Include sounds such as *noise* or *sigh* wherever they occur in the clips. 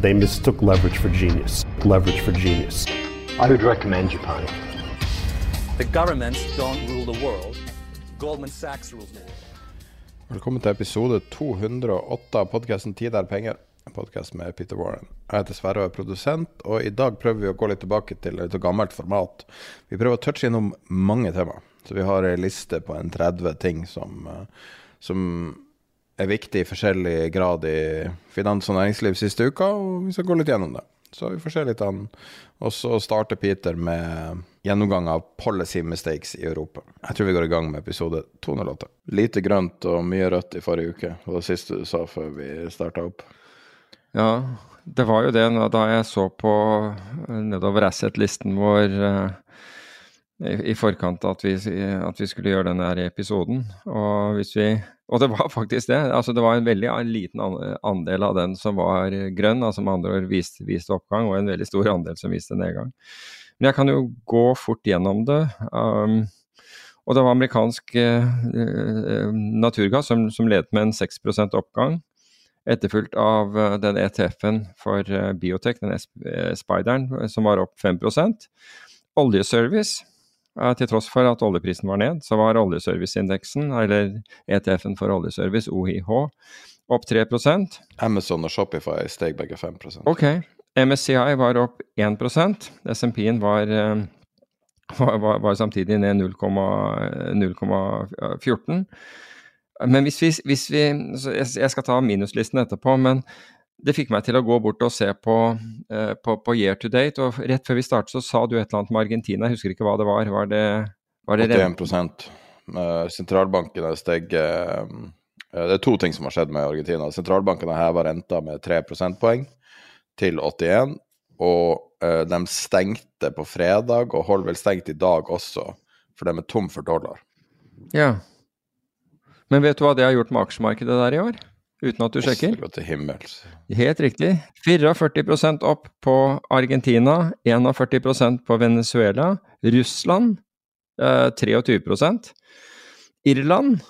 They mistook leverage for genius. Leverage for genius. I would recommend Japan. The governments don't rule the world. Goldman Sachs rules the world. Velkommen til episode 208 av podkasten 'Tid er penger'. En podkast med Peter Warren. Jeg heter Sverre og er produsent, og i dag prøver vi å gå litt tilbake til et gammelt format. Vi prøver å touche innom mange temaer. Så vi har ei liste på en 30 ting som, eh, som er viktig i forskjellig grad i finans og næringsliv siste uka, og vi skal gå litt gjennom det. Så vi får se litt an. Og så starter Peter med gjennomgang av policy mistakes i Europa. Jeg tror vi går i gang med episode 208. Lite grønt og mye rødt i forrige uke, var det siste du sa før vi starta opp. Ja, det var jo det da jeg så på eh, nedover asset-listen vår eh, i, forkant at vi, at vi skulle gjøre denne episoden. Og, vi, og det var *laughs* faktisk det. altså Det var en veldig liten andel av den som var grønn, altså med andre ord viste, viste oppgang, og en veldig stor andel som viste nedgang. Men jeg kan jo gå fort gjennom det. Um, og det var amerikansk uh, naturgass som, som ledet med en 6 oppgang etterfulgt av eh, den ETF-en for uh, biotek, den eh, Spideren, som var opp 5% Oljeservice, til tross for at oljeprisen var ned, så var oljeserviceindeksen, eller ETF-en for oljeservice, OIH, opp 3% Amazon og Shopify steg begge 5% Ok. MSCI var opp 1 SMP-en var, var, var, samtidig ned 0,14. Men hvis vi, hvis vi Jeg skal ta minuslisten etterpå, men det fikk meg til å gå bort og se på, uh, på, på, year to date. Og rett før vi startet, så sa du et eller annet med Argentina. Jeg husker ikke hva det var. Var det, var det 81 uh, Sentralbankene steg Det er to ting som har skjedd med Argentina. Sentralbankene heva renta med 3 prosentpoeng til 81. Og uh, de stengte på fredag, og holder vel stengt i dag også, for de er tom for dollar. Ja. Men vet du hva det har gjort med aksjemarkedet der i år? Uten at du sjekker? Helt riktig. 44% opp på Argentina, 41% på Venezuela. Russland eh, 23% Irland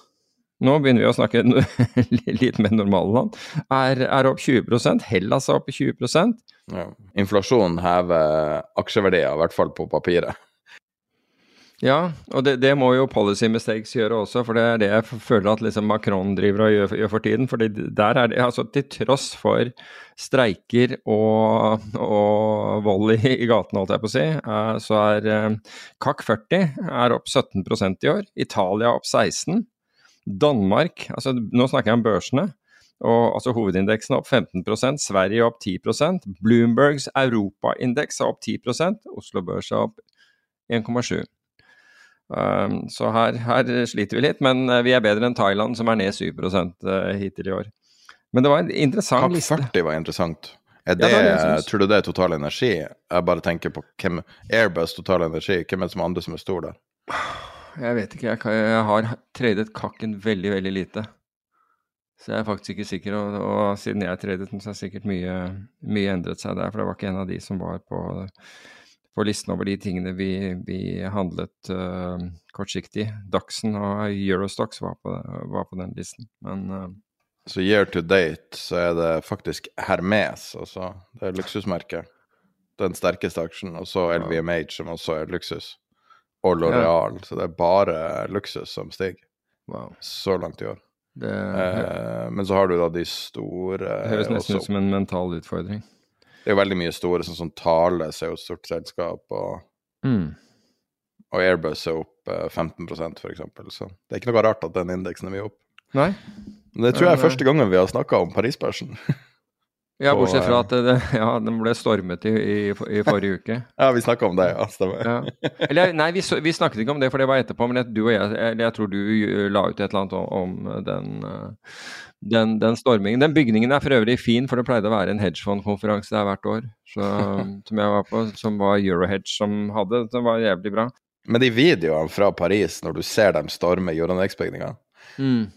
nå begynner vi å snakke *laughs* litt mer normale land. Er, er opp 20% Hellas er opp 20 ja. Inflasjonen hever aksjeverdier, i hvert fall på papiret. Ja, og det, det, må jo policy mistakes gjøre også, for det er det jeg føler at liksom Macron driver og gjør, gjør, for tiden. for der er det, altså Til tross for streiker og, og vold i, i gatene, holdt jeg på å si, uh, så er CAC 40 er opp 17% i år. Italia opp 16 Danmark, altså nå snakker jeg om børsene, og altså hovedindeksen er opp 15% Sverige opp 10% Bloombergs europaindeks er opp 10% Oslo Børs er opp 1,7 Um, så her, her, sliter vi litt, men uh, vi er bedre enn Thailand, som er ned 7 uh, hittil i år. Men det var en interessant Kak liste. 40 var interessant. Er det, ja, det tror du det er total energi? Jeg bare tenker på hvem, Airbus total energi. Hvem er det som andre som er stor der? Jeg vet ikke. Jeg, jeg har tradet kakken veldig, veldig lite. Så jeg er faktisk ikke sikker. Og, og siden jeg tradet den, så har sikkert mye, mye endret seg der. For det var ikke en av de som var på på listen over de tingene vi, vi handlet uh, kortsiktig. Daxen og Eurostox var på, var på den listen, men uh, Så year to date så er det faktisk Hermes, altså. Det er luksusmerket. Den sterkeste aksjen. Og så LVMH, som også er luksus. Og Loreal. Ja. Så det er bare luksus som stiger. Wow. så langt i år. Det Eh, men så har du da de store Det høres nesten også. ut som en mental utfordring. Det er jo veldig mye store, sånn som Thales er jo et stort selskap, og, Mm. og Airbus er opp eh, 15% for eksempel. Så det er ikke noe rart at den indeksen er mye opp. Nei? Men det tror jeg er første gangen vi har snakka om Paris-børsen. *laughs* Ja, bortsett fra eh, at det, *laughs* ja, den ble stormet i, i, i forrige uke. *laughs* ja, vi snakka om det, ja. Stemmer. Ja. Eller nei, vi, vi snakket ikke om det, for det var etterpå. Men jeg, du og jeg, eller jeg tror du eh, la ut et eller annet om, om den, eh, den, den stormingen. Den bygningen er for øvrig fin, for det pleide å være en hedgefondkonferanse der hvert år. Så, *laughs* som jeg var på, som var Eurohedge som hadde. Det var jævlig bra. Men de videoene fra Paris, når du ser dem storme Euronex-bygninga Mm.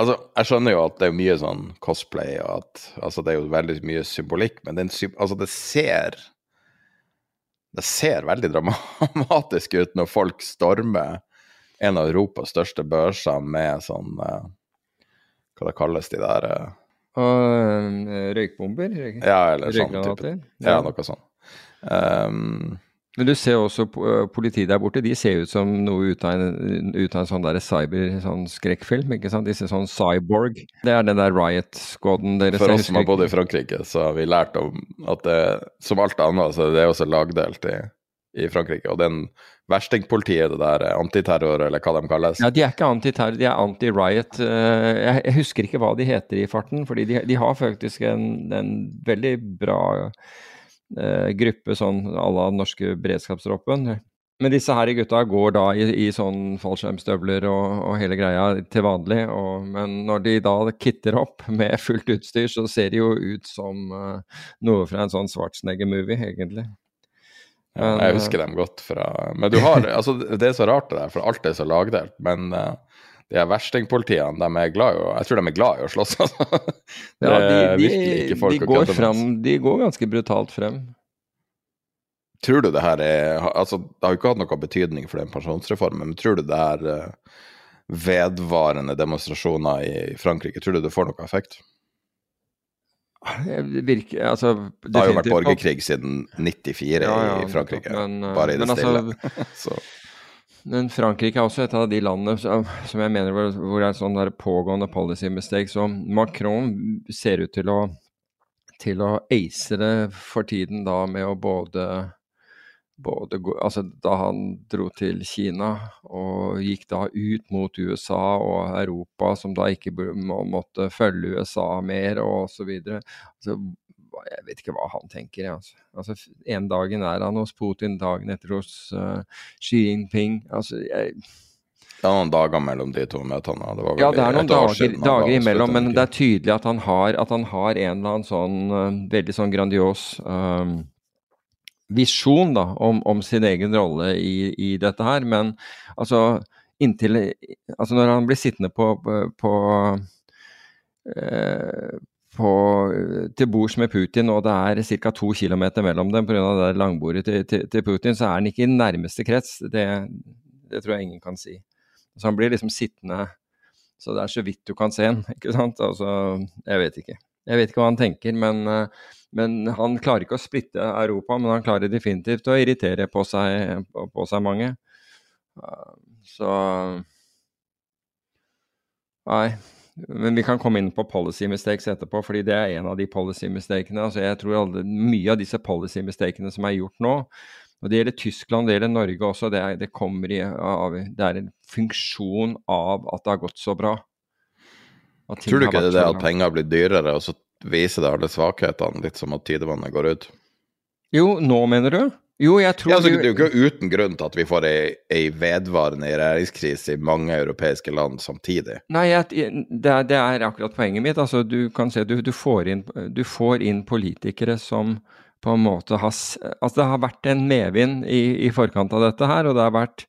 Altså, jeg skjønner jo at det er mye sånn cosplay, og at altså, det er jo veldig mye symbolikk, men den, altså, det ser Det ser veldig dramatisk ut når folk stormer en av Europas største børser med sånn uh, Hva det kalles de der uh, Og eh, røykbomber? Røyk, Ja, eller sånn type? Ja, noe sånt. Um, Men du ser også eh, politiet der borte, de ser ut som noe ut av en, ut av en sånn der cyber sånn skrekkfilm, ikke sant? Disse sånn cyborg. Det er den der riot-squaden deres. for oss som har bodd i Frankrike, så har vi lært om at det, som alt annet, så det er også lagdelt i, i Frankrike. Og den verstingpolitiet, det der antiterror, eller hva de kalles Ja, de er ikke anti-terror, de er anti-riot. Eh, Jeg, husker ikke hva de heter i farten, fordi de, de har faktisk en, en veldig bra gruppe sånn à la den norske beredskapstroppen. Men disse her gutta går da i, i sånn fallskjermstøvler og, og hele greia til vanlig. Og, men når de da kitter opp *laughs* med fullt utstyr, så ser de jo ut som eh, noe fra en sånn Schwarzenegger-movie, egentlig. Ja, jeg husker dem godt fra Men du har *laughs* Altså, det er så rart det der, for alt er så lagdelt. Men eh, de her verstingpolitiene, de er glad i å Jeg tror de er glad i å slåss, *laughs* altså. Ja, de, de, de, går fram, de går ganske brutalt frem. Tror du det her er Altså, det har jo ikke hatt noe betydning for den pensjonsreformen, men tror du det er eh, vedvarende demonstrasjoner i Frankrike, tror du det får noe effekt? Det virker altså, Det har jo vært borgerkrig siden 94 Ja, ja, i Frankrike, men, eh, bare i det men stille. altså- *laughs* så Men Frankrike er også et av de landene som, som jeg mener hvor, hvor det er sånn pågående policy mistake. Så Macron ser ut til å, til å ace det for tiden da med å både både altså Da han dro til Kina og gikk da ut mot USA og Europa, som da ikke må, måtte følge USA mer og osv. Altså, jeg vet ikke hva han tenker. Altså. Altså, en dagen er han hos Putin, dagen etter hos uh, Xi Jinping. Altså, jeg, det er noen dager mellom de to møtene. Det ja, det er noen dager, dager imellom, men det er tydelig at han har, at han har en eller annen sånn uh, veldig sånn grandios um, visjon da, om, om sin egen rolle i, i dette her. Men altså inntil Altså når han blir sittende på, på, eh, på til bords med Putin, og det er ca. to km mellom dem pga. det langbordet til, til, til Putin, så er han ikke i nærmeste krets. Det, det tror jeg ingen kan si. Så han blir liksom sittende Så det er så vidt du kan se han, *laughs* ikke sant. Altså, jeg vet ikke. Jeg vet ikke hva han tenker, men, men han klarer ikke å splitte Europa. Men han klarer definitivt å irritere på seg, på, på seg mange. Så Nei. Men vi kan komme inn på policy mistakes etterpå, fordi det er en av de policy mistakene. Altså jeg tror alle, Mye av disse policy mistakene som er gjort nå, og det gjelder Tyskland, det gjelder Norge også, det, er, det kommer i av Det er en funksjon av at det har gått så bra. Tror du ikke det er det at penger blir dyrere, og så viser det alle svakhetene, litt som at tidevannet går ut? Jo, nå mener du? Jo, jeg tror Ja, altså, det er jo ikke uten grunn til at vi får ei, ei vedvarende regjeringskrise i mange europeiske land samtidig. Nei, jeg, det, er, det er akkurat poenget mitt. Altså, du kan se, du, du, får inn, du får inn politikere som på en måte har Altså, det har vært en medvind i, i forkant av dette her, og det har vært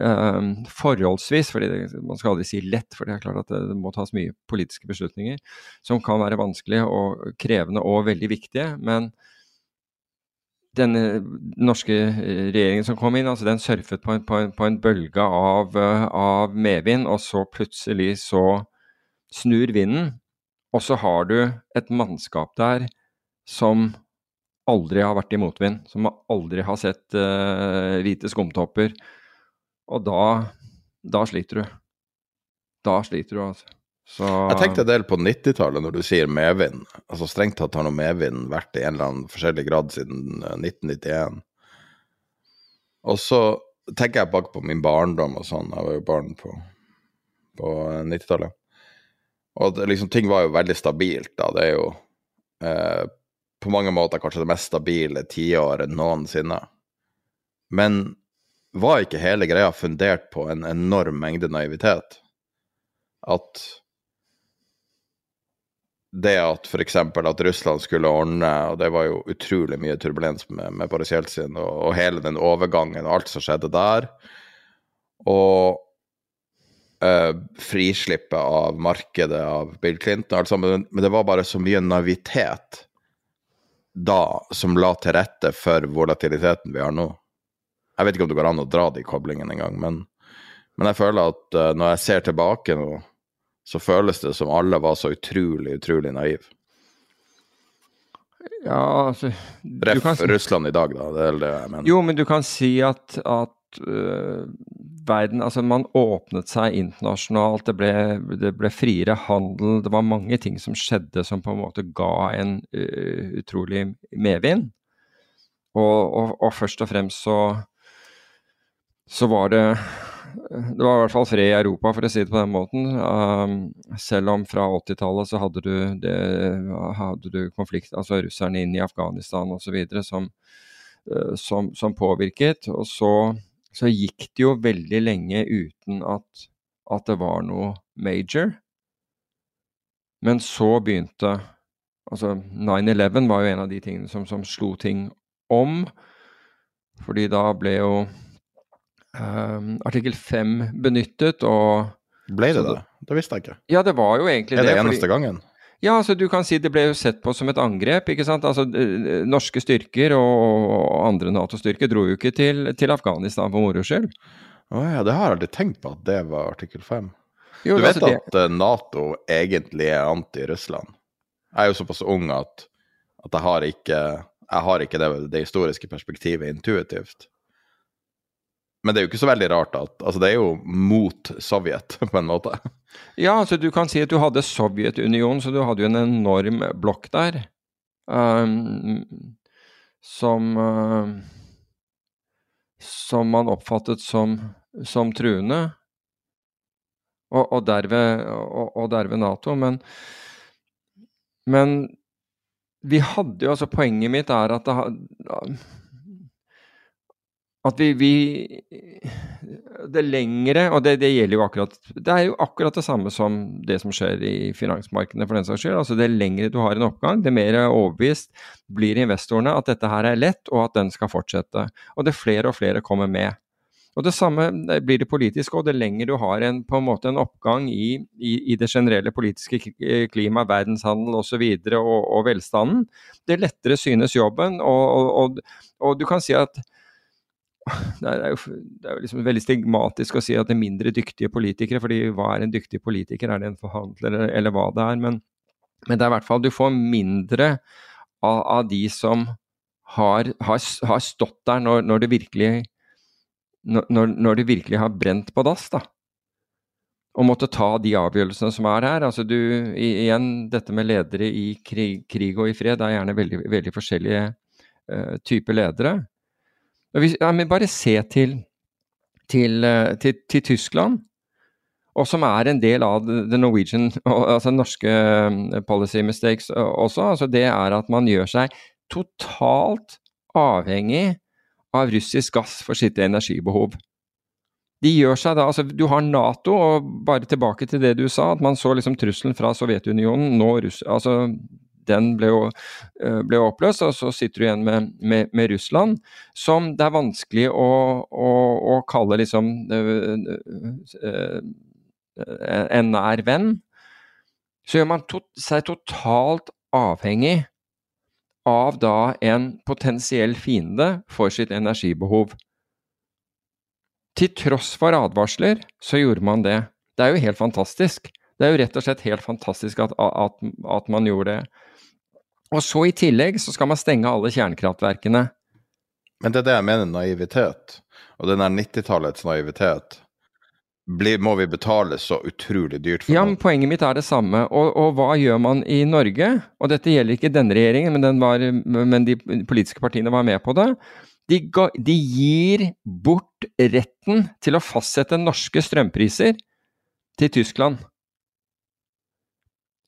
um, forholdsvis, fordi det, man skal aldri si lett, for det er klart at det, det må tas mye politiske beslutninger som kan være vanskelige og krevende og veldig viktige. men denne norske eh, regjeringen som kom inn, altså den surfet på en, på en, på en bølge av, eh, av medvind, og så plutselig så snur vinden, og så har du et mannskap der som aldri har vært i motvind, som aldri har sett uh, hvite skumtopper, og da, da sliter du. da sliter du, altså. Så Jeg tenkte en del på 90-tallet når du sier medvind. Altså Strengt tatt har nå medvind vært i en eller annen forskjellig grad siden eh, 1991. Og så tenker jeg bak på min barndom og sånn. Jeg var jo barn på, på eh, 90-tallet. Og det, liksom, ting var jo veldig stabilt da. Det er jo eh, på mange måter kanskje det mest stabile tiåret noensinne. Men var ikke hele greia fundert på en enorm mengde naivitet? At det at f.eks. at Russland skulle ordne, og det var jo utrolig mye turbulens med, med Boris Jeltsin, og, og, hele den overgangen og alt som skjedde der, og eh, frislippet av markedet av Bill Clinton, alt sammen, men det var bare så mye naivitet da som la til rette for volatiliteten vi har nå. Jeg vet ikke om det går an å dra de koblingene engang, men, men jeg føler at uh, når jeg ser tilbake nå så føles det som alle var så utrolig, utrolig naive. Ja, altså Ref kan, Russland i dag, da. Det er det jeg mener. Jo, men du kan si at, at uh, verden Altså, man åpnet seg internasjonalt. Det ble, det ble, friere handel. Det var mange ting som skjedde som på en måte ga en uh, utrolig medvind. Og, og, og, først og fremst så så var det det var i hvert fall fred i Europa, for å si det på den måten. Um, selv om fra 80-tallet så hadde du, det, hadde du konflikt, altså russerne inn i Afghanistan osv. Som, uh, som, som påvirket. Og så, så, gikk det jo veldig lenge uten at, at det var noe major. Men så begynte Altså 9-11 var jo en av de tingene som, som slo ting om. Fordi da ble jo um, artikkel 5 benyttet, og Ble det det? Det visste jeg ikke. Ja, det var jo egentlig det. Er det, det eneste fordi, gangen? Ja, altså du kan si det ble jo sett på som et angrep. ikke sant? Altså Norske styrker og andre Nato-styrker dro jo ikke til, til Afghanistan for moro skyld. Å ja, det har jeg aldri tenkt på at det var artikkel 5. Jo, du vet altså, at det... Nato egentlig er anti-Russland? Jeg er jo såpass ung at, at jeg har ikke, jeg har ikke det, det historiske perspektivet intuitivt. Men det er jo ikke så veldig rart at Altså, det er jo mot Sovjet, *laughs* på en måte. Ja, altså du kan si at du hadde Sovjetunionen, så du hadde jo en enorm blokk der. Um, som uh, Som man oppfattet som, som truende. Og, og, derved, og, og derved Nato. Men, men vi hadde jo altså Poenget mitt er at det, at vi, vi, Det lengre Og det, det, gjelder jo akkurat Det er jo akkurat det samme som det som skjer i finansmarkedene, for den saks skyld. Altså det lengre du har en oppgang, det mer overbevist blir investorene at dette her er lett, og at den skal fortsette. Og det flere og flere kommer med. Og Det samme blir det politiske, og det lenger du har en, på en måte en oppgang i, i, i det generelle politiske klimaet, verdenshandel osv. Og, så og, og velstanden, det lettere synes jobben. Og, og, og, du kan si at det er, jo, det er jo liksom veldig stigmatisk å si at det er mindre dyktige politikere, fordi hva er en dyktig politiker? Er det en forhandler, eller, eller hva det er? Men, men, det er i hvert fall Du får mindre av, av de som har, har, har, stått der når, når det virkelig når, når det virkelig har brent på dass, da. Og måtte ta de avgjørelsene som er her. Altså du, igjen, dette med ledere i krig, krig og i fred, er gjerne veldig, veldig forskjellige uh, typer ledere. Ja, men bare se til, til, eh, til, til, Tyskland, og som er en del av the Norwegian, *laughs* altså norske eh, policy mistakes også. Altså det er at man gjør seg totalt avhengig av russisk gass for sitt energibehov. De gjør seg da, altså Du har Nato, og bare tilbake til det du sa, at man så liksom trusselen fra Sovjetunionen, nå Russ, altså den ble jo, eh, ble oppløst, og så sitter du igjen med, med, med, Russland, som det er vanskelig å, å, å kalle liksom eh, eh, en nær venn. Så gjør man to, seg totalt avhengig av da en potensiell fiende for sitt energibehov. Til tross for advarsler, så gjorde man det. Det er jo helt fantastisk. Det er jo rett og slett helt fantastisk at, at, at man gjorde det. Og så i tillegg så skal man stenge alle kjernekraftverkene. Men det er det jeg mener, naivitet. Og den er 90-tallets naivitet. blir, må vi betale så utrolig dyrt for Ja, men Poenget mitt er det samme. Og, og hva gjør man i Norge? Og dette gjelder ikke denne regjeringen, men, den var, men de politiske partiene var med på det. De, ga, de gir bort retten til å fastsette norske strømpriser til Tyskland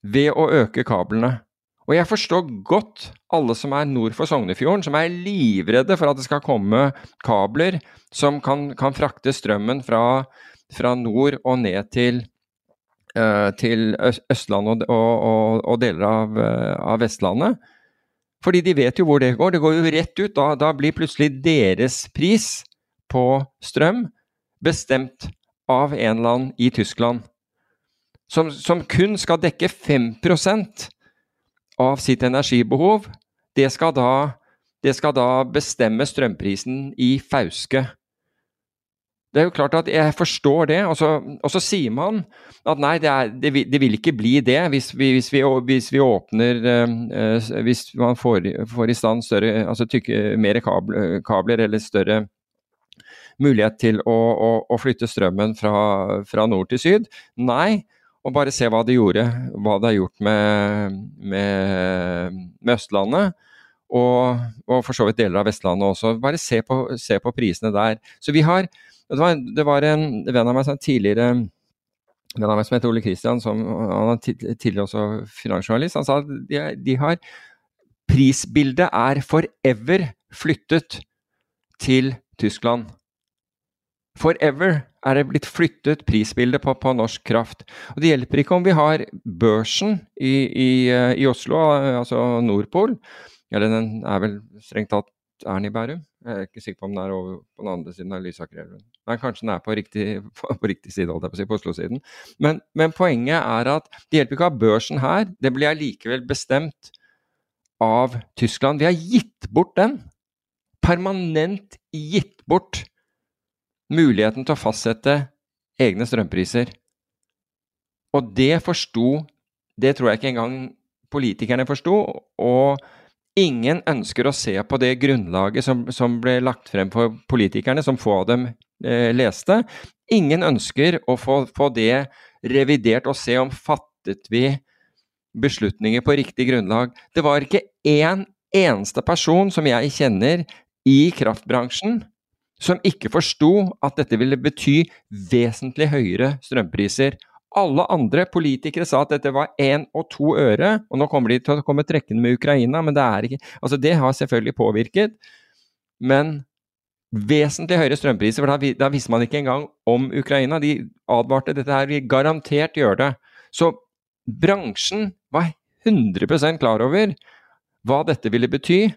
ved å øke kablene. Og jeg forstår godt alle som er nord for Sognefjorden, som er livredde for at det skal komme kabler som kan, kan frakte strømmen fra, fra, nord og ned til, uh, til Østlandet og, og, og, deler av, uh, av, Vestlandet. Fordi de vet jo hvor det går. Det går jo rett ut. Da, da blir plutselig deres pris på strøm bestemt av en eller annen i Tyskland. Som, som kun skal dekke 5 av sitt energibehov, det skal da, det skal da bestemme strømprisen i Fauske. Det er jo klart at jeg forstår det, og så, og så sier man at nei, det, er, det, vil, det, vil, ikke bli det hvis vi, hvis vi, hvis vi åpner uh, Hvis man får, får, i stand større, altså tykke, mer kabler, kabler eller større mulighet til å, å, å flytte strømmen fra, fra, nord til syd. Nei, og bare se hva det gjorde, hva det har gjort med, med, med Østlandet. Og, og, for så vidt deler av Vestlandet også. Bare se på, se på prisene der. Så vi har Det var, det var en venn av meg som tidligere venn av meg som heter Ole Kristian, som han er tidligere også finansjournalist, han sa at de, de har Prisbildet er forever flyttet til Tyskland. Forever er det blitt flyttet prisbildet på, på, norsk kraft. Og Det hjelper ikke om vi har børsen i, i, i Oslo, altså Nordpol. Eller den er vel strengt tatt er den i Bærum? Jeg er ikke sikker på om den er over på den andre siden av Lysakerelven. Nei, kanskje den er på riktig, på, *laughs* på riktig side, holdt jeg på å si, på Oslo-siden. Men, men, poenget er at det hjelper ikke å ha børsen her. Det blir allikevel bestemt av Tyskland. Vi har gitt bort den. Permanent gitt bort muligheten til å fastsette egne strømpriser. Og det forsto Det tror jeg ikke engang politikerne forsto. Og ingen ønsker å se på det grunnlaget som, som ble lagt frem for politikerne, som få av dem eh, leste. Ingen ønsker å få, få det revidert og se om fattet vi beslutninger på riktig grunnlag. Det var ikke én eneste person som jeg kjenner i kraftbransjen som ikke forsto at dette ville bety vesentlig høyere strømpriser. Alle andre politikere sa at dette var én og to øre, og nå kommer de til å komme trekkende med Ukraina, men det er ikke Altså, det har selvfølgelig påvirket, men vesentlig høyere strømpriser, for da, da visste man ikke engang om Ukraina. De advarte dette her, vi garantert gjør det. Så bransjen var 100% klar over hva dette ville bety,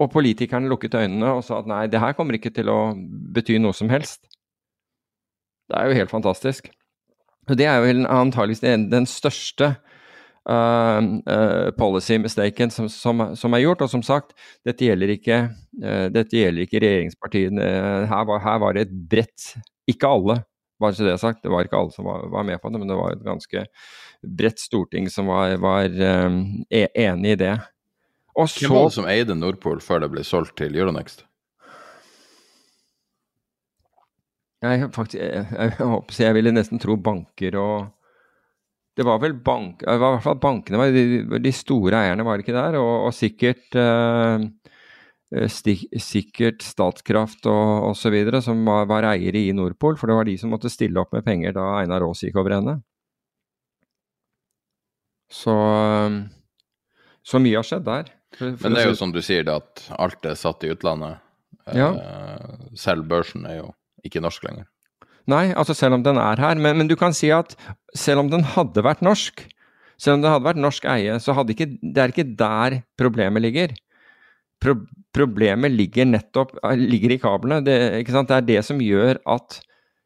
og politikerne lukket øynene og sa at nei, det her kommer ikke til å bety noe som helst. Det er jo helt fantastisk. Og det er jo antageligvis den største uh, policy mistaken som, som, som, er gjort. Og som sagt, dette gjelder ikke, uh, dette gjelder ikke regjeringspartiene. Her var, her var, det et bredt Ikke alle, bare så det er sagt. Det var ikke alle som var, var, med på det, men det var et ganske bredt storting som var, var e, enig i det. Og så, Hvem var det som eide Nordpol før det ble solgt til Euronext? Jeg, faktisk, jeg, jeg, jeg, jeg ville nesten tro banker og Det var vel bank, det var i hvert fall bankene var de, de store eierne, var det ikke der? Og, og sikkert eh, stik, sikkert Statkraft og osv. som var, var, eiere i Nordpol, for det var de som måtte stille opp med penger da Einar Aas gikk over ende. Så, så mye har skjedd der. For, for Men det er jo som du sier, det at alt er satt i utlandet. Ja. Eh, selv børsen er jo ikke norsk lenger. Nei, altså selv om den er her. Men, men, du kan si at selv om den hadde vært norsk, selv om det hadde vært norsk eie, så hadde ikke, det er ikke der problemet ligger. Pro, problemet ligger nettopp ligger i kablene. Det, det, er det som gjør at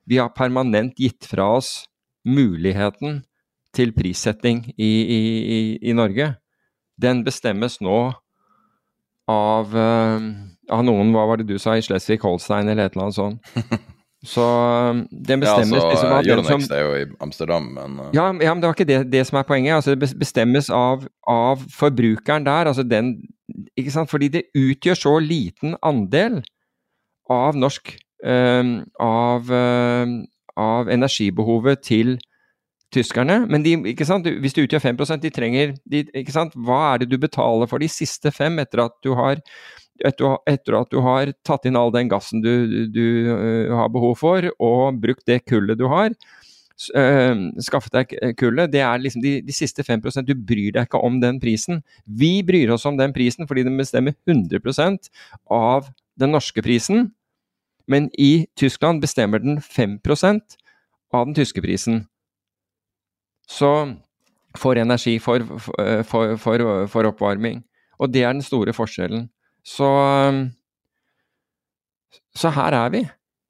vi har permanent gitt fra oss muligheten til prissetting i, i, i, i Norge den bestemmes nå av, uh, av noen, hva var det du sa, i Slesvig-Holstein eller et eller annet sånt. *laughs* Så um, den bestemmes ja, altså, liksom av er jo i Amsterdam, men uh... ja, ja, men det var ikke det, det som er poenget. Altså, det bestemmes av, av, forbrukeren der. Altså den Ikke sant? Fordi det utgjør så liten andel av norsk um, av, um, av energibehovet til tyskerne. Men de, hvis du utgjør 5% de trenger de? Hva er det du betaler for de siste fem etter at du har etter, at du har tatt inn all den gassen du, du, uh, har behov for, og brukt det kullet du har, uh, skaffet deg kullet, det er liksom de, de siste 5% Du bryr deg ikke om den prisen. Vi bryr oss om den prisen fordi den bestemmer 100% av den norske prisen. Men i Tyskland bestemmer den 5% av den tyske prisen. Så får energi, for, for, for, for, oppvarming. Og det er den store forskjellen. Så Så her er vi.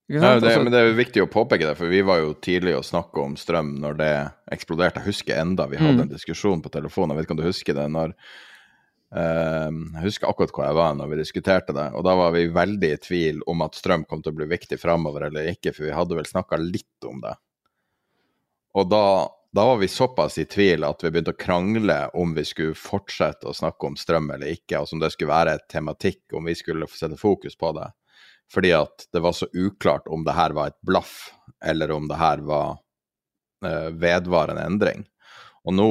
Ja, det, altså- men det er jo viktig å påpeke det, for vi var jo tidlig å snakke om strøm når det eksploderte. Jeg husker enda vi hadde mm. en diskusjon på telefonen, jeg vet ikke om du husker det? når uh, Jeg husker akkurat hvor jeg var når vi diskuterte det, og da var vi veldig i tvil om at strøm kom til å bli viktig framover eller ikke, for vi hadde vel snakka litt om det. Og da da var vi såpass i tvil at vi begynte å krangle om vi skulle fortsette å snakke om strøm eller ikke, og som det skulle være et tematikk, om vi skulle sette fokus på det. Fordi at det var så uklart om det her var et blaff, eller om det her var eh, vedvarende endring. Og nå,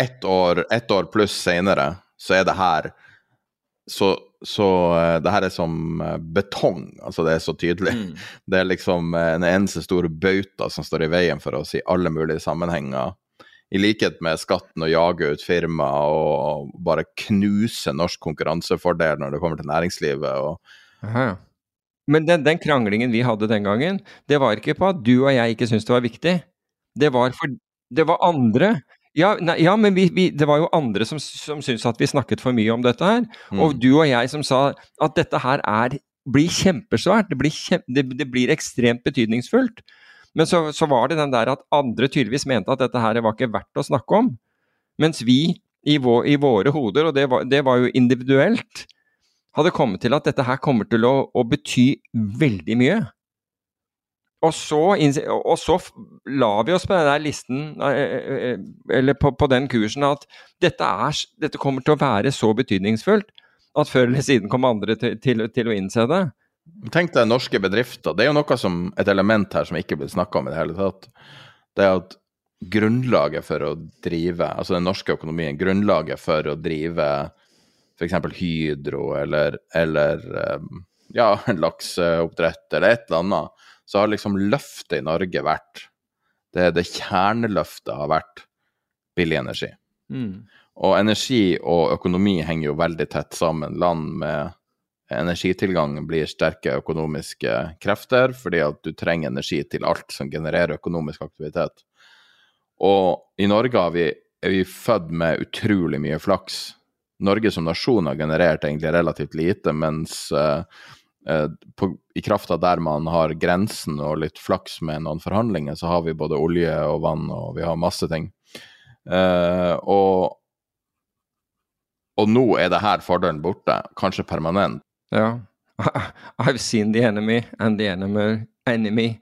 ett år, et år pluss seinere, så er det her så så uh, det her er som uh, betong, altså det er så tydelig. Mm. *laughs* Det er liksom uh, en eneste stor bauta som står i veien for oss i alle mulige sammenhenger. I likhet med skatten å jage ut firma og bare knuse norsk konkurransefordel når det kommer til næringslivet. Og... Aha. Men den, den, kranglingen vi hadde den gangen, det var ikke på at du og jeg ikke syntes det var viktig. Det var, for, det var andre ja, nei, ja, men vi, vi, det var jo andre som, som syntes at vi snakket for mye om dette her. Mm. Og du og jeg som sa at dette her er, blir kjempesvært. Det blir, kjem, det, det blir ekstremt betydningsfullt. Men så, så, var det den der at andre tydeligvis mente at dette her var ikke verdt å snakke om. Mens vi i, vår, i våre hoder, og det var, det var, jo individuelt, hadde kommet til at dette her kommer til å, å bety veldig mye. Og så, og så, la vi oss på den listen, eh, eh, eh, eller på, på den kursen, at dette, er, dette, kommer til å være så betydningsfullt at før eller siden kommer andre til, til, til, å innse det. Tenk deg norske bedrifter. Det er jo noe som, et element her som ikke blir snakka om i det hele tatt. Det er at grunnlaget for å drive, altså den norske økonomien, grunnlaget for å drive f.eks. Hydro eller, eller ja, lakseoppdrett eller et eller annet så har liksom løftet i Norge vært Det, det kjerneløftet har vært billig energi. Mm. Og energi og økonomi henger jo veldig tett sammen. Land med energitilgang blir sterke økonomiske krefter, fordi at du trenger energi til alt som genererer økonomisk aktivitet. Og i Norge vi, er vi født med utrolig mye flaks. Norge som nasjon har generert egentlig relativt lite, mens uh, på, I kraft av der man har grensen og litt flaks med noen forhandlinger, så har vi både olje og vann og vi har masse ting. Eh, og, og nå er det her fordelen borte, kanskje permanent. Ja. *laughs* I've seen the enemy, and the enemy, enemy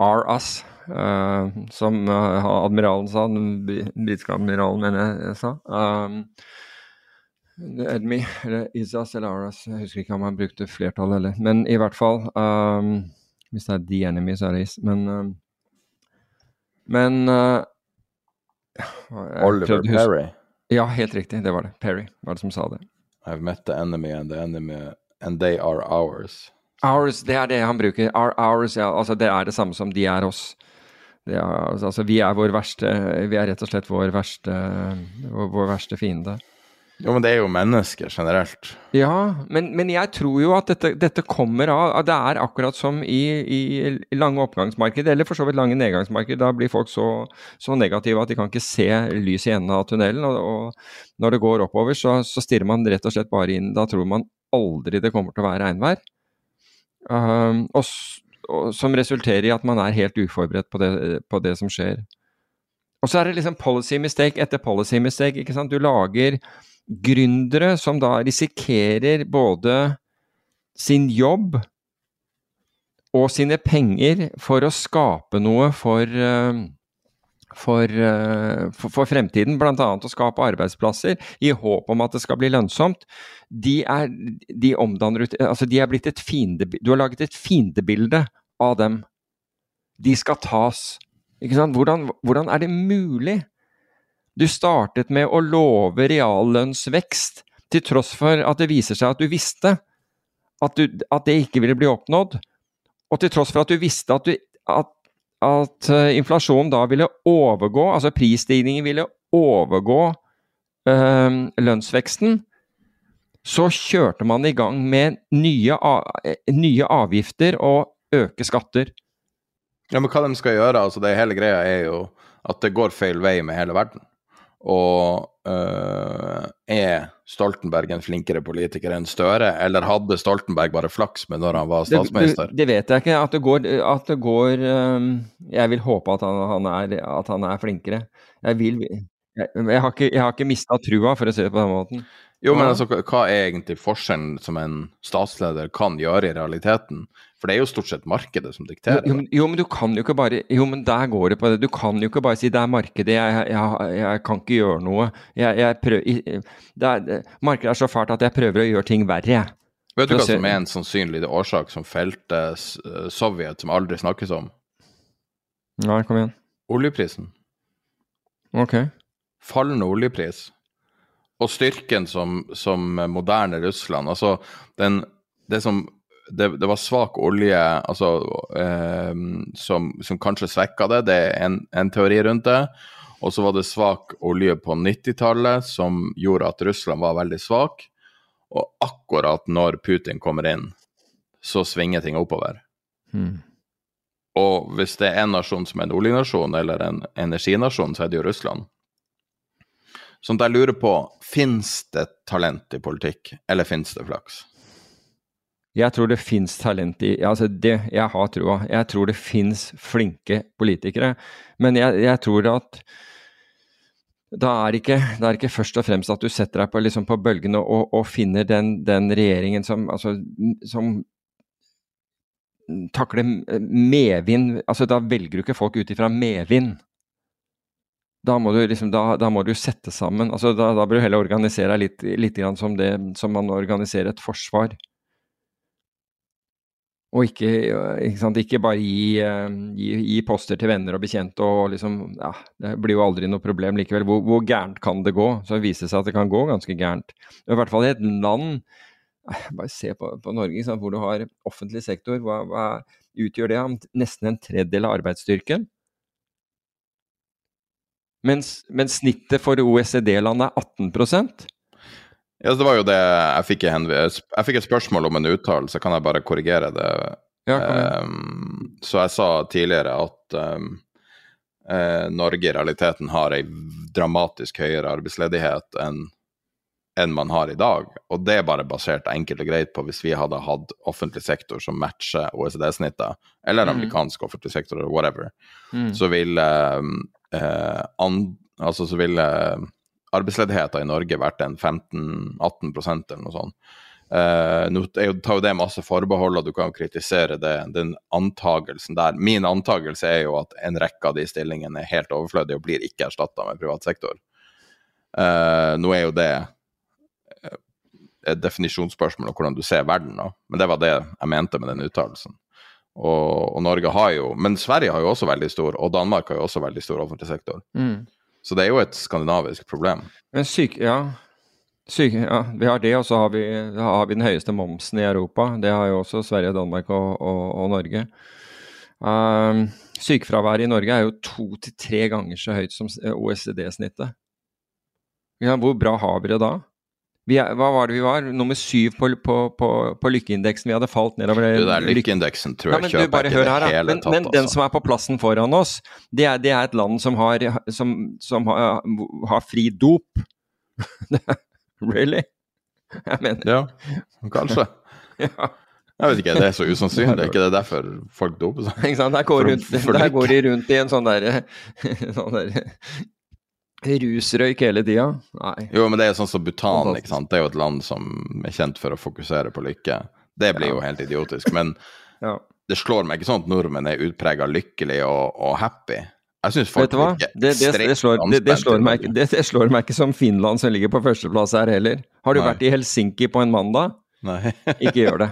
are us. Uh, som uh, admiralen sa, den britiske admiralen, mener jeg sa. Um, Edmi, eller Isas eller Aras, jeg husker ikke om han brukte flertall eller Men i hvert fall um, Hvis det er The Enemy, så er det Is. Men um, Men uh, Oliver Perry? Ja, helt riktig. Det var det. Perry var det som sa det. I've met the enemy and the enemy and they are ours. Ours, det er det han bruker. Our, ours, ja. Altså, det er det samme som de er oss. Er, altså, vi er vår verste Vi er rett og slett vår verste, vår verste fiende. Jo, men det er jo mennesker generelt. Ja, men, men jeg tror jo at dette, dette, kommer av Det er akkurat som i, i, i lange oppgangsmarked, eller for så vidt lange nedgangsmarked. Da blir folk så, så, negative at de kan ikke se lys i enden av tunnelen. Og, og når det går oppover, så, så, stirrer man rett og slett bare inn. Da tror man aldri det kommer til å være regnvær. Um, og, og, som resulterer i at man er helt uforberedt på det, på det som skjer. Og så er det liksom policy mistake etter policy mistake. ikke sant? Du lager gründere som da risikerer både sin jobb og sine penger for å skape noe for, eh, for, eh, for, for fremtiden, bl.a. å skape arbeidsplasser i håp om at det skal bli lønnsomt, de er, de omdanner Altså, de er blitt et fiende... Du har laget et fiendebilde av dem. de skal tas. Hvordan, hvordan er det mulig? Du startet med å love reallønnsvekst, til tross for at det viser seg at du visste at, du, at det ikke ville bli oppnådd. Og til tross for at du visste at, du, at, at uh, inflasjonen da ville overgå, altså prisstigningen ville overgå uh, lønnsveksten, så kjørte man i gang med nye, nye avgifter og øke skatter. Ja, Men hva de skal gjøre, altså det hele greia er jo at det går feil vei med hele verden. Og øh, er Stoltenberg en flinkere politiker enn Støre, eller hadde Stoltenberg bare flaks med når han var statsminister? Det, det, det vet jeg ikke. At det går, at det går øh, Jeg vil håpe at han, han, er, at han er, flinkere. Jeg vil Jeg, jeg har ikke, jeg ikke mista trua, for å si det på den måten. Jo, men altså, hva er egentlig forskjellen som en statsleder kan gjøre i realiteten? For det er jo stort sett markedet som dikterer. Jo, jo, men du kan jo ikke bare Jo, men der går det på det. Du kan jo ikke bare si det er markedet, jeg, jeg, jeg kan ikke gjøre noe. Jeg, prøver, er, markedet er så fælt at jeg prøver å gjøre ting verre. Vet du hva som er en sannsynlig årsak som felte Sovjet, som aldri snakkes om? Nei, kom igjen. Oljeprisen. Ok. Fallende oljepris og styrken som, som moderne Russland. Altså, den, det som det, det, var svak olje altså, eh, som, som, kanskje svekka det, det er en, en teori rundt det. Og så var det svak olje på 90-tallet som gjorde at Russland var veldig svak. Og akkurat når Putin kommer inn, så svinger ting oppover. Mm. Og hvis det er en nasjon som er en oljenasjon eller en energinasjon, så er det jo Russland. Sånn at jeg lurer på, fins det talent i politikk, eller fins det flaks? Jeg tror det fins talent i Altså, det jeg har troa. Jeg tror det fins flinke politikere. Men jeg, jeg, tror at da er, det er ikke først og fremst at du setter deg på, liksom på bølgene og, og, finner den, den regjeringen som, altså, som takler medvind altså Da velger du ikke folk ut ifra medvind da må du liksom, da, da må du sette sammen altså da, da bør du heller organisere deg litt, litt som det som man organiserer et forsvar. Og ikke, ikke, sant, ikke bare gi, gi, gi, poster til venner og bekjente og liksom Ja, det blir jo aldri noe problem likevel. Hvor, hvor gærent kan det gå? Så det viser seg at det kan gå ganske gærent. I hvert fall i et land Bare se på, på Norge, sant, hvor du har offentlig sektor. Hva, hva utgjør det? Nesten en tredjedel av arbeidsstyrken. Mens, mens snittet for OECD-landet er 18 ja, det var jo det jeg fikk, jeg fikk et spørsmål om en uttalelse, kan jeg bare korrigere det? Ja, um, så jeg sa tidligere at um, uh, Norge i realiteten har ei dramatisk høyere arbeidsledighet enn enn man har i dag. Og det er bare basert enkelt og greit på hvis vi hadde hatt offentlig sektor som matcher OECD-snittet, eller mm. amerikansk offentlig sektor, eller whatever, mm. så ville eh, altså så ville arbeidsledigheten i Norge vært en 15-18 eller noe sånt. Uh, nå tar jo det masse forbehold, og du kan jo kritisere det, den antagelsen der. Min antakelse er jo at en rekke av de stillingene er helt overflødige og blir ikke erstatta med privat sektor. Uh, nå er jo det et definisjonsspørsmål om hvordan du ser verden, da. men det var det jeg mente med den uttalelsen. Og, og, Norge har jo Men Sverige har jo også veldig stor, og Danmark har jo også veldig stor offentlig sektor. Mm. Så det er jo et skandinavisk problem. Men syk, ja. Syk, ja. Vi har det, og så har vi, har vi, den høyeste momsen i Europa. Det har jo også Sverige, Danmark og, og, og Norge. Um, sykefraværet i Norge er jo to til tre ganger så høyt som OECD-snittet. Ja, hvor bra har vi det da? Er, hva var det vi var? Nummer syv på, på, på, på lykkeindeksen. Vi hadde falt nedover det. Der lykkeindeksen tror jeg ja, kjøper ikke det hele men, tatt. Men den altså. som er på plassen foran oss, det er, det er et land som har, som, som har, har fri dop. *laughs* really? Jeg mener Ja, kanskje. *laughs* ja. Jeg vet ikke, det er så usannsynlig. Det Er ikke det derfor folk doper seg? Ikke sant? Der går, rundt, der går de rundt i en sånn derre *laughs* sånn der, Rusrøyk hele tida? Nei. Jo, men det er sånn som Bhutan, ikke sant. Det er jo et land som er kjent for å fokusere på lykke. Det blir ja. jo helt idiotisk. Men *laughs* ja. det slår meg ikke sånn at nordmenn er utprega lykkelig og, og, happy. Jeg syns folk virker ekstremt det, slår, det, det, slår meg, det, slår meg ikke som Finland som ligger på førsteplass her heller. Har du Nei. vært i Helsinki på en mandag? Nei. ikke gjør det.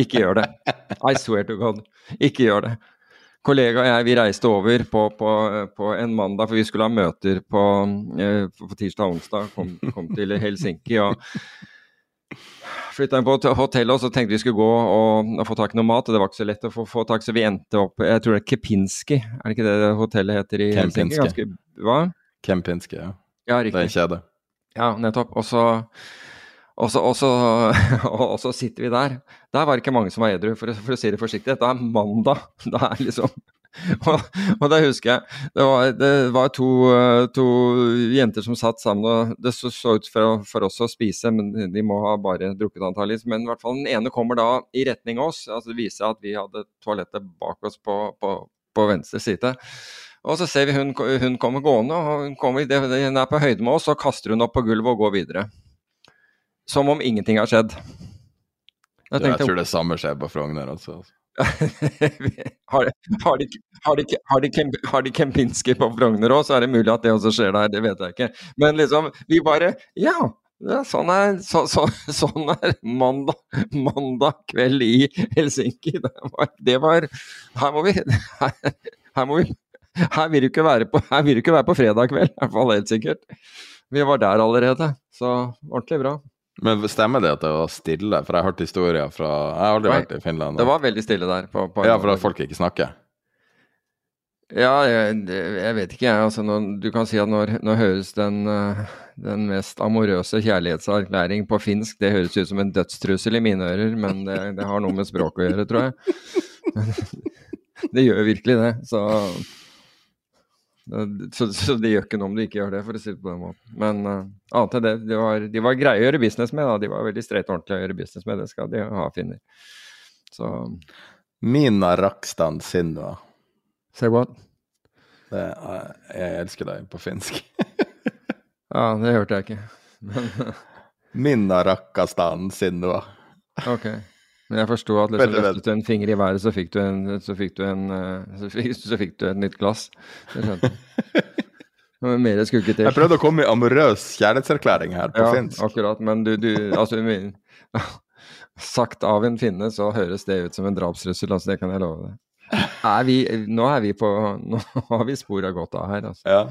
Ikke gjør det. *laughs* I swear to God. Ikke gjør det. Kollega og jeg vi reiste over på, på, på, en mandag, for vi skulle ha møter på, eh, på tirsdag og onsdag. Kom, kom, til Helsinki og flytta inn på hotellet, og så tenkte vi skulle gå og, og, få tak i noe mat. og Det var ikke så lett å få, få tak, så vi endte opp Jeg tror det er Kepinski, er det ikke det hotellet heter i Helsinki? Ganske, hva? Kempinski, ja. ja riktig. Det er en kjede. Ja, nettopp. Og så og så, og, så, *laughs* og så, sitter vi der. Der var det ikke mange som var edru, for, for, å si det forsiktig. Dette er mandag. *laughs* Det er liksom *laughs* og, og det husker jeg. Det var, det var to, to, jenter som satt sammen, og det så, så ut for, for, oss å spise, men de må ha bare drukket antakeligvis. Men i hvert fall den ene kommer da i retning oss. altså Det viser at vi hadde toalettet bak oss på, på, på venstre side. Og så ser vi hun, hun kommer gående, og hun kommer, den er på høyde med oss, og kaster hun opp på gulvet og går videre. Som om ingenting har skjedd. Jeg, jeg tror det samme skjer på Frogner også. har, *laughs* har, de, har, de, har, de, har de Kempinski på Frogner òg, så er det mulig at det også skjer der. Det vet jeg ikke. Men liksom, vi bare Ja, ja sånn, er, så, så, sånn er mandag, mandag, kveld i Helsinki. Det var, det var Her må vi her, her må vi her vil du ikke være på, her vil du ikke være på fredag kveld, i hvert fall helt sikkert. Vi var der allerede, så ordentlig bra. Men stemmer det at det var stille? For jeg har hørt historier fra Jeg har aldri Nei, vært i Finland. Det var veldig stille der. På, på ja, for at folk ikke snakker? Ja, jeg, jeg vet ikke, jeg. Altså, når, du kan si at når, når høres den, eh, den, mest amorøse kjærlighetserklæring på finsk Det høres ut som en dødstrussel i mine ører, men det, det har noe med språket å gjøre, tror jeg. *laughs* det gjør virkelig det. Så så, så, det gjør ikke noe om du ikke gjør det, for å si det på den måten. Men uh, annet enn det, de var, de var, greie å gjøre business med. Da. De var veldig streit ordentlige å gjøre business med, det skal de ha, finner. Så Mina Rakstan Sinva. Say what? Det, jeg elsker deg på finsk. *laughs* ja, det hørte jeg ikke. Men, Minna Rakkastan Sinva. ok. Men jeg forsto at liksom, løftet du en finger i været, så fikk du, en, så fikk du, en, eh, så fikk, så fikk du et nytt glass. Det skjønte jeg. *laughs* Mer skulle ikke til. Jeg prøvde å komme i amorøs kjærlighetserklæring her på ja, finsk. akkurat, men du, du altså, *laughs* Sagt av en finne, så høres det ut som en drapstrussel, altså det kan jeg love deg. Er vi, nå er vi på Nå har vi spora godt av her, altså. Ja.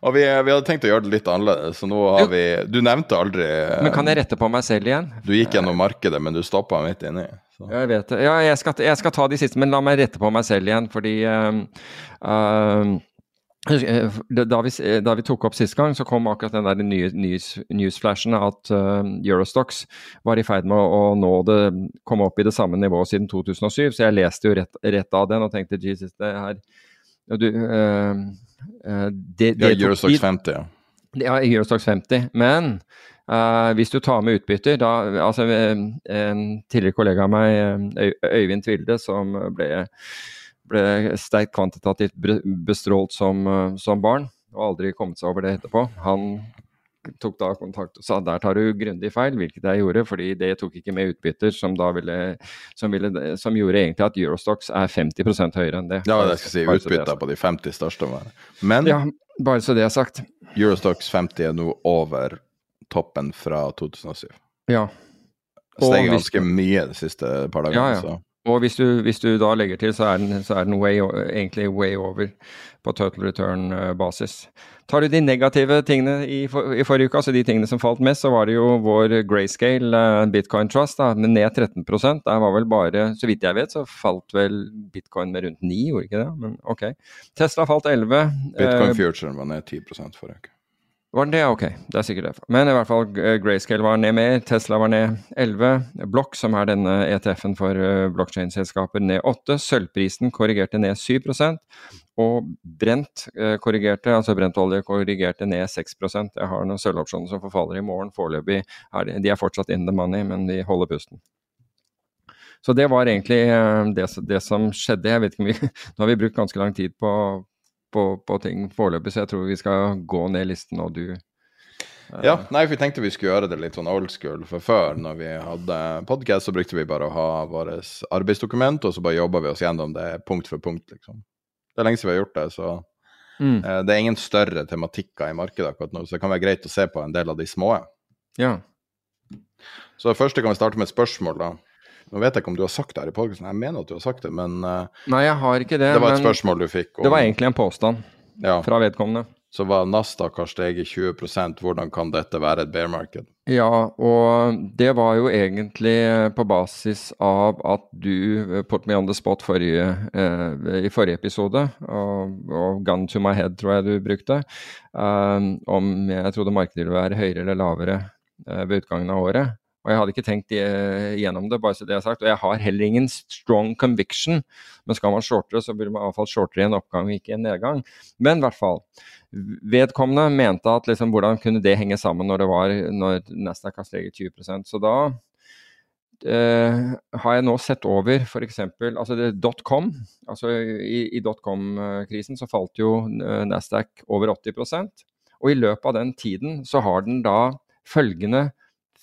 Og vi, vi, hadde tenkt å gjøre det litt annerledes, så nå har vi Du nevnte aldri Men kan jeg rette på meg selv igjen? Du gikk gjennom markedet, men du stoppa midt inni. Så. Jeg vet det. Ja, jeg skal, jeg skal, ta de siste, men la meg rette på meg selv igjen, fordi uh, uh, da vi, da vi, tok opp sist gang, så kom akkurat den der news, newsflashen at uh, Eurostox var i ferd med å, nå det, komme opp i det samme nivået siden 2007. Så jeg leste jo rett, rett av den og tenkte Jesus, det her du, uh, uh, det, det, Ja, Eurostox 50, ja. Ja, Eurostox 50. Men hvis du tar med utbytter da, altså En tidligere kollega av meg, Øyvind Tvilde, som ble ble sterkt kvantitativt bestrålt som, eh, som, barn, og aldri kommet seg over det etterpå. Han tok da kontakt og sa der tar du grundig feil, hvilket jeg gjorde, fordi det tok ikke med utbytter, som, ville, som, ville, som gjorde egentlig at Eurostox er 50% høyere enn det. Ja, jeg skal si utbytter på de 50 største. Men ja, bare så det er sagt. Eurostox 50 er nå over toppen fra 2007. Ja. Steg ganske mye de siste par dagene. Ja, ja. Og hvis du, hvis du, da legger til, så er den, så er den way, egentlig way over på total return-basis. Tar du de negative tingene i, for, i, forrige uke, altså de tingene som falt mest, så var det jo vår grayscale uh, bitcoin trust da, med ned 13% Der var vel bare, så vidt jeg vet, så falt vel bitcoin med rundt 9, gjorde ikke det? Men ok. Tesla falt 11. Bitcoin uh, future var ned 10 forrige uke. Var det ok? Det er sikkert det. Men i hvert fall eh, Grayscale var ned mer, Tesla var ned 11, Block, som er denne ETF-en for blokkjedeselskaper, blockchain-selskaper, ned 8, Sølvprisen korrigerte ned 7 og Brent uh, korrigerte, altså Brent-olje korrigerte ned 6% Jeg har noen sølvopsjoner som forfaller i morgen. Foreløpig er de, er fortsatt in the money, men vi holder pusten. Så det var egentlig det, det, som skjedde. Jeg vet ikke om vi, *laughs* Nå har vi brukt ganske lang tid på på, på ting foreløpig, så jeg tror vi skal gå ned listen, og du ja, nei, vi tenkte vi skulle gjøre det litt sånn old school. For før, når vi hadde podkast, så brukte vi bare å ha vårt arbeidsdokument, og så bare jobba vi oss gjennom det punkt for punkt, liksom. Det er lenge siden vi har gjort det, så mm. eh, det er ingen større tematikker i markedet akkurat nå, så det kan være greit å se på en del av de små. Ja. Så først kan vi starte med et spørsmål, da. Nå vet jeg ikke om du har sagt det her i podkasten, jeg mener at du har sagt det, men uh, Nei, jeg har ikke det. det var et spørsmål du fikk. Det var egentlig en påstand ja, fra vedkommende. Så var Nasdaq har steget 20% hvordan kan dette være et bear market? Ja, og det var jo egentlig på basis av at du eh, put me on the spot forrige, eh, i forrige episode, og, og, 'gun to my head' tror jeg du brukte, eh, om jeg trodde markedet ville være høyere eller lavere eh, ved utgangen av året. Og jeg hadde ikke tenkt igjennom det, bare så det er sagt. Og jeg har heller ingen strong conviction. Men skal man shortere, så burde man iallfall shortere i en oppgang, ikke en nedgang. Men i hvert fall. Vedkommende mente at liksom, hvordan kunne det henge sammen når det var når Nasdaq har steget 20% Så da Uh, har jeg nå sett over f.eks. altså dotcom. Altså i, i dotcom-krisen så falt jo eh, Nasdaq over 80% Og i løpet av den tiden så har den da følgende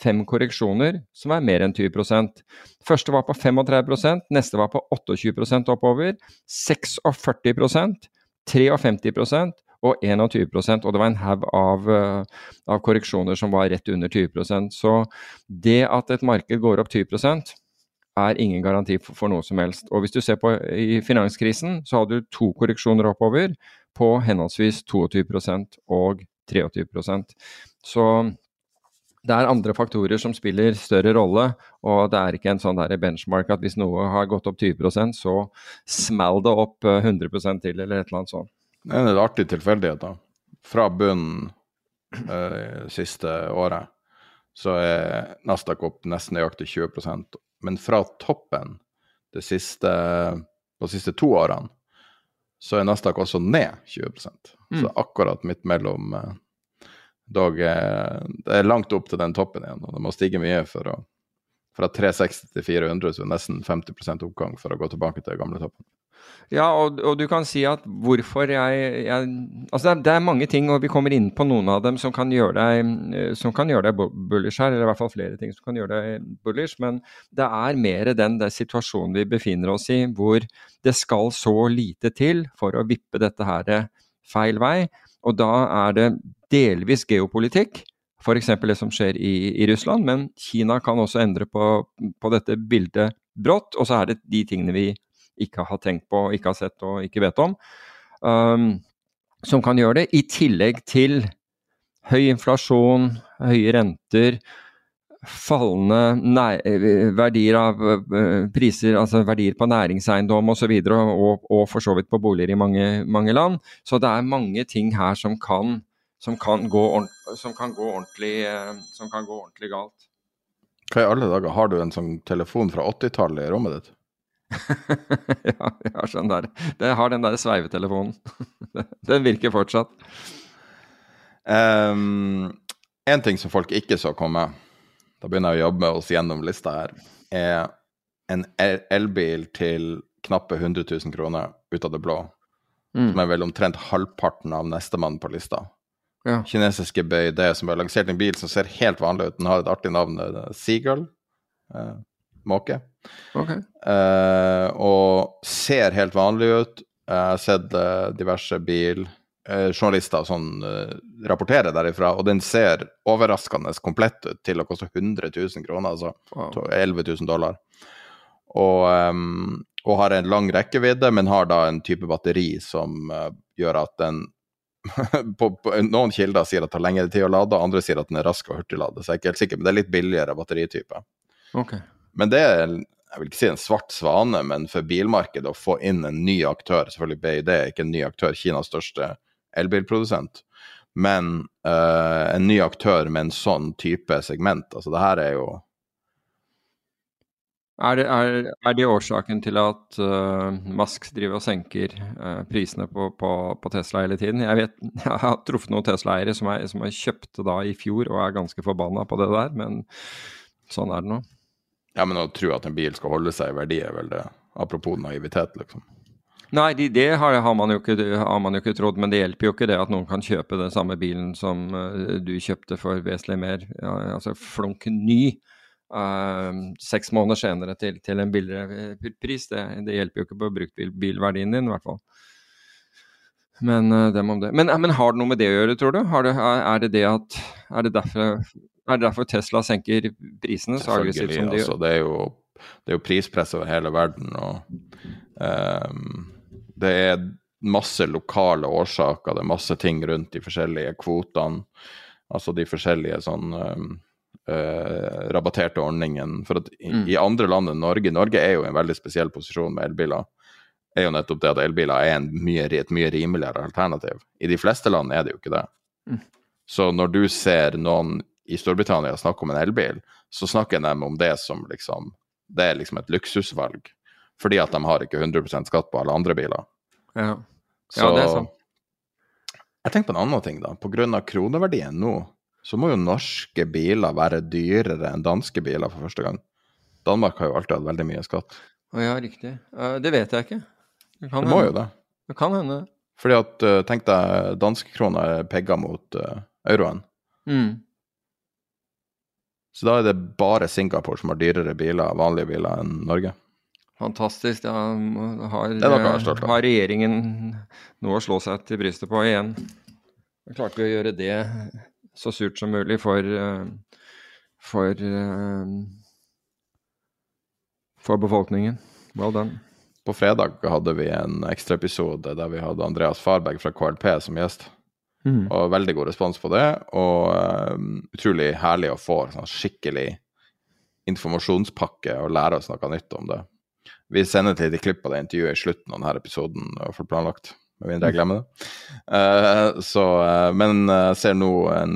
fem korreksjoner som er mer enn 20% Første var på 35% neste var på 28% oppover. 46% 53% og 21% og det var en haug av, eh, av, korreksjoner som var rett under 20% Så det at et marked går opp 20% er ingen garanti for, for, noe som helst. Og hvis du ser på i finanskrisen, så hadde du to korreksjoner oppover på henholdsvis 22% og 23% Så det er andre faktorer som spiller større rolle, og det er ikke en sånn der benchmark at hvis noe har gått opp 20% så smell det opp 100 eh, til, eller et eller annet sånt. Det er en artig tilfeldighet, da. Fra bunnen eh, siste året så er Nasdaq opp nesten nøyaktig 20% Men fra toppen de siste, de siste to årene så er Nasdaq også ned 20 mm. Så akkurat midt mellom eh, dog eh, Det er langt opp til den toppen igjen, og det må stige mye for å fra 360 til 400, så nesten 50% oppgang for å gå tilbake til gamle toppen. Ja, og, og, du kan si at hvorfor jeg, jeg Altså det er, det er, mange ting, og vi kommer inn på noen av dem som kan gjøre deg, eh, som kan gjøre deg bullish her, eller i hvert fall flere ting som kan gjøre deg bullish, men det er mer den situasjonen vi befinner oss i, hvor det skal så lite til for å vippe dette her feil vei. Og da er det delvis geopolitikk, f.eks. det som skjer i, i, Russland, men Kina kan også endre på, på dette bildet brått. Og så er det de tingene vi ikke har tenkt på, ikke har sett og ikke vet om, um, som kan gjøre det. I tillegg til høy inflasjon, høye renter, fallende verdier av uh, priser, altså verdier på næringseiendom osv., og, og, og for så vidt på boliger i mange, mange, land. Så det er mange ting her som kan, som kan, gå, som kan, gå, ordentlig, uh, som kan gå ordentlig galt. Hva i alle dager, har du en sånn telefon fra 80-tallet i rommet ditt? *laughs* ja, jeg har sånn der. Jeg har den der sveivetelefonen. *laughs* den virker fortsatt. Um, en ting som folk ikke så komme, da begynner jeg å jobbe med oss gjennom lista her, er en elbil til knappe 100 000 kroner ut av det blå. Mm. Som er vel omtrent halvparten av nestemann på lista. Ja. Kinesiske BYD som har lansert en bil som ser helt vanlig ut. Den har et artig navn, Seagull. Uh, måke. Okay. Uh, og ser helt vanlig ut. Jeg har sett uh, diverse biljournalister uh, sånn, rapportere derifra, og den ser overraskende komplett ut til å koste 100 000 kroner, altså wow. 11 000 dollar. Og, um, og, har en lang rekkevidde, men har da en type batteri som gjør at den *laughs* på, på, Noen kilder sier at det tar lengre tid å lade, andre sier at den er rask og hurtiglade. Så jeg er ikke helt sikker, men det er litt billigere batteritype. Okay. Men det er jeg vil ikke si en svart svane, men for bilmarkedet å få inn en ny aktør Selvfølgelig BID er ikke en ny aktør, Kinas største elbilprodusent. Men uh, en ny aktør med en sånn type segment, altså det her er jo er det, er, er det årsaken til at uh, Musk driver og senker uh, prisene på, på, på, Tesla hele tiden? Jeg, vet, *laughs* jeg har truffet noen Tesla-eiere som, som har kjøpt da i fjor og er ganske forbanna på det der, men sånn er det nå. Ja, men å tro at en bil skal holde seg i verdi, er vel det. Apropos naivitet, liksom. Nei, det, det har, har, man ikke, har, man jo ikke, trodd, men det hjelper jo ikke det at noen kan kjøpe den samme bilen som uh, du kjøpte for vesentlig mer, ja, altså flunk ny, uh, seks måneder senere til, til en billigere eh, pris. Det, det, hjelper jo ikke på bruktbilverdien din, i hvert fall. Men uh, dem om det. Men, men, har det noe med det å gjøre, tror du? Det, er det det at Er det derfor er det derfor Tesla senker prisene så aggressivt som de gjør? Altså, det er jo det er jo prispress over hele verden. og um, Det er masse lokale årsaker, det er masse ting rundt de forskjellige kvotene. Altså de forskjellige sånn um, uh, rabatterte ordningen. For at i, mm. i, andre land enn Norge Norge er jo i en veldig spesiell posisjon med elbiler. er jo nettopp det at elbiler er mye, et mye rimeligere alternativ. I de fleste land er det jo ikke det. Mm. Så når du ser noen i Storbritannia snakke om en elbil, så snakker de om det som liksom Det er liksom et luksusvalg. Fordi at de har ikke 100 skatt på alle andre biler. Ja. ja, det er sant. Jeg tenker på en annen ting, da. På grunn av kroneverdien nå, så må jo norske biler være dyrere enn danske biler for første gang. Danmark har jo alltid hatt veldig mye skatt. Ja, riktig. Det vet jeg ikke. Det, det må jo det. Det kan hende. Fordi at, uh, tenk deg, danskekrona er pegga mot uh, euroen. Mm. Så da er det bare Singapore som har dyrere biler, vanlige biler, enn Norge. Fantastisk. Ja, har, har, regjeringen noe å slå seg til brystet på igjen. Jeg klarte å gjøre det så surt som mulig for for, for befolkningen. Well done. På fredag hadde vi en ekstraepisode der vi hadde Andreas Farberg fra KLP som gjest. Mm. Og veldig god respons på det, og um, utrolig herlig å få sånn skikkelig informasjonspakke og lære oss noe nytt om det. Vi sender til de klipp av det intervjuet i slutten av denne episoden, for planlagt. Med mindre jeg glemmer det. Uh, så, uh, men jeg uh, ser nå en,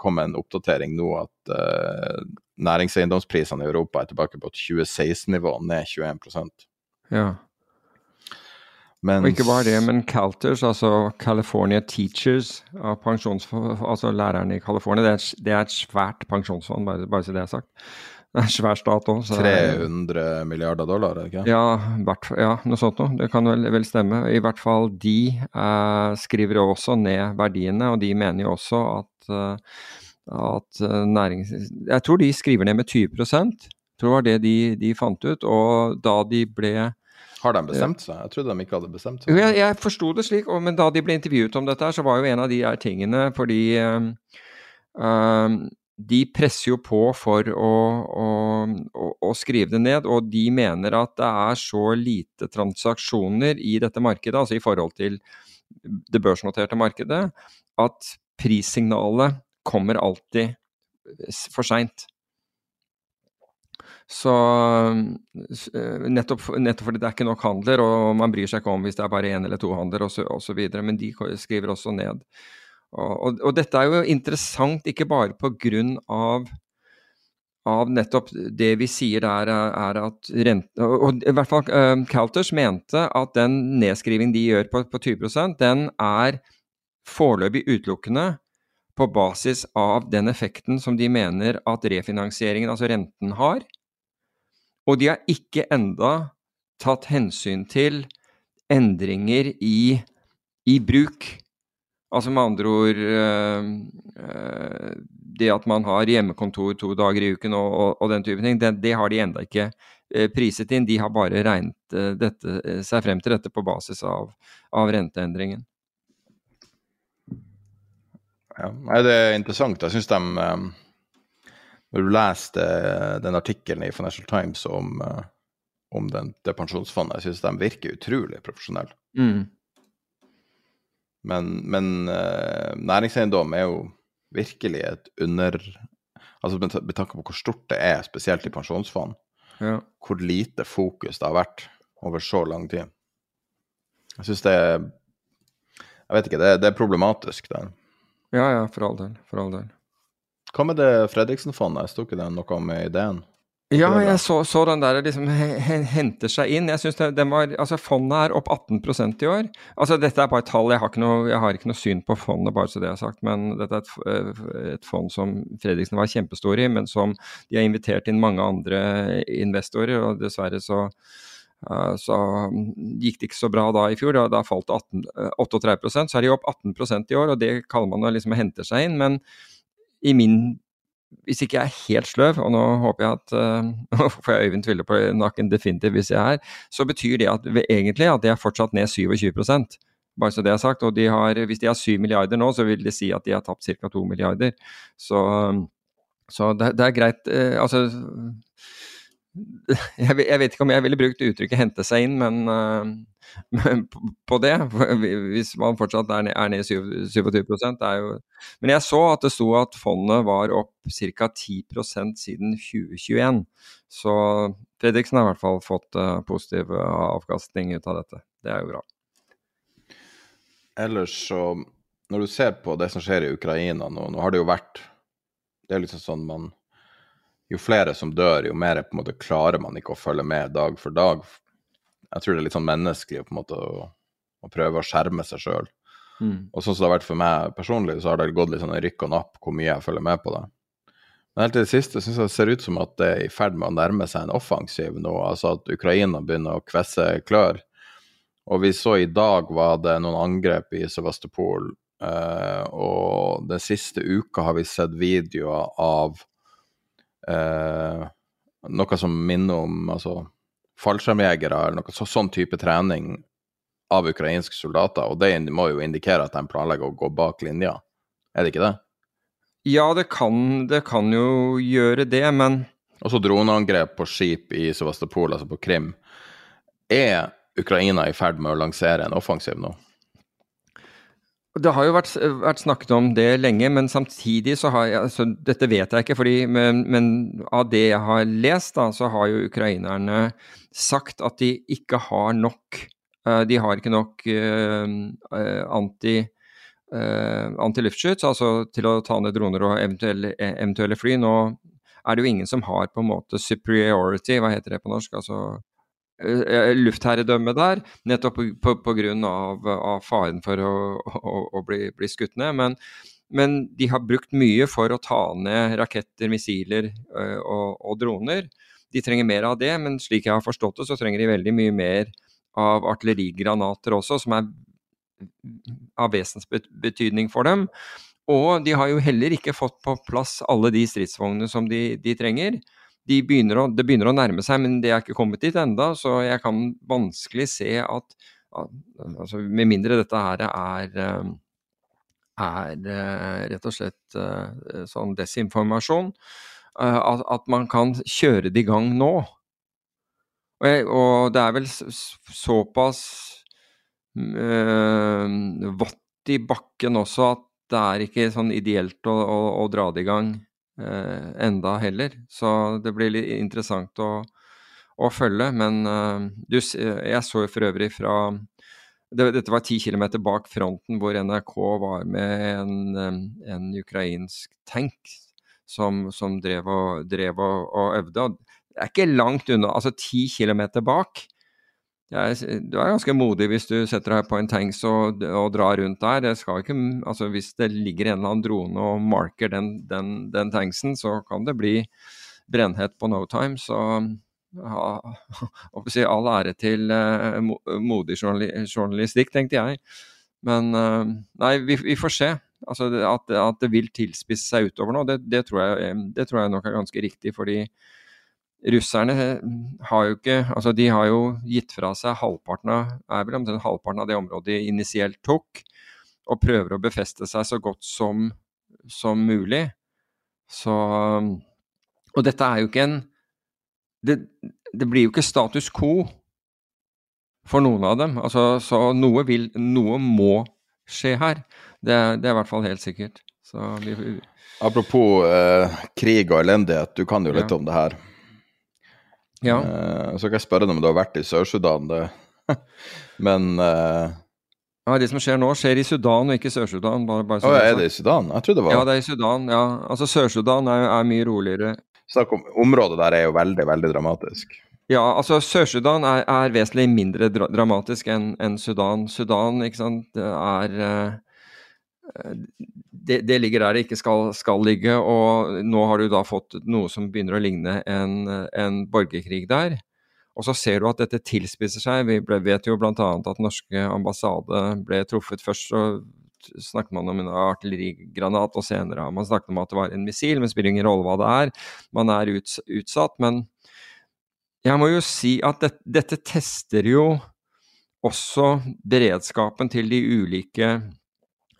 kom en oppdatering nå at uh, næringseiendomsprisene i Europa er tilbake på 2016-nivå, ned 21% Ja. Mens... Og ikke bare det, men Calters, altså California Teachers, altså lærerne i California, det er, det er et svært pensjonsfond, bare, bare så det er sagt. Det er svær stat òg. 300 milliarder dollar, er det ikke? Ja, ja noe sånt noe. Det kan vel, vel, stemme. I hvert fall de eh, skriver også ned verdiene, og de mener jo også at, uh, at uh, nærings... Jeg tror de skriver ned med 20 Jeg tror det var det de, de fant ut. Og da de ble har de bestemt seg? Jeg trodde de ikke hadde bestemt seg. Jeg, jeg forsto det slik, men da de ble intervjuet om dette, så var jo en av de her tingene fordi um, de presser jo på for å, å, å, å, skrive det ned, og de mener at det er så lite transaksjoner i dette markedet, altså i forhold til det børsnoterte markedet, at prissignalet kommer alltid for seint. Så eh, nettopp, nettopp, fordi det er ikke nok handler, og man bryr seg ikke om hvis det er bare én eller to handler osv. Men de skriver også ned. Og, og, dette er jo interessant ikke bare pga. Av, av nettopp det vi sier der, er at rente Og i hvert fall uh, Calters mente at den nedskriving de gjør på, på 20 den er foreløpig utelukkende på basis av den effekten som de mener at refinansieringen, altså renten, har. Og de har ikke enda tatt hensyn til endringer i, i bruk. Altså med andre ord øh, øh, Det at man har hjemmekontor to dager i uken og, og, og den type ting, det, det har de enda ikke øh, priset inn. De har bare regnet dette, seg frem til dette på basis av, av renteendringen. Ja, det er interessant. Jeg syns de når du leste den artikkelen i Financial Times om, eh, om den, det pensjonsfondet, jeg syns de virker utrolig profesjonelle. Mm. Men, men uh, næringseiendom er jo virkelig et under Altså med tanke på hvor stort det er, spesielt i pensjonsfond, ja. hvor lite fokus det har vært over så lang tid. Jeg syns det er Jeg vet ikke, det, det er problematisk, det. Ja, ja, for all del. For all del. Hva med det Fredriksen-fondet, sto ikke det noe om ideen? Ja, jeg så, så, den der liksom henter seg inn. Jeg synes det, den var, altså Fondet er opp 18% i år. Altså Dette er bare et tall, jeg har, noe, jeg har, ikke noe, syn på fondet, bare så det er sagt. Men dette er et, eh, et, fond som Fredriksen var kjempestor i, men som de har invitert inn mange andre investorer. Og dessverre så, uh, så gikk det ikke så bra da i fjor. Da, da falt det 18, 38 Så er de opp 18% i år, og det kaller man å liksom hente seg inn. men i min hvis ikke jeg er helt sløv, og nå håper jeg at *laughs* uh, får jeg Øyvind Tville på nakken definitivt hvis jeg er, så betyr det at egentlig at de er fortsatt ned 27% bare så det er sagt. Og de har, hvis de har 7 milliarder nå, så vil det si at de har tapt ca. 2 milliarder. Så, så det, det, er greit. Uh, altså *laughs* jeg, jeg, vet ikke om jeg ville brukt uttrykket 'hente seg inn', men, *laughs* uh, på det, hvis man fortsatt er er ned 27 det er jo Men jeg så at det sto at fondet var opp ca. 10% siden 2021. Så Fredriksen har i hvert fall fått uh, positiv avkastning ut av dette. Det er jo bra. Ellers så, når du ser på det som skjer i Ukraina nå, nå har det jo vært Det er liksom sånn man jo flere som dør, jo mer på en måte klarer man ikke å følge med dag for dag. Jeg tror det er litt sånn menneskelig på en måte å, å prøve å skjerme seg sjøl. Mm. Og sånn som det har vært for meg personlig, så har det gått litt sånn rykk og napp hvor mye jeg følger med på det. Men helt til det siste syns jeg det ser ut som at det er i ferd med å nærme seg en offensiv nå. Altså at Ukraina begynner å kvesse klør. Og vi så i dag var det noen angrep i Sevastopol. Eh, og den siste uka har vi sett videoer av eh, noe som minner om altså, fallskjermjegere eller noe så, sånn type trening av ukrainske soldater. Og det må jo indikere at de planlegger å gå bak linja, er det ikke det? Ja, det kan, det kan jo gjøre det, men Også droneangrep på skip i Sevastopol, altså på Krim. Er Ukraina i ferd med å lansere en offensiv nå? Det har jo vært, vært, snakket om det lenge, men samtidig så har jeg altså Dette vet jeg ikke, fordi, men, men, av det jeg har lest, da, så har jo ukrainerne sagt at de ikke har nok uh, De har ikke nok uh, anti, uh, antiluftskyts, altså til å ta ned droner og eventuelle, eventuelle fly. Nå er det jo ingen som har på en måte superiority, hva heter det på norsk? altså Eh, luftherredømme der, nettopp pga. Av faren for å, å, å bli, bli, skutt ned. Men, men, de har brukt mye for å ta ned raketter, missiler eh, og, og, droner. De trenger mer av det, men slik jeg har forstått det, så trenger de veldig mye mer av artillerigranater også, som er av vesensbetydning for dem. Og de har jo heller ikke fått på plass alle de stridsvognene som de, de trenger de begynner å, det begynner å nærme seg, men det er ikke kommet dit enda, så jeg kan vanskelig se at altså, Med mindre dette her er, eh, er eh, rett og slett eh, sånn desinformasjon, at, at man kan kjøre det i gang nå. Og, jeg, og det er vel såpass øh, vått i bakken også at det er ikke sånn ideelt å, å, å dra det i gang eh, enda heller. Så det blir litt interessant å, å følge. Men eh, du, jeg så jo for øvrig fra det, Dette var ti kilometer bak fronten hvor NRK var med en, eh, en ukrainsk tank som, som drev, og, drev og, og øvde. Det er ikke langt unna, altså ti kilometer bak. Er, du er ganske modig hvis du setter deg på en tanks og, og drar rundt der. Ikke, altså Hvis det ligger en eller annen drone og marker den, den, den tanksen, så kan det bli brennhet på no time. Så ja, *laughs* si, all ære til uh, modig journalistikk, tenkte jeg. Men uh, nei, vi, vi, får se. Altså, at, at, det vil tilspisse seg utover nå, det, det, tror jeg, det tror jeg nok er ganske riktig. fordi russerne har jo ikke Altså, de har jo gitt fra seg halvparten av er vel omtrent halvparten av det området de initielt tok, og prøver å befeste seg så godt som, som mulig. Så Og dette er jo ikke en det, det, blir jo ikke status quo for noen av dem. Altså, så noe vil Noe må skje her. Det, det er i hvert fall helt sikkert. Vi, Apropos eh, krig og elendighet, du kan jo litt ja. om det her. Ja. Uh, så kan jeg spørre deg om du har vært i Sør-Sudan, *laughs* men uh, ja, Det som skjer nå, skjer i Sudan og ikke Sør-Sudan. Bare, bare oh, er det i Sudan? Jeg trodde det var Ja, det er i Sudan. ja. Altså Sør-Sudan er, er, mye roligere. Snakk om Området der er jo veldig, veldig dramatisk. Ja, altså Sør-Sudan er, er, vesentlig mindre dra dramatisk enn en Sudan. Sudan, ikke sant, er uh, det, det, ligger der det ikke skal, skal, ligge, og nå har du da fått noe som begynner å ligne en, en borgerkrig der. Og så ser du at dette tilspisser seg. Vi ble, vet jo bl.a. at norske ambassade ble truffet først. så snakket man om en artillerigranat, og senere har man snakket om at det var en missil. Men spiller ingen rolle hva det er. Man er uts, utsatt. Men jeg må jo si at det, dette tester jo også beredskapen til de ulike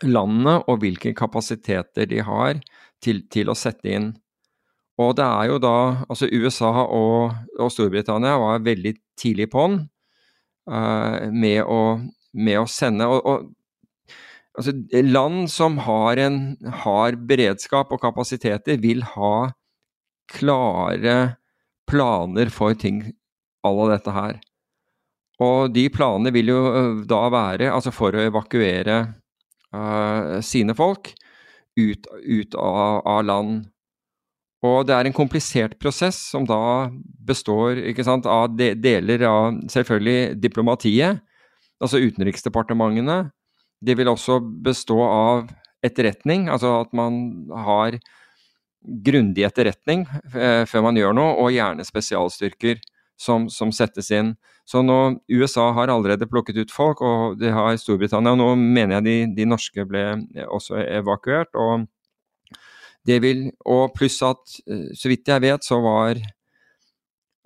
landene og hvilke kapasiteter de har til, til å sette inn Og det er jo da Altså USA og, og Storbritannia var veldig tidlig på'n uh, med, med, å sende og, og, altså, Land som har, en, har beredskap og kapasiteter, vil ha klare planer for ting à la dette her. Og de planene vil jo da være altså for å evakuere uh, sine folk ut, ut av, av land. Og det er en komplisert prosess som da består sant, av de, deler av selvfølgelig diplomatiet, altså utenriksdepartementene. Det vil også bestå av etterretning, altså at man har grundig etterretning eh, før man gjør noe, og gjerne spesialstyrker som, som, settes inn. Så nå, USA har allerede plukket ut folk, og det har Storbritannia. og Nå mener jeg de, de norske ble også evakuert. og det vil, og pluss at, eh, så vidt jeg vet, så var,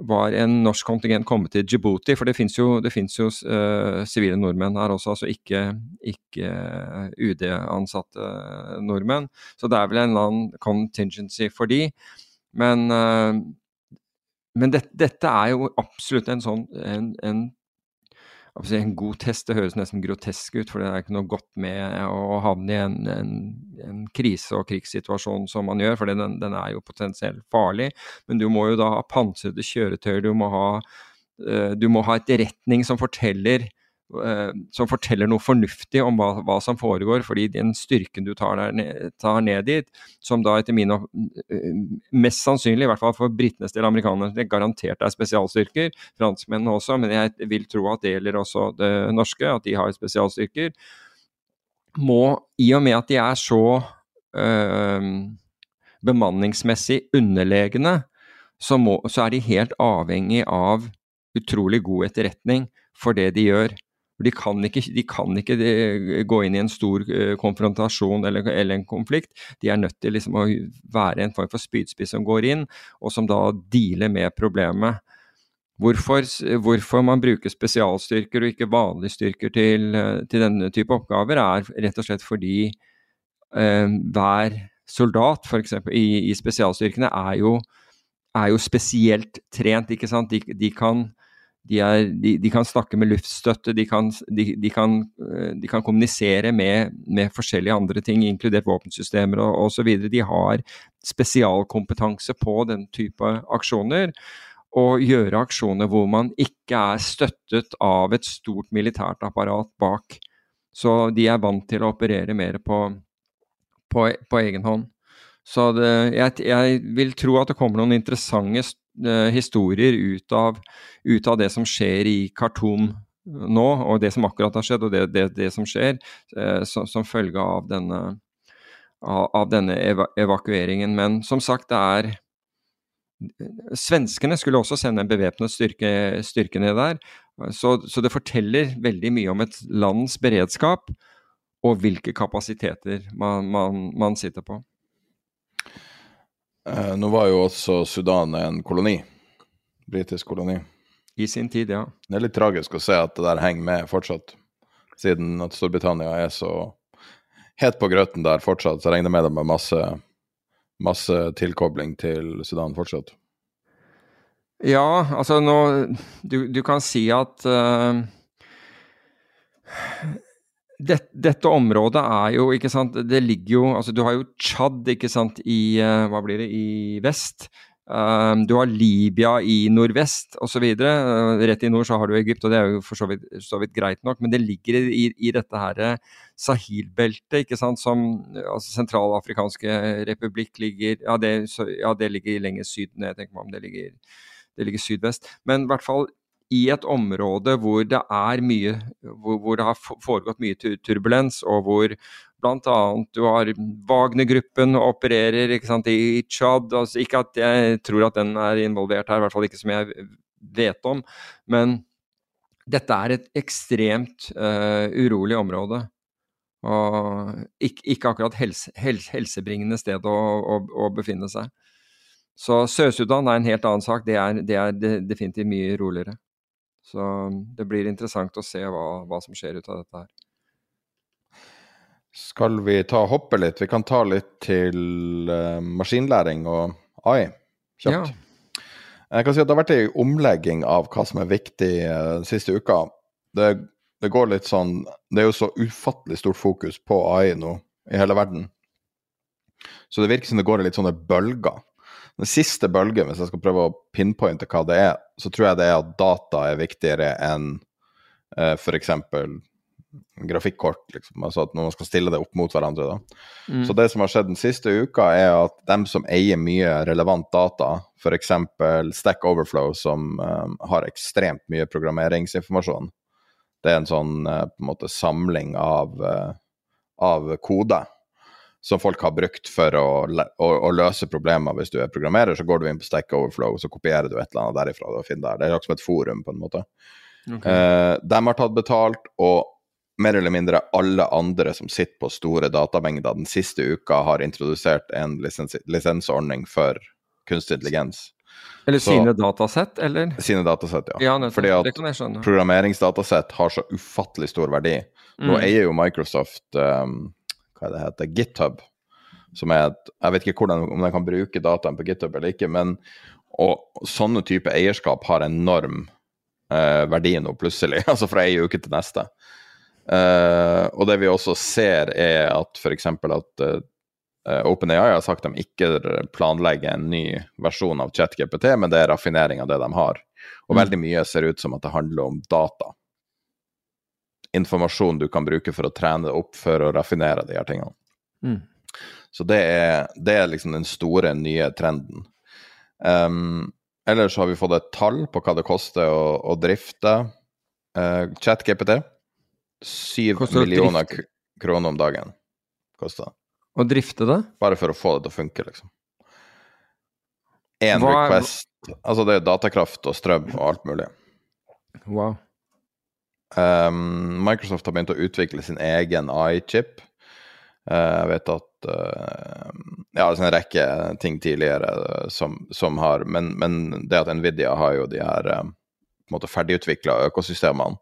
var en norsk kontingent kommet til Djibouti. For det fins jo, jo uh, sivile nordmenn her også, altså ikke, ikke UD-ansatte nordmenn. Så det er vel en eller annen contingency for de. Men, uh, men det, dette er jo absolutt en sånn en, en en god test, det høres nesten grotesk ut, for det er ikke noe godt med å havne i en, en, krise- og krigssituasjon som man gjør, for den, den, er jo potensielt farlig. Men du må jo da ha pansrede kjøretøyer, du må ha, uh, du må ha etterretning som forteller Eh, som forteller noe fornuftig om hva, hva, som foregår. fordi den styrken du tar, der, tar, ned dit, som da etter min eh, Mest sannsynlig, i hvert fall for britenes del, amerikanerne, det garantert er spesialstyrker. Franskmennene også, men jeg vil tro at det gjelder også det norske, at de har spesialstyrker. Må, i og med at de er så øh, bemanningsmessig underlegne, så, må, så er de helt avhengig av utrolig god etterretning for det de gjør. De kan ikke, de kan ikke eh, gå inn i en stor uh, konfrontasjon eller, eller, en konflikt. De er nødt til liksom å være en form for spydspiss som går inn, og som da dealer med problemet. Hvorfor, hvorfor, man bruker spesialstyrker og ikke vanlige styrker til, eh, til, denne type oppgaver, er rett og slett fordi uh, hver soldat for eksempel, i, i spesialstyrkene er jo, er jo, spesielt trent. ikke sant? De, de kan de, er, de, de, kan snakke med luftstøtte, de kan, de, kan, eh, kan kommunisere med, med, forskjellige andre ting, inkludert våpensystemer og osv. De har spesialkompetanse på den type aksjoner. Og gjøre aksjoner hvor man ikke er støttet av et stort militært apparat bak. Så de er vant til å operere mer på, på, på egen hånd. Så det, jeg, jeg, vil tro at det kommer noen interessante historier ut av, ut av, det som skjer i Khartoum nå, og det som akkurat har skjedd, og det, det, det som skjer uh, som, som, følge av denne, av, av denne eva evakueringen. Men som sagt, det er Svenskene skulle også sende en bevæpnet styrke, styrke, ned der. Så, så, det forteller veldig mye om et lands beredskap og hvilke kapasiteter man, man, man sitter på. Eh, nå var jo også Sudan en koloni. Britisk koloni. I sin tid, ja. Det er litt tragisk å se at det der henger med fortsatt, siden at Storbritannia er så het på grøten der fortsatt. Så jeg regner med det med masse, masse tilkobling til Sudan fortsatt. Ja, altså nå Du, du kan si at uh, det, dette området er jo, ikke sant Det ligger jo Altså, du har jo Tsjad, ikke sant, i uh, Hva blir det, i vest. Um, du har Libya i nordvest osv. Uh, rett i nord så har du Egypt, og det er jo for så vidt, så vidt greit nok. Men det ligger i, i dette her Sahil-beltet, ikke sant, som altså Sentralafrikanske republikk ligger ja det, så, ja, det ligger lenger syd ned, tenker man om det ligger, det ligger sydvest. Men i hvert fall i et område hvor det mye hvor, hvor, det har foregått mye turbulens, og hvor bl.a. du har Wagner-gruppen opererer sant, i Tsjad. Altså, ikke at jeg tror at den er involvert her, i hvert fall ikke som jeg vet om. Men dette er et ekstremt uh, urolig område. Og ikke, ikke akkurat helse, helse, helsebringende sted å, å, å, befinne seg. Så Sør-Sudan er en helt annen sak. Det er, det er definitivt mye roligere. Så det blir interessant å se hva, hva som skjer ut av dette her. Skal vi ta hoppe litt? Vi kan ta litt til uh, maskinlæring og AI. kjapt. Jeg kan si at Det har vært en omlegging av hva som er viktig uh, den siste uka. Det, det, går litt sånn Det er jo så ufattelig stort fokus på AI nå i hele verden. Så det virker som det går i litt sånne bølger. Den siste bølgen, hvis jeg skal prøve å pinpointe hva det er, så tror jeg det er at data er viktigere enn uh, f.eks. grafikkort. Liksom. Altså at når man skal stille det opp mot hverandre. Mm. Så det som har skjedd den siste uka, er at dem som eier mye relevant data, f.eks. Stack Overflow, som um, har ekstremt mye programmeringsinformasjon, det er en sånn uh, på en måte samling av, uh, av kode som folk har brukt for å, å, å, løse problemer. Hvis du er programmerer, så går du inn på Stack Overflow, så kopierer du et eller annet derifra. og finner der. Det er liksom som et forum, på en måte. Okay. Eh, de har tatt betalt, og mer eller mindre alle andre som sitter på store datamengder den siste uka, har introdusert en lisens lisensordning for kunstig intelligens. Eller så, sine datasett, eller? Sine datasett, ja. ja nettopp, Fordi at programmeringsdatasett har så ufattelig stor verdi. Nå mm. eier jo Microsoft um, hva det heter, GitHub. Som er et, Jeg vet ikke hvordan, om de kan bruke dataen på GitHub eller ikke, men og, sånne type eierskap har enorm eh, verdi nå, plutselig. *laughs* Altså fra ei uke til neste. Eh, og det vi også ser, er at f.eks. at eh, OpenAI har sagt de ikke planlegger en ny versjon av ChatGPT, men det er raffinering av det de har. Og mm. veldig mye ser ut som at det handler om data informasjon du kan bruke for å trene opp for å raffinere de her tingene. Mm. Så det er, det er, liksom den store, nye trenden. Um, ellers har vi fått et tall på hva det koster å, å drifte uh, ChatGPT. Syv millioner kroner om dagen koster Å drifte det? Bare for å få det til å funke, liksom. Én request Altså det er datakraft og strøm og alt mulig. Wow. Um, Microsoft har begynt å utvikle sin egen AI-chip. Uh, jeg vet at uh, Ja, altså en rekke ting tidligere uh, som, som, har men, men, det at Nvidia har jo de her uh, på en måte ferdigutvikla økosystemene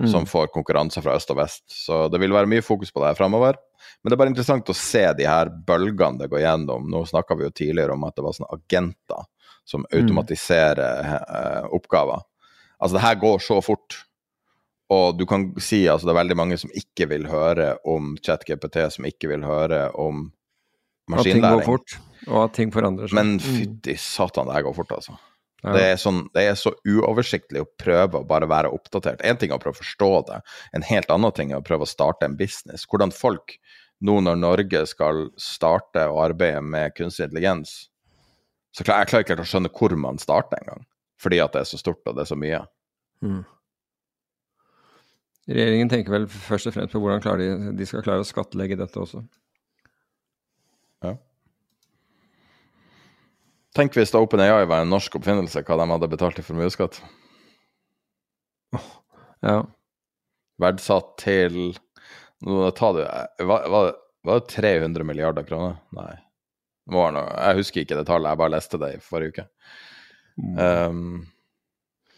mm. som får konkurranse fra øst og vest. Så det vil være mye fokus på det her framover. Men det er bare interessant å se de her bølgene det går gjennom. Nå snakka vi jo tidligere om at det var sånne agenter som mm. automatiserer mm. oppgaver. Altså, det her går så fort. Og du kan si altså det er veldig mange som ikke vil høre om ChatGPT, som ikke vil høre om maskinlæring. At ting går fort, og at ting forandrer seg. Men mm. fytti satan, det her går fort, altså. Ja. Det, er sånn, det, er så uoversiktlig å prøve å bare være oppdatert. Én ting er å prøve å forstå det, en helt annen ting er å prøve å starte en business. Hvordan folk, nå når Norge skal starte å arbeide med kunstig intelligens, så klar, jeg klarer ikke helt å skjønne hvor man starter engang. Fordi at det er så stort og det er så mye. Mm. Regjeringen tenker vel først og fremst på hvordan de, de, skal klare å skattlegge dette også. Ja. Tenk hvis OpenAI var en norsk oppfinnelse, hva de hadde betalt i formuesskatt. Oh, ja. Verdsatt til Nå tar du Var, var, var det 300 milliarder kroner? Nei. Jeg husker ikke det tallet, jeg bare leste det i forrige uke. Um,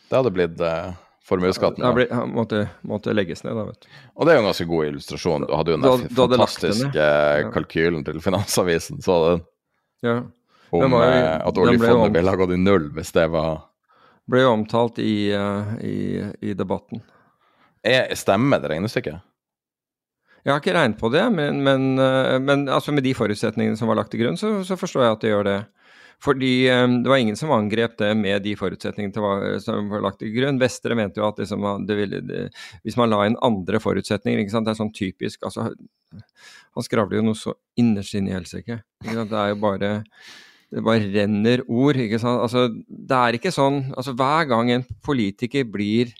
det hadde blitt uh, formuesskatten. Ja, ble, måtte, måtte, legges ned, da, vet du. Og det er jo en ganske god illustrasjon. Du hadde jo den da, fantastiske ja. kalkylen til Finansavisen, så den. Ja. Om jo, eh, at oljefondet ville ha gått i null hvis det var Ble jo omtalt i, uh, i, i debatten. Er, stemmer det regnestykket? Jeg har ikke regnet på det, men, men, uh, men altså med de forutsetningene som var lagt til grunn, så, så forstår jeg at det gjør det. Fordi um, det var ingen som angrep det med de forutsetningene som var lagt til grunn. Vestre mente jo at liksom, ville, det, hvis man la inn andre forutsetninger Det er sånn typisk altså, Han skravler jo noe så innerst inne i helsike. Det er jo bare det bare renner ord. ikke sant? Altså, det er ikke sånn altså Hver gang en politiker blir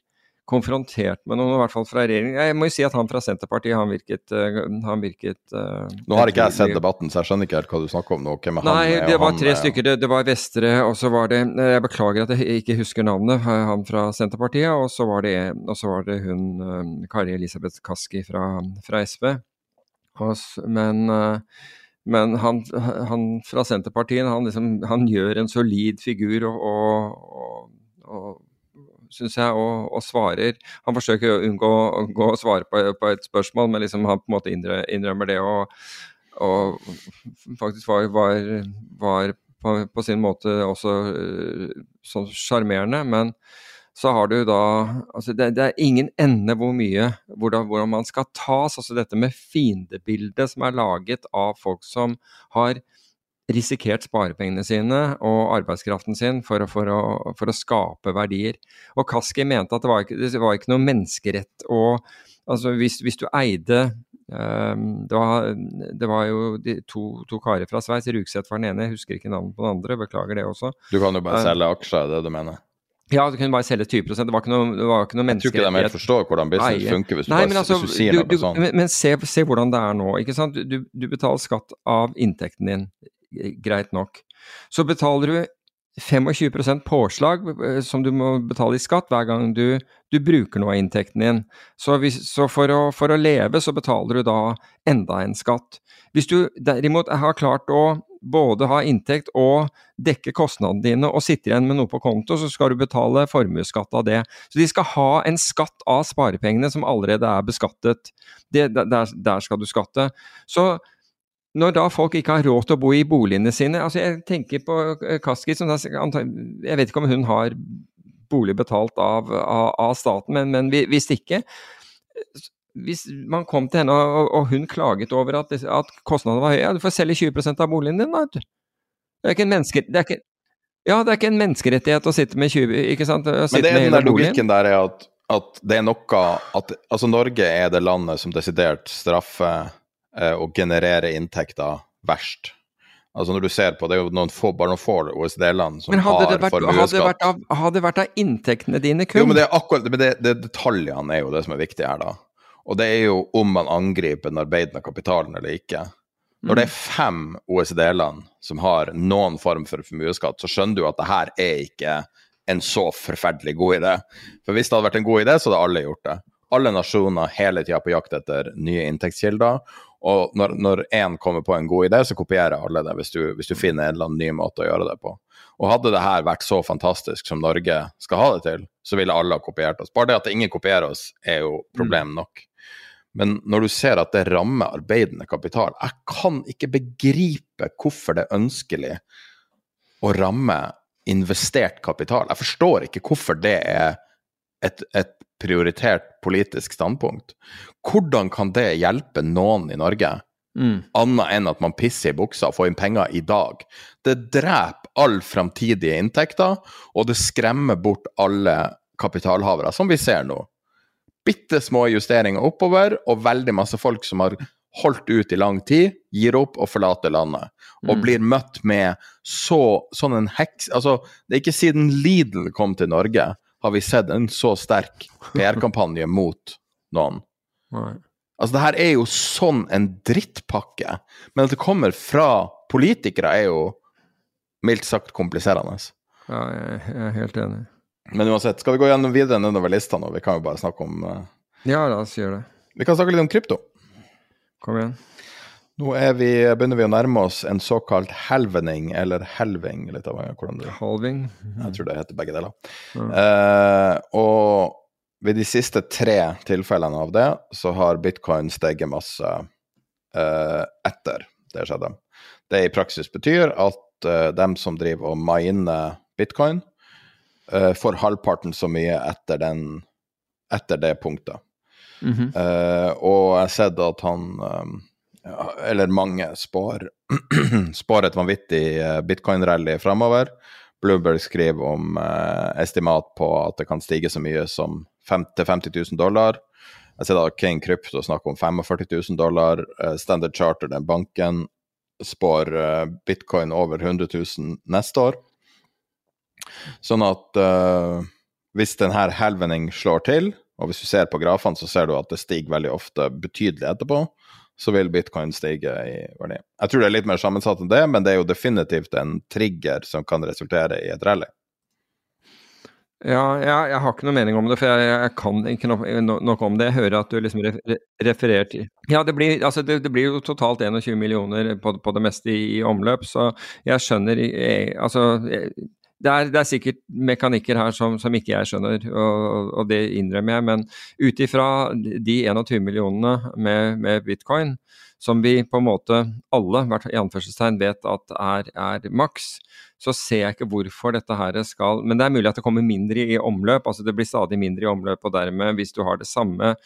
konfrontert med noen, i hvert fall fra regjeringen. Jeg må jo si at han fra Senterpartiet, han virket, uh, han virket uh, Nå har ikke jeg sett debatten, så jeg skjønner ikke helt hva du snakker om nå. Hvem er Nei, han? det var tre stykker. Det, det, var Vestre, og så var det Jeg beklager at jeg ikke husker navnet, han fra Senterpartiet. Og så var det, var det hun Kari Elisabeth Kaski fra, fra SV. men men han, han, fra Senterpartiet han, liksom, han gjør en solid figur og, og, og syns jeg, og, og, svarer. Han forsøker å unngå, å svare på, på, et spørsmål, men liksom han på en måte innrømmer det og, og faktisk var, var, var på, på sin måte også sånn sjarmerende. Men så har du da altså det, det, er ingen ende hvor mye hvordan, hvordan man skal tas. Altså dette med fiendebildet som er laget av folk som har risikert sparepengene sine og arbeidskraften sin for å, for å, for å skape verdier. Og Kaski mente at det var ikke, det var ikke noe menneskerett å altså hvis, hvis, du eide um, det, var, det, var, jo de to, to karer fra Sveits, Rugseth var den ene, jeg husker ikke navnet på den andre, beklager det også. Du kan jo bare uh, selge aksjer, er det du mener? Ja, du kunne bare selge 20 Det var ikke noe, det var ikke noe Jeg tror ikke de helt forstår hvordan business Nei, funker hvis du, Nei, bare, altså, hvis du sier noe sånt. Men, men se, se, hvordan det er nå. ikke sant? Du, du, betaler skatt av inntekten din greit nok. Så betaler du 25 påslag eh, som du må betale i skatt hver gang du, du bruker noe av inntekten din. Så, hvis, så for, å, for, å, leve så betaler du da enda en skatt. Hvis du derimot har klart å både ha inntekt og dekke kostnadene dine og sitter igjen med noe på konto, så skal du betale formuesskatt av det. Så de skal ha en skatt av sparepengene som allerede er beskattet. Det, der, der skal du skatte. Så når da folk ikke har råd til å bo i boligene sine altså Jeg tenker på eh, Kaski, som jeg vet ikke om hun har bolig betalt av, av, av staten, men, men, hvis ikke Hvis man kom til henne og, og hun klaget over at, at kostnadene var høye, ja, du får selge 20% av boligen din, da. Det er ikke en menneske... Det er ikke, ja, det er ikke en menneskerettighet å sitte med 20 ikke sant? Men det er den der logikken der er at, at det er noe at Altså, Norge er det landet som desidert straffer eh, og generere inntekter verst. Altså når du ser på, Det er jo noen få, bare noen få OECD-land som har formuesskatt. Hadde, hadde det vært av inntektene dine kun? Jo, men det er akkurat, men det, det, detaljene er jo det som er viktig her, da. Og det er jo om man angriper den arbeidende kapitalen eller ikke. Når det er fem OECD-land som har noen form for formuesskatt, så skjønner du at det her er ikke en så forferdelig god idé. For hvis det hadde vært en god idé, så hadde alle gjort det. Alle nasjoner hele tida på jakt etter nye inntektskilder. Og når én kommer på en god idé, så kopierer alle det, hvis du, hvis du, finner en eller annen ny måte å gjøre det på. Og hadde det her vært så fantastisk som Norge skal ha det til, så ville alle ha kopiert oss. Bare det at ingen kopierer oss, er jo problem mm. nok. Men når du ser at det rammer arbeidende kapital Jeg kan ikke begripe hvorfor det er ønskelig å ramme investert kapital. Jeg forstår ikke hvorfor det er et, et prioritert politisk standpunkt. Hvordan kan det hjelpe noen i Norge, mm. annet enn at man pisser i buksa og får inn penger i dag? Det dreper all framtidige inntekter, og det skremmer bort alle kapitalhavere, som vi ser nå. Bitte små justeringer oppover, og veldig masse folk som har holdt ut i lang tid, gir opp og forlater landet. Og mm. blir møtt med så, sånn en heks... Altså, det er ikke siden Lidl kom til Norge har vi sett en så sterk PR-kampanje mot noen. Nei. Altså, det her er jo sånn en drittpakke. Men at det kommer fra politikere, er jo mildt sagt kompliserende. Ja, jeg er helt enig. Men uansett, skal vi gå gjennom videre nedover lista nå? Vi kan jo bare snakke om uh... Ja, la oss gjøre det. Vi kan snakke litt om krypto. Kom igjen. Nå vi, begynner vi å nærme oss en såkalt helvening, eller helving. litt av hvordan det Halving? Jeg tror det heter begge deler. Mm. Uh, og ved de siste tre tilfellene av det, så har bitcoin steget masse uh, etter det skjedde. Det i praksis betyr at uh, dem som driver og miner bitcoin, får halvparten så mye etter, den, etter det punktet. Mm -hmm. og jeg har sett at han um, eller mange, spår, *clears throat* spår et vanvittig eh, bitcoin-rally framover. Bloomberg skriver om eh, estimat på at det kan stige så mye som 50 50 000 dollar. Jeg ser da King Crypto snakker om 45 000 dollar. Eh, Standard Charter, den banken, spår eh, bitcoin over 100 000 neste år. Sånn at eh, hvis denne helvening slår til, og hvis du ser på grafene, så ser du at det stiger veldig ofte betydelig etterpå så vil bitcoin stige i verdi. Jeg tror det er litt mer sammensatt enn det, men det er jo definitivt en trigger som kan resultere i et rally. Ja, jeg, jeg har ikke noe mening om det, for jeg, jeg kan ikke no, noe om det. Jeg hører at du liksom refererer til Ja, det blir, altså det, det blir, jo totalt 21 millioner på, på det meste i, i, omløp, så jeg skjønner jeg, Altså, det er, det er, sikkert mekanikker her som, som ikke jeg skjønner, og, og det innrømmer jeg. Men ut ifra de 21 millionene med, med, bitcoin, som vi på en måte alle, i anførselstegn, vet at er, er maks, så ser jeg ikke hvorfor dette her skal Men det er mulig at det kommer mindre i omløp, altså det blir stadig mindre i omløp, og dermed, hvis du har det samme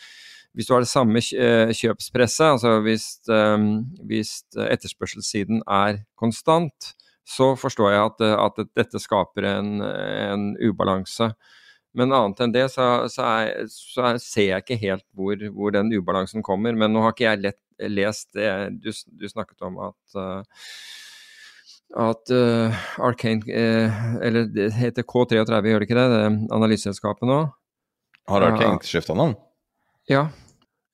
hvis du har det samme eh, kjøpspresset, altså hvis, um, hvis etterspørselssiden er konstant, så forstår jeg at, at dette skaper en, en ubalanse. Men annet enn det, så, så, er, så ser jeg ikke helt hvor, hvor, den ubalansen kommer. Men nå har ikke jeg lett, lest det du, du, snakket om at uh, at uh, Arcane uh, Eller det heter K33, gjør det ikke det? det analyseselskapet nå? Har Arcane skifta navn? Ja.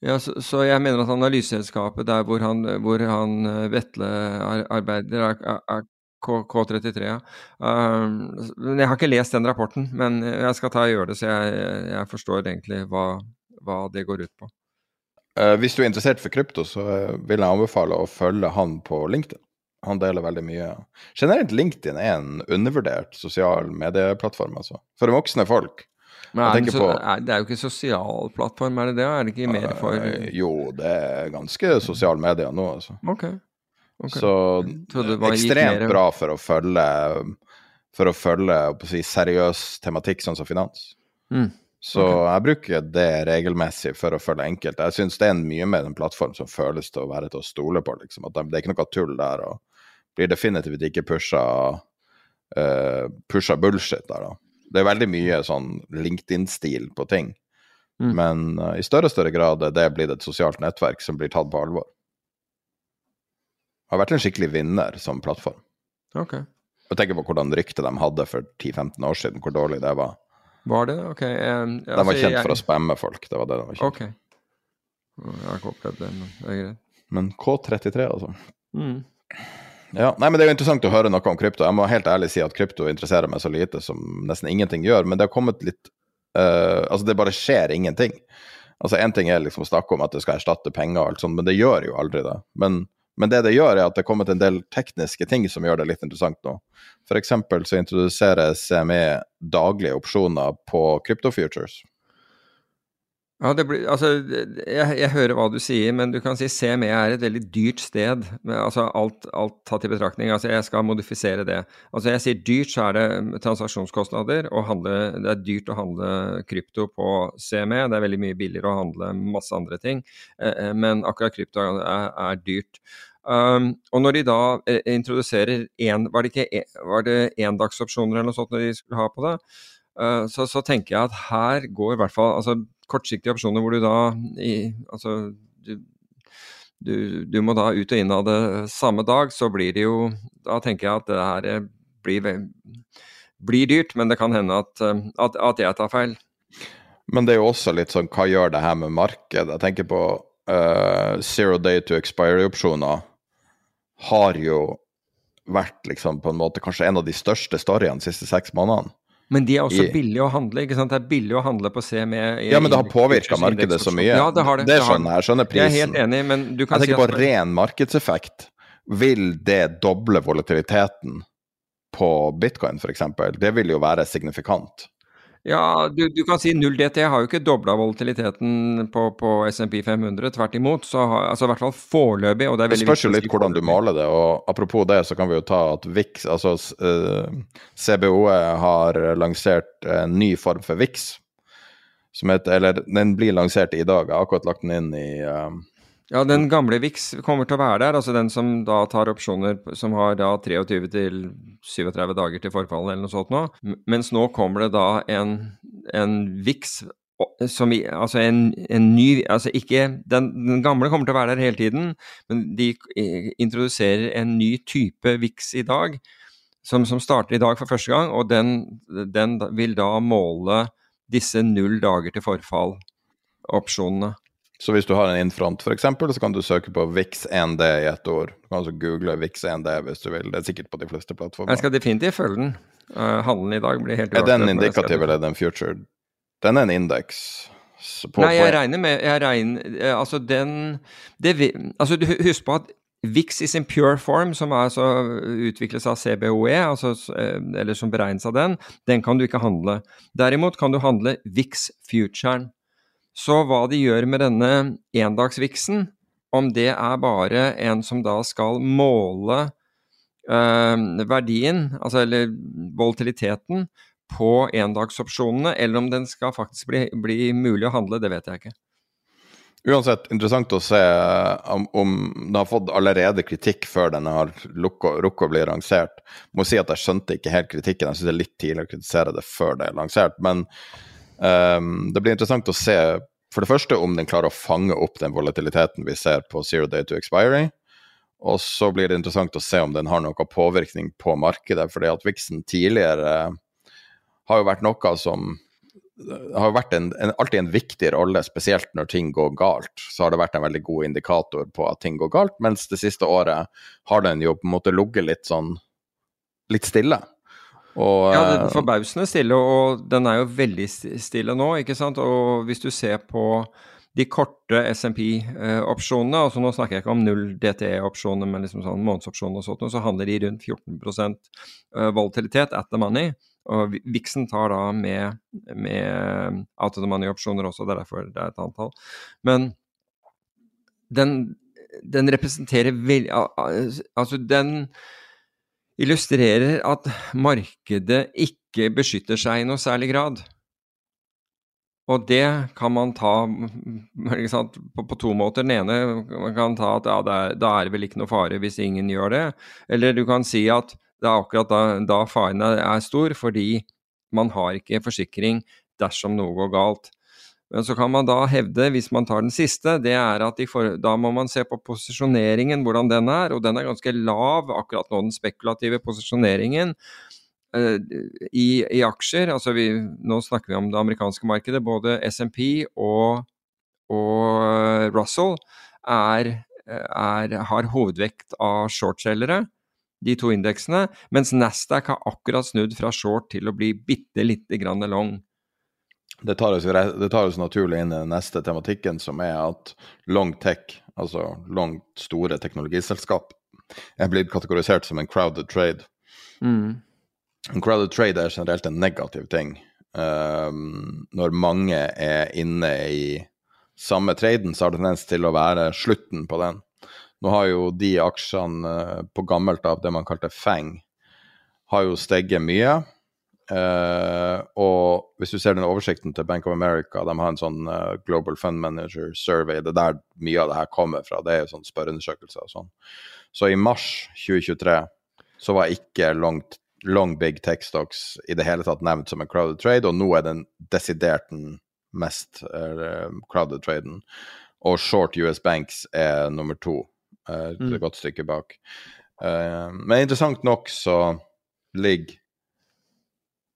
ja så, så, jeg mener at analyseselskapet der hvor han, hvor han Vetle arbeider, er, er, K 33 ja. Uh, jeg har ikke lest den rapporten, men jeg skal ta og gjøre det, så jeg, jeg forstår egentlig hva, hva, det går ut på. Uh, hvis du er interessert for krypto, så vil jeg anbefale å følge han på LinkedIn. Han deler veldig mye. Generelt LinkedIn er en undervurdert sosial medieplattform, altså. For voksne folk. Men er så, er, det er jo ikke sosial plattform, er det det? Er det ikke mer for uh, Jo, det er ganske sosial medier nå, altså. Okay. Okay. Så ekstremt bra for å følge for å følge å si, seriøs tematikk, sånn som finans. Mm. Så okay. jeg bruker det regelmessig for å følge enkelte. Jeg syns det er en mye mer en plattform som føles til å være til å stole på. Liksom. At det, er ikke noe tull der. og blir definitivt ikke pusha, uh, pusha bullshit der, da. Det er veldig mye sånn LinkedIn-stil på ting. Mm. Men uh, i større og større grad er det blitt et sosialt nettverk som blir tatt på alvor har vært en skikkelig vinner som plattform. Ok. Og tenker på hvordan ryktet de hadde for 10-15 år siden, hvor dårlig det var. Var det? Ok. Um, de var altså, kjent jeg... for å spamme folk, det var det de var kjent for. Okay. Jeg har ikke opplevd det, men det er greit. Men K33, altså. Mm. Ja, nei, men Det er jo interessant å høre noe om krypto. Jeg må helt ærlig si at krypto interesserer meg så lite som nesten ingenting gjør. Men det har kommet litt uh, Altså, det bare skjer ingenting. Altså, Én ting er liksom å snakke om at det skal erstatte penger, og alt sånt, men det gjør jo aldri det. Men men det det gjør, er at det er kommet en del tekniske ting som gjør det litt interessant nå. F.eks. så introduserer CME daglige opsjoner på cryptofutures. Ja, blir, altså, jeg, jeg, hører hva du sier, men du kan si CME er et veldig dyrt sted. altså Alt, alt tatt i betraktning. altså Jeg skal modifisere det. Altså Jeg sier dyrt, så er det transaksjonskostnader. og handle, Det er dyrt å handle krypto på CME. Det er veldig mye billigere å handle masse andre ting. Eh, eh, men akkurat krypto er, er dyrt. Um, og når de da eh, introduserer én Var det ikke var det endagsopsjoner eller noe sånt når de skulle ha på det? Uh, så, så, tenker jeg at her går i hvert fall altså kortsiktige opsjoner hvor du da i, altså, du, du, du, må da ut og inn av det samme dag, så blir det jo Da tenker jeg at det her eh, blir, blir dyrt, men det kan hende at, eh, at, at, jeg tar feil. Men det er jo også litt sånn hva gjør det her med markedet? Jeg tenker på uh, zero day to expiry-opsjoner har jo vært liksom på en måte kanskje en av de største storyene de siste seks månedene. Men de er også billige å handle, ikke sant? Det er billig å handle på CME. ja, men det har påvirka markedet så mye. Ja, det har det. Det skjønner jeg, skjønner prisen. Jeg er helt enig, men du kan jeg tenker si at... på ren markedseffekt. Vil det doble volatiliteten på bitcoin, f.eks.? Det vil jo være signifikant. Ja, du, du, kan si 0DT har jo ikke dobla volatiliteten på, på SMP 500. Tvert imot. Så har, altså i hvert fall foreløpig. og Det er veldig Det spørs jo litt hvordan du maler det. og Apropos det, så kan vi jo ta at VIX, altså uh, eh, CBOE har lansert en ny form for VIX. Som heter, eller den blir lansert i dag. Jeg har akkurat lagt den inn i uh, ja, den gamle VIX kommer til å være der. altså Den som da tar opsjoner som har da 23 til 37 dager til forfall eller noe sånt nå. Mens nå kommer det da en, en VIX som altså en, en, ny altså ikke, den, den, gamle kommer til å være der hele tiden, men de introduserer en ny type VIX i dag, som, som starter i dag for første gang. Og den, den vil da måle disse null dager til forfall-opsjonene. Så hvis du har en infront f.eks., så kan du søke på VIX1D i ett ord. Du kan altså google VIX1D hvis du vil. Det er sikkert på de fleste plattformer. Jeg skal definitivt følge den. Uh, handelen i dag blir helt Er den indikativ eller er den future? Den er en indeks. Nei, jeg regner med jeg regner, uh, Altså, den det, Altså, husk på at VIX i sin pure form, som altså utvikles av CBOE, altså, eller som beregnes av den, den kan du ikke handle. Derimot kan du handle VIX-futuren. Så hva de gjør med denne endagsviksen, om det er bare en som da skal måle eh, verdien, altså eller volatiliteten, på endagsopsjonene, eller om den skal faktisk bli, bli mulig å handle, det vet jeg ikke. Uansett, interessant å se om, om den har fått allerede kritikk før den har rukket å bli lansert. Må si at jeg skjønte ikke helt kritikken, jeg syns det er litt tidlig å kritisere det før det er lansert. Men um, det blir interessant å se for det første om den klarer å fange opp den volatiliteten vi ser på zero day to expiry. Og så blir det interessant å se om den har noe påvirkning på markedet. fordi at Vixen tidligere har jo vært noe som har vært en, en, alltid en viktig rolle, spesielt når ting går galt. Så har det vært en veldig god indikator på at ting går galt, mens det siste året har den jo på en måte ligget litt sånn litt stille. Og, ja, det er forbausende stille, og den er jo veldig stille nå, ikke sant. Og hvis du ser på de korte SMP-opsjonene, altså nå snakker jeg ikke om null DTE-opsjoner, men liksom sånn månedsopsjoner og sånt, så handler de rundt 14% volatilitet at the money. Og Vixen tar da med, med out of the money-opsjoner også, det er derfor det er et antall. Men den, den representerer veldig Altså, den illustrerer at markedet ikke beskytter seg i noe særlig grad. Og det kan man ta sant, på, på, to måter. Den ene man kan ta at ja, er, da er det vel ikke noe fare hvis ingen gjør det. Eller du kan si at det er akkurat da, da faren er stor, fordi man har ikke forsikring dersom noe går galt. Men så kan man da hevde, hvis man tar den siste, det er at for, da må man se på posisjoneringen, hvordan den er. Og den er ganske lav akkurat nå, den spekulative posisjoneringen uh, i, i, aksjer. Altså vi, nå snakker vi om det amerikanske markedet. Både SMP og, og Russell er, er, har hovedvekt av shortselgere de to indeksene, mens Nasdaq har akkurat snudd fra short til å bli bitte lite grann long. Det tar, oss, det tar oss naturlig inn i den neste tematikken, som er at long tech, altså langt store teknologiselskap, er blitt kategorisert som en crowded trade. Mm. En crowded trade er generelt en negativ ting. Um, når mange er inne i samme traden, så har det tendens til å være slutten på den. Nå har jo de aksjene uh, på gammelt av det man kalte FANG, har jo steget mye. Uh, og hvis du ser den oversikten til Bank of America, de har en sånn uh, Global Fund Manager Survey, det er der mye av det her kommer fra. Det er jo sånn spørreundersøkelser og sånn. Så i mars 2023 så var ikke long, long big tech stocks i det hele tatt nevnt som en crowded trade, og nå er den desidert den mest uh, crowded traden. Og short US Banks er nummer to, et mm. godt stykke bak. men interessant nok så ligger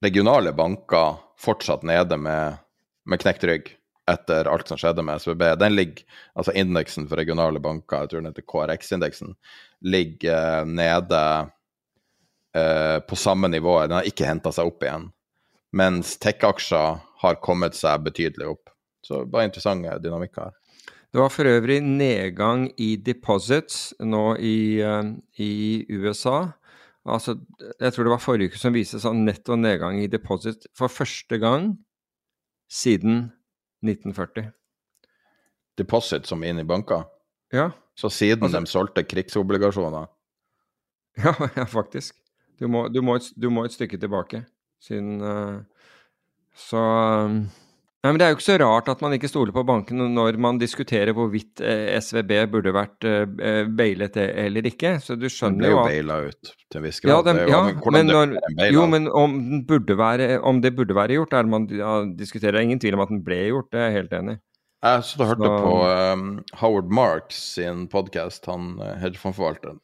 regionale banker fortsatt nede med, med knekt rygg etter alt som skjedde med SVB. Den ligger, altså Indeksen for regionale banker, jeg tror den heter KRX-indeksen, ligger uh, nede eh, på samme nivå. Den har ikke henta seg opp igjen. Mens tech-aksjer har kommet seg betydelig opp. Så bare interessante dynamikker her. Det var for øvrig nedgang i deposits nå i, uh, i USA. Altså, jeg tror det var forrige uke som viste sånn netto nedgang i deposit for første gang siden 1940. Deposit som inn i banker? Ja. Så siden altså, de solgte krigsobligasjoner? *laughs* Ja, ja faktisk. Du må, du, må et, du må, et, stykke tilbake siden uh, Så um, Nei, men Det er jo ikke så rart at man ikke stoler på bankene når man diskuterer hvorvidt eh, SVB burde vært eh, eh, bailet eller ikke. Så du skjønner jo at Den ble jo baila ut til en viss grad. Ja, den, ja men, når, jo, men om, være, om, det burde være gjort, er man ja, diskuterer. Ingen tvil om at den ble gjort, det er jeg helt enig i. Jeg så og hørte så... på um, Howard Marks sin podkast, han hedgefondforvalteren.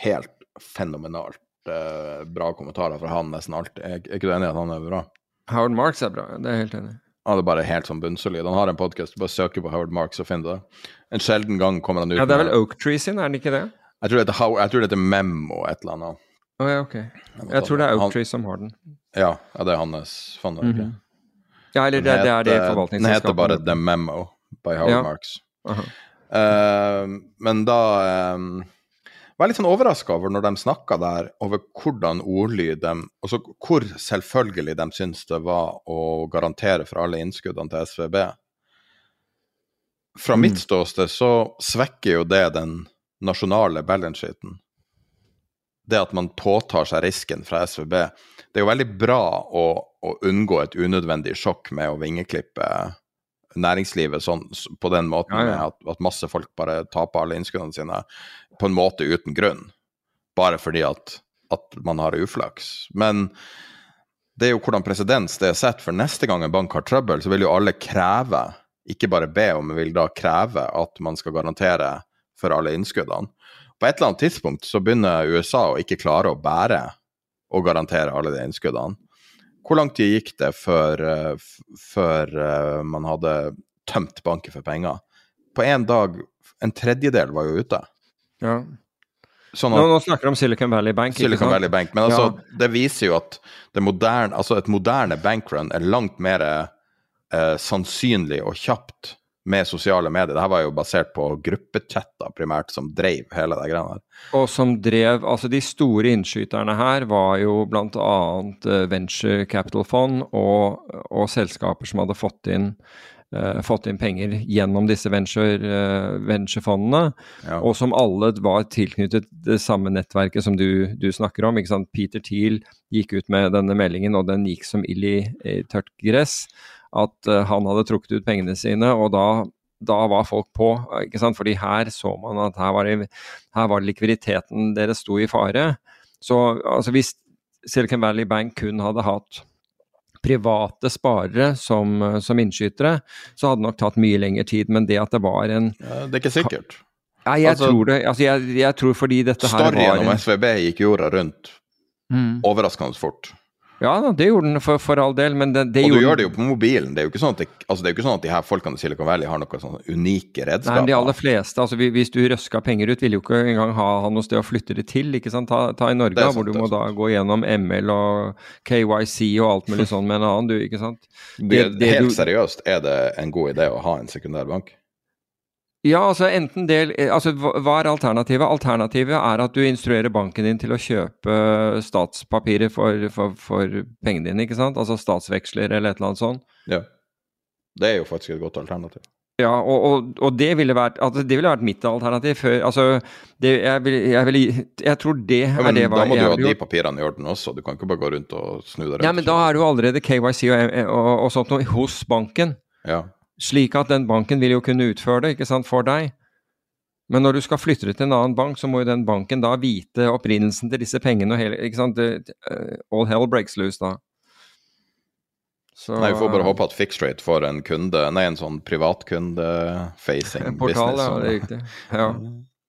Helt fenomenalt uh, bra kommentarer fra han nesten alltid. Er ikke du enig i at han er bra? Howard Marks er bra, det er jeg helt enig i. Han er bare helt sånn bunnsolid. Han har en podkast, bare søker på Howard Marks og finner det. En sjelden gang kommer han ut Ja, Det er vel Oak Tree sin, er det ikke det? Jeg tror det heter, jeg tror det heter Memo et eller annet. Oh, ja, ok. Jeg tror det er Oak Tree som har den. Ja, ja det er hans. Jeg ikke. Mm -hmm. Ja, eller det, det, er det forvaltningsselskapet. Den heter bare The Memo by Howard ja. Marks. Uh -huh. uh, men da um, var litt sånn overraska over når de snakka der, over hvordan ordlyd de Altså hvor selvfølgelig de syns det var å garantere for alle innskuddene til SVB. fra mitt ståsted så svekker jo det den nasjonale balance sheeten. Det at man påtar seg risken fra SVB. Det er jo veldig bra å, å unngå et unødvendig sjokk med å vingeklippe næringslivet sånn, på den måten Ja, ja. at, at masse folk bare taper alle innskuddene sine på en måte uten grunn. Bare fordi at, at man har uflaks. Men det er jo hvordan presedens det er sett, for neste gang en bank har trøbbel, så vil jo alle kreve, ikke bare be om, men vil da kreve at man skal garantere for alle innskuddene. På et eller annet tidspunkt så begynner USA å ikke klare å bære og garantere alle de innskuddene. Hvor lang tid gikk det før, eh, før eh, man hadde tømt banken for penger? På én dag En tredjedel var jo ute. Ja. Sånn Nå, at, nå snakker du om Silicon Valley Bank. Silicon? Valley Bank. Men altså, Ja. det viser jo at det moderne, altså et moderne bankrun er langt mer eh, sannsynlig og kjapt med sosiale medier. Dette var jo basert på gruppechatter primært, som drev hele det greia der. Og som drev Altså, de store innskyterne her var jo bl.a. venture capital fond og, og selskaper som hadde fått inn eh, fått inn penger gjennom disse venture, eh, venturefondene, Ja. og som alle var tilknyttet det samme nettverket som du, du snakker om. Peter Thiel gikk ut med denne meldingen, og den gikk som ild i, i tørt gress. At eh, han hadde trukket ut pengene sine, og da, da var folk på. ikke sant? Fordi her så man at her var, det, her var likviditeten deres sto i fare. Så altså, hvis Silicon Valley Bank kun hadde hatt private sparere som, som innskytere, så hadde det nok tatt mye lengre tid. Men det at det var en det er ikke sikkert. Nei, jeg Altså, tror det. Altså, jeg, jeg tror fordi dette her var Storyen om SVB gikk jorda rundt Mm. overraskende fort. Ja det gjorde den for, for all del, men det, det Og du gjør det jo på mobilen. Det er jo ikke sånn at, det, altså det ikke sånn at de her folkene i Silicon Valley har noen sånne unike Nei, redskaper. men De aller fleste, altså Hvis du røska penger ut, ville jo ikke engang ha, ha noe sted å flytte det til. ikke sant? Ta, ta i Norge, er hvor du må da gå gjennom ML og KYC og alt mulig *laughs* sånn med en annen, du, ikke sant? det, helt seriøst, er det en god idé å ha en sekundærbank? Ja, altså enten del, eh, altså hva hva er alternativet? Alternativet er at du instruerer banken din til å kjøpe statspapirer for, for, for pengene dine, ikke sant? Altså statsveksler eller et eller annet sånt. Ja. Det er jo faktisk et godt alternativ. Ja, og, og, og det ville vært altså det ville vært mitt alternativ før Altså, det, jeg, vil, jeg, vil, jeg tror det Ja, er men det da må du ha ville de gjort. papirene i orden også. Du kan ikke bare gå rundt og snu deg rundt. Ja, men da er du allerede KYC og, og, og sånt noe hos banken. Ja. Slik at den banken vil jo kunne utføre det, ikke sant, for deg. Men når du skal flytte det til en annen bank, så må jo den banken da vite opprinnelsen til disse pengene og hele ikke sant, eh, All hell breaks loose da. Så, Nei, vi får bare håpe at Fixrate får en kunde, nei, en sånn privatkunde-facing *laughs* business. ja, det er riktig. Ja.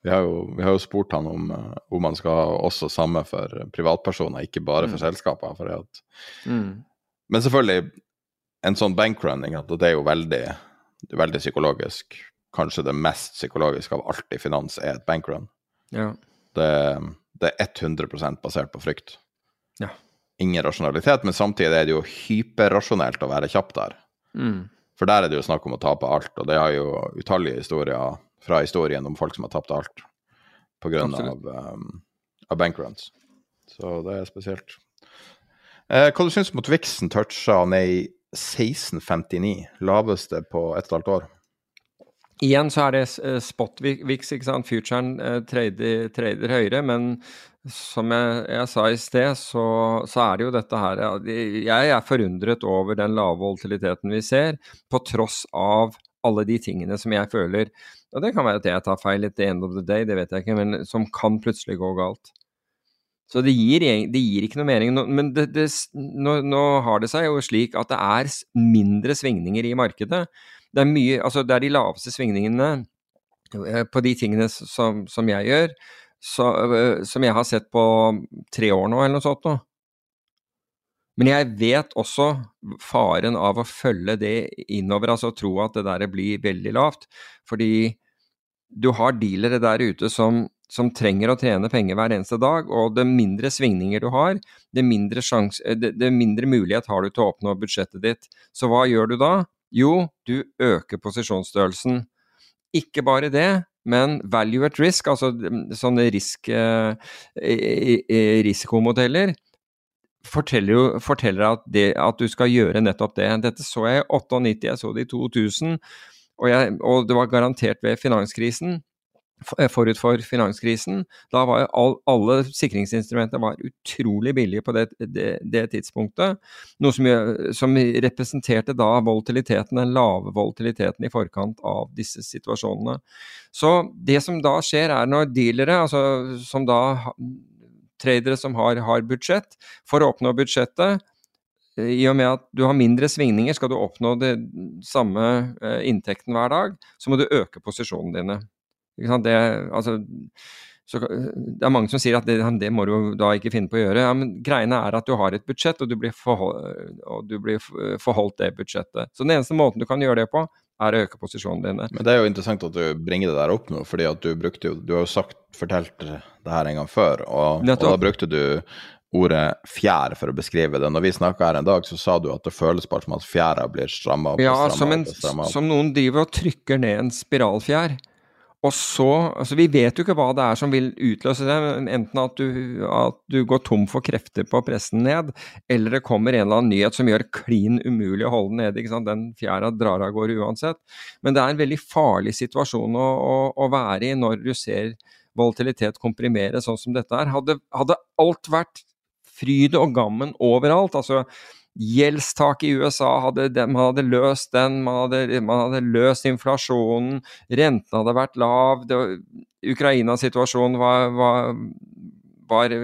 Vi har, jo, vi har jo spurt han om, eh, om han skal ha også samme for privatpersoner, ikke bare for selskaper. For Mm. men selvfølgelig, en sånn bankrunning, at det er jo veldig, veldig psykologisk. Kanskje det mest psykologiske av alt i finans er et bankrun. ja. Det, det er 100% basert på frykt. Ja. Ingen rasjonalitet, men samtidig er det jo hyperrasjonelt å være kjapp der. Mm. For der er det jo snakk om å tape alt, og det har jo utallige historier fra historien om folk som har tapt alt pga. Um, av bankruns. Så det er spesielt. Eh, hva du syns mot Vixen toucha ned i 1659, laveste på ett og et halvt år? Igjen så er det eh, spot-vix, ikke sant. Futuren eh, trader, trader høyere, men som jeg, jeg sa i sted, så, så er det jo dette her Jeg er forundret over den lave volatiliteten vi ser, på tross av alle de tingene som jeg føler Og det kan være at jeg tar feil at the end of the day, det vet jeg ikke, men som kan plutselig gå galt. Så det gir, det gir ikke noe mening. Men det, det, nå, nå har det seg jo slik at det er mindre svingninger i markedet. Det er mye, altså det er de laveste svingningene eh, på de tingene som, som jeg gjør, så, som jeg har sett på tre år nå, eller noe sånt nå. Men jeg vet også faren av å følge det innover, altså tro at det der blir veldig lavt. Fordi du har dealere der ute som, som trenger å tjene penger hver eneste dag, og det mindre svingninger du har, det mindre, sjans, eh, det, det mindre mulighet har du til å oppnå budsjettet ditt. Så hva gjør du da? Jo, du øker posisjonsstørrelsen. Ikke bare det, men value at risk, altså mm, sånne risk, eh, risikomodeller, forteller jo forteller at, det, at du skal gjøre nettopp det. Dette så jeg i 98, jeg så det i 2000, Og, jeg, og det var garantert ved finanskrisen forut for finanskrisen. Da var all, alle sikringsinstrumenter var utrolig billige på det, det, det tidspunktet. Noe som, som, representerte da volatiliteten, den lave volatiliteten i forkant av disse situasjonene. Så det som da skjer, er når dealere, altså som da tradere som har, har budsjett, for å oppnå budsjettet, i og med at du har mindre svingninger, skal du oppnå det samme eh, inntekten hver dag, så må du øke posisjonene dine. Det, altså, så, det er mange som sier at det, det, må du da ikke finne på å gjøre. Ja, men greiene er at du har et budsjett, og du blir, forhold, og du blir forholdt det budsjettet. Så den eneste måten du kan gjøre det på, er å øke posisjonene dine. Men det er jo interessant at du bringer det der opp nå, fordi at du brukte jo Du har jo sagt, fortalt det her en gang før, og, og da brukte du ordet fjær for å beskrive det. Når vi snakka her en dag, så sa du at det føles bare som at fjæra blir stramma opp. Ja, som, en, som noen driver og trykker ned en spiralfjær. Og så Altså, vi vet jo ikke hva det er som vil utløse det. Enten at du, at du går tom for krefter på å presse den ned, eller det kommer en eller annen nyhet som gjør klin umulig å holde nede. ikke sant? Den fjæra drar av gårde uansett. Men det er en veldig farlig situasjon å, å, å være i når du ser volatilitet komprimere sånn som dette er. Hadde, hadde alt vært fryd og gammen overalt, altså Gjeldstaket i USA hadde, man hadde løst den, man hadde, man hadde løst inflasjonen, renten hadde vært lav, Ukraina-situasjonen var, var, var,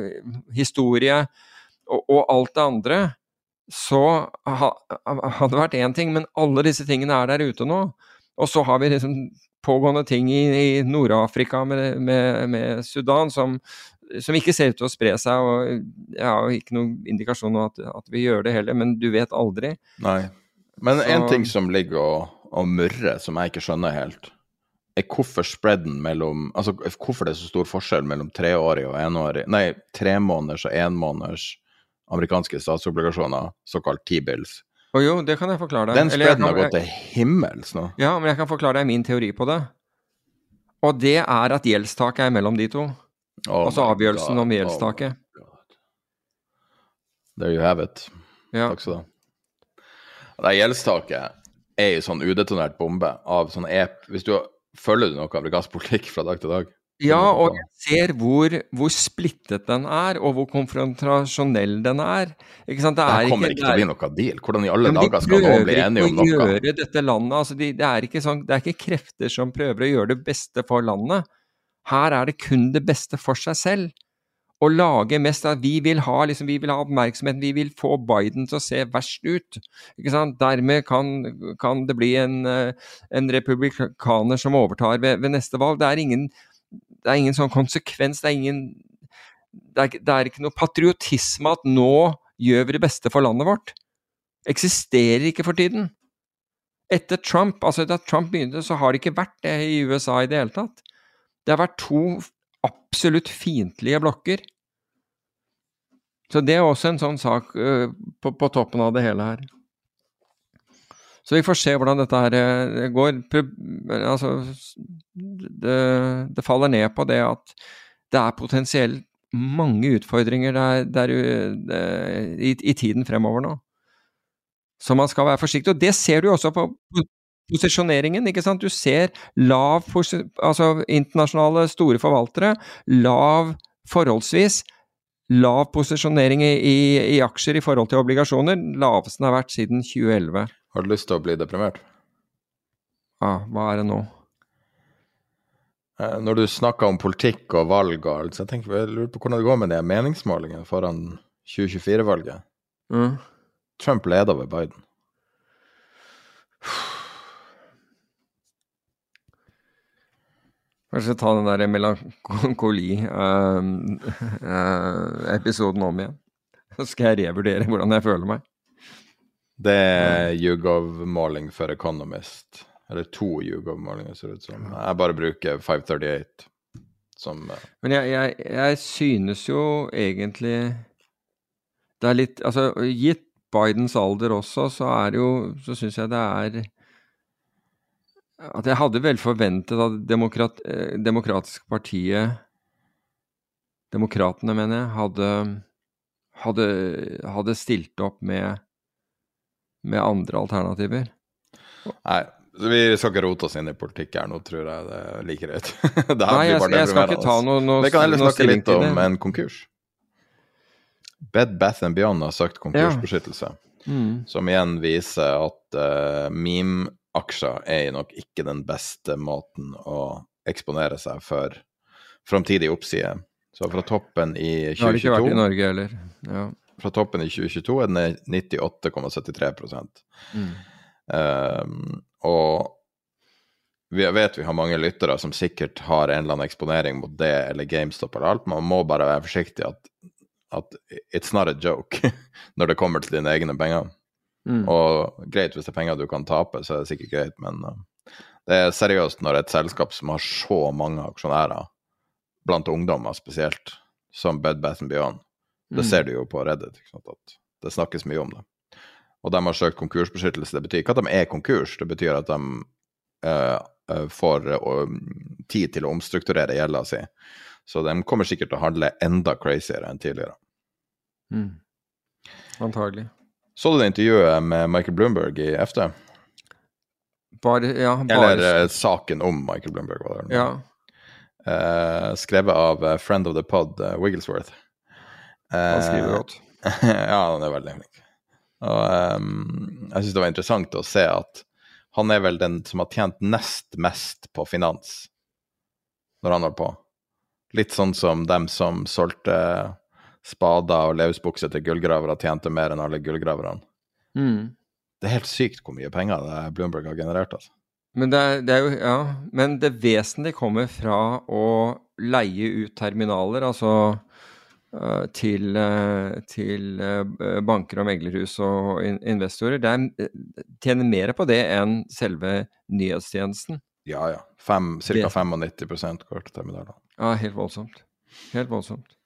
historie, og, og, alt det andre. Så ha, hadde vært én ting, men alle disse tingene er der ute nå. Og så har vi liksom pågående ting i, i Nord-Afrika med, med, med, Sudan som, som ikke ser ut til å spre seg. og Jeg har ikke noen indikasjon på at, at, vi gjør det heller, men du vet aldri. Nei. Men én en ting som ligger og, og murrer, som jeg ikke skjønner helt, er hvorfor spreaden mellom Altså hvorfor det er så stor forskjell mellom treårig og enårig Nei, tremåneders og enmåneders amerikanske statsobligasjoner, såkalt T-bills. Å jo, det kan jeg forklare deg. Den spreaden har gått til himmels nå. Ja, men jeg kan forklare deg min teori på det. Og det er at gjeldstaket er mellom de to. Oh altså avgjørelsen om gjeldstaket. Oh There you have it. Ja. Takk skal du ha. Det gjeldstaket er jo sånn udetonert bombe av sånn ep... Hvis du følger du noe amerikansk politikk fra dag til dag? Ja, og jeg ser hvor, hvor, splittet den er, og hvor konfrontasjonell den er. Ikke sant? Det, er kommer ikke, til å bli noe deal. Hvordan i alle dager skal noen bli enige om noe? De prøver ikke å gjøre dette landet altså de, det, er sånn, det er ikke krefter som prøver å gjøre det beste for landet. Her er det kun det beste for seg selv. Å lage mest av Vi vil ha liksom, vi vil ha oppmerksomheten, vi vil få Biden til å se verst ut. Dermed kan, kan det bli en, eh, en, republikaner som overtar ved, ved neste valg. Det er, ingen, det er ingen sånn konsekvens, det er ingen det er, det er ikke noe patriotisme at nå gjør vi det beste for landet vårt. Eksisterer ikke for tiden. Etter Trump, altså da Trump begynte, så har det ikke vært det i USA i det hele tatt. Det har vært to absolutt fiendtlige blokker. Så det er også en sånn sak uh, på, på, toppen av det hele her. Så vi får se hvordan dette her uh, går. Altså, det, det, faller ned på det at det er potensielt mange utfordringer der, der uh, i, i, tiden fremover nå. Så man skal være forsiktig. Og det ser du også på, posisjoneringen. ikke sant? Du ser lav altså internasjonale store forvaltere, lav forholdsvis lav posisjonering i, i, i, aksjer i forhold til obligasjoner. Laveste den har vært siden 2011. Har du lyst til å bli deprimert? Ja, hva er det nå? Eh, når du snakker om politikk og valg og så jeg tenker jeg lurer på hvordan det går med de meningsmålingene foran 2024-valget. Mm. Trump leder ved Biden. Kanskje ta den der melankoli-episoden uh, uh, om igjen. Så skal jeg revurdere hvordan jeg føler meg. Det er YouGov-måling for Economist. Eller to YouGov-målinger, ser det ut som. Jeg bare bruker 538 som uh... Men jeg, jeg, jeg, synes jo egentlig Det er litt Altså, gitt Bidens alder også, så er det jo Så syns jeg det er at jeg hadde vel forventet at demokrat, eh, Demokratiske partiet Demokratene, mener jeg, hadde, hadde, hadde stilt opp med, med andre alternativer. Nei, Vi skal ikke rote oss inn i politikk her nå, tror jeg. Det er like greit. Nei, jeg, bare jeg skal ikke ta noe, noe, Vi kan heller snakke litt om en konkurs. Bed Bath and Beyond har søkt konkursbeskyttelse, Mm. som igjen viser at uh, meme-aksjer er nok ikke den beste måten å eksponere seg for framtidig oppside. Så fra toppen i Det har det ikke vært i 2022 Norge heller. Ja. fra toppen i 2022 er den 98,73 Mm. um, Og vi vet vi har mange lyttere som sikkert har en eller annen eksponering mot det eller GameStop eller alt. Man må bare være forsiktig at, at it's not a joke *laughs* når det kommer til dine egne penger. Mm. Og greit, hvis det er penger du kan tape, så er det sikkert greit, men uh, det er seriøst når et selskap som har så mange aksjonærer, blant ungdommer spesielt, som Bed Bath Beyond, det Mm. ser du jo på Reddit, ikke sant, at det snakkes mye om det. Og de har søkt konkursbeskyttelse. Det betyr ikke at de er konkurs, det betyr at de eh, eh, får uh, tid til å omstrukturere gjelda si. Så de kommer sikkert til å handle enda craziere enn tidligere. Mm. Antagelig. Så du det intervjuet med Michael Bloomberg i FD? Bare, ja, bare, Eller eh, saken om Michael Bloomberg, var det? ja. Eh, skrevet av eh, friend of the pod, eh, Wigglesworth. Han skriver godt. *laughs* ja, han er veldig flink. Og um, jeg syns det var interessant å se at han er vel den som har tjent nest mest på finans når han holdt på. Litt sånn som dem som solgte spader og løsbukser til gullgravere, tjente mer enn alle gullgraverne. Mm. Det er helt sykt hvor mye penger det Bloomberg har generert. altså. Men det, er, det er jo Ja, men det vesentlige kommer fra å leie ut terminaler, altså eh, til, eh, til eh, banker og meglerhus og investorer. Det er, eh, tjener mer på det enn selve nyhetstjenesten. Ja, ja. Ca. cirka 95 går til terminaler. Ja, helt voldsomt. Helt voldsomt.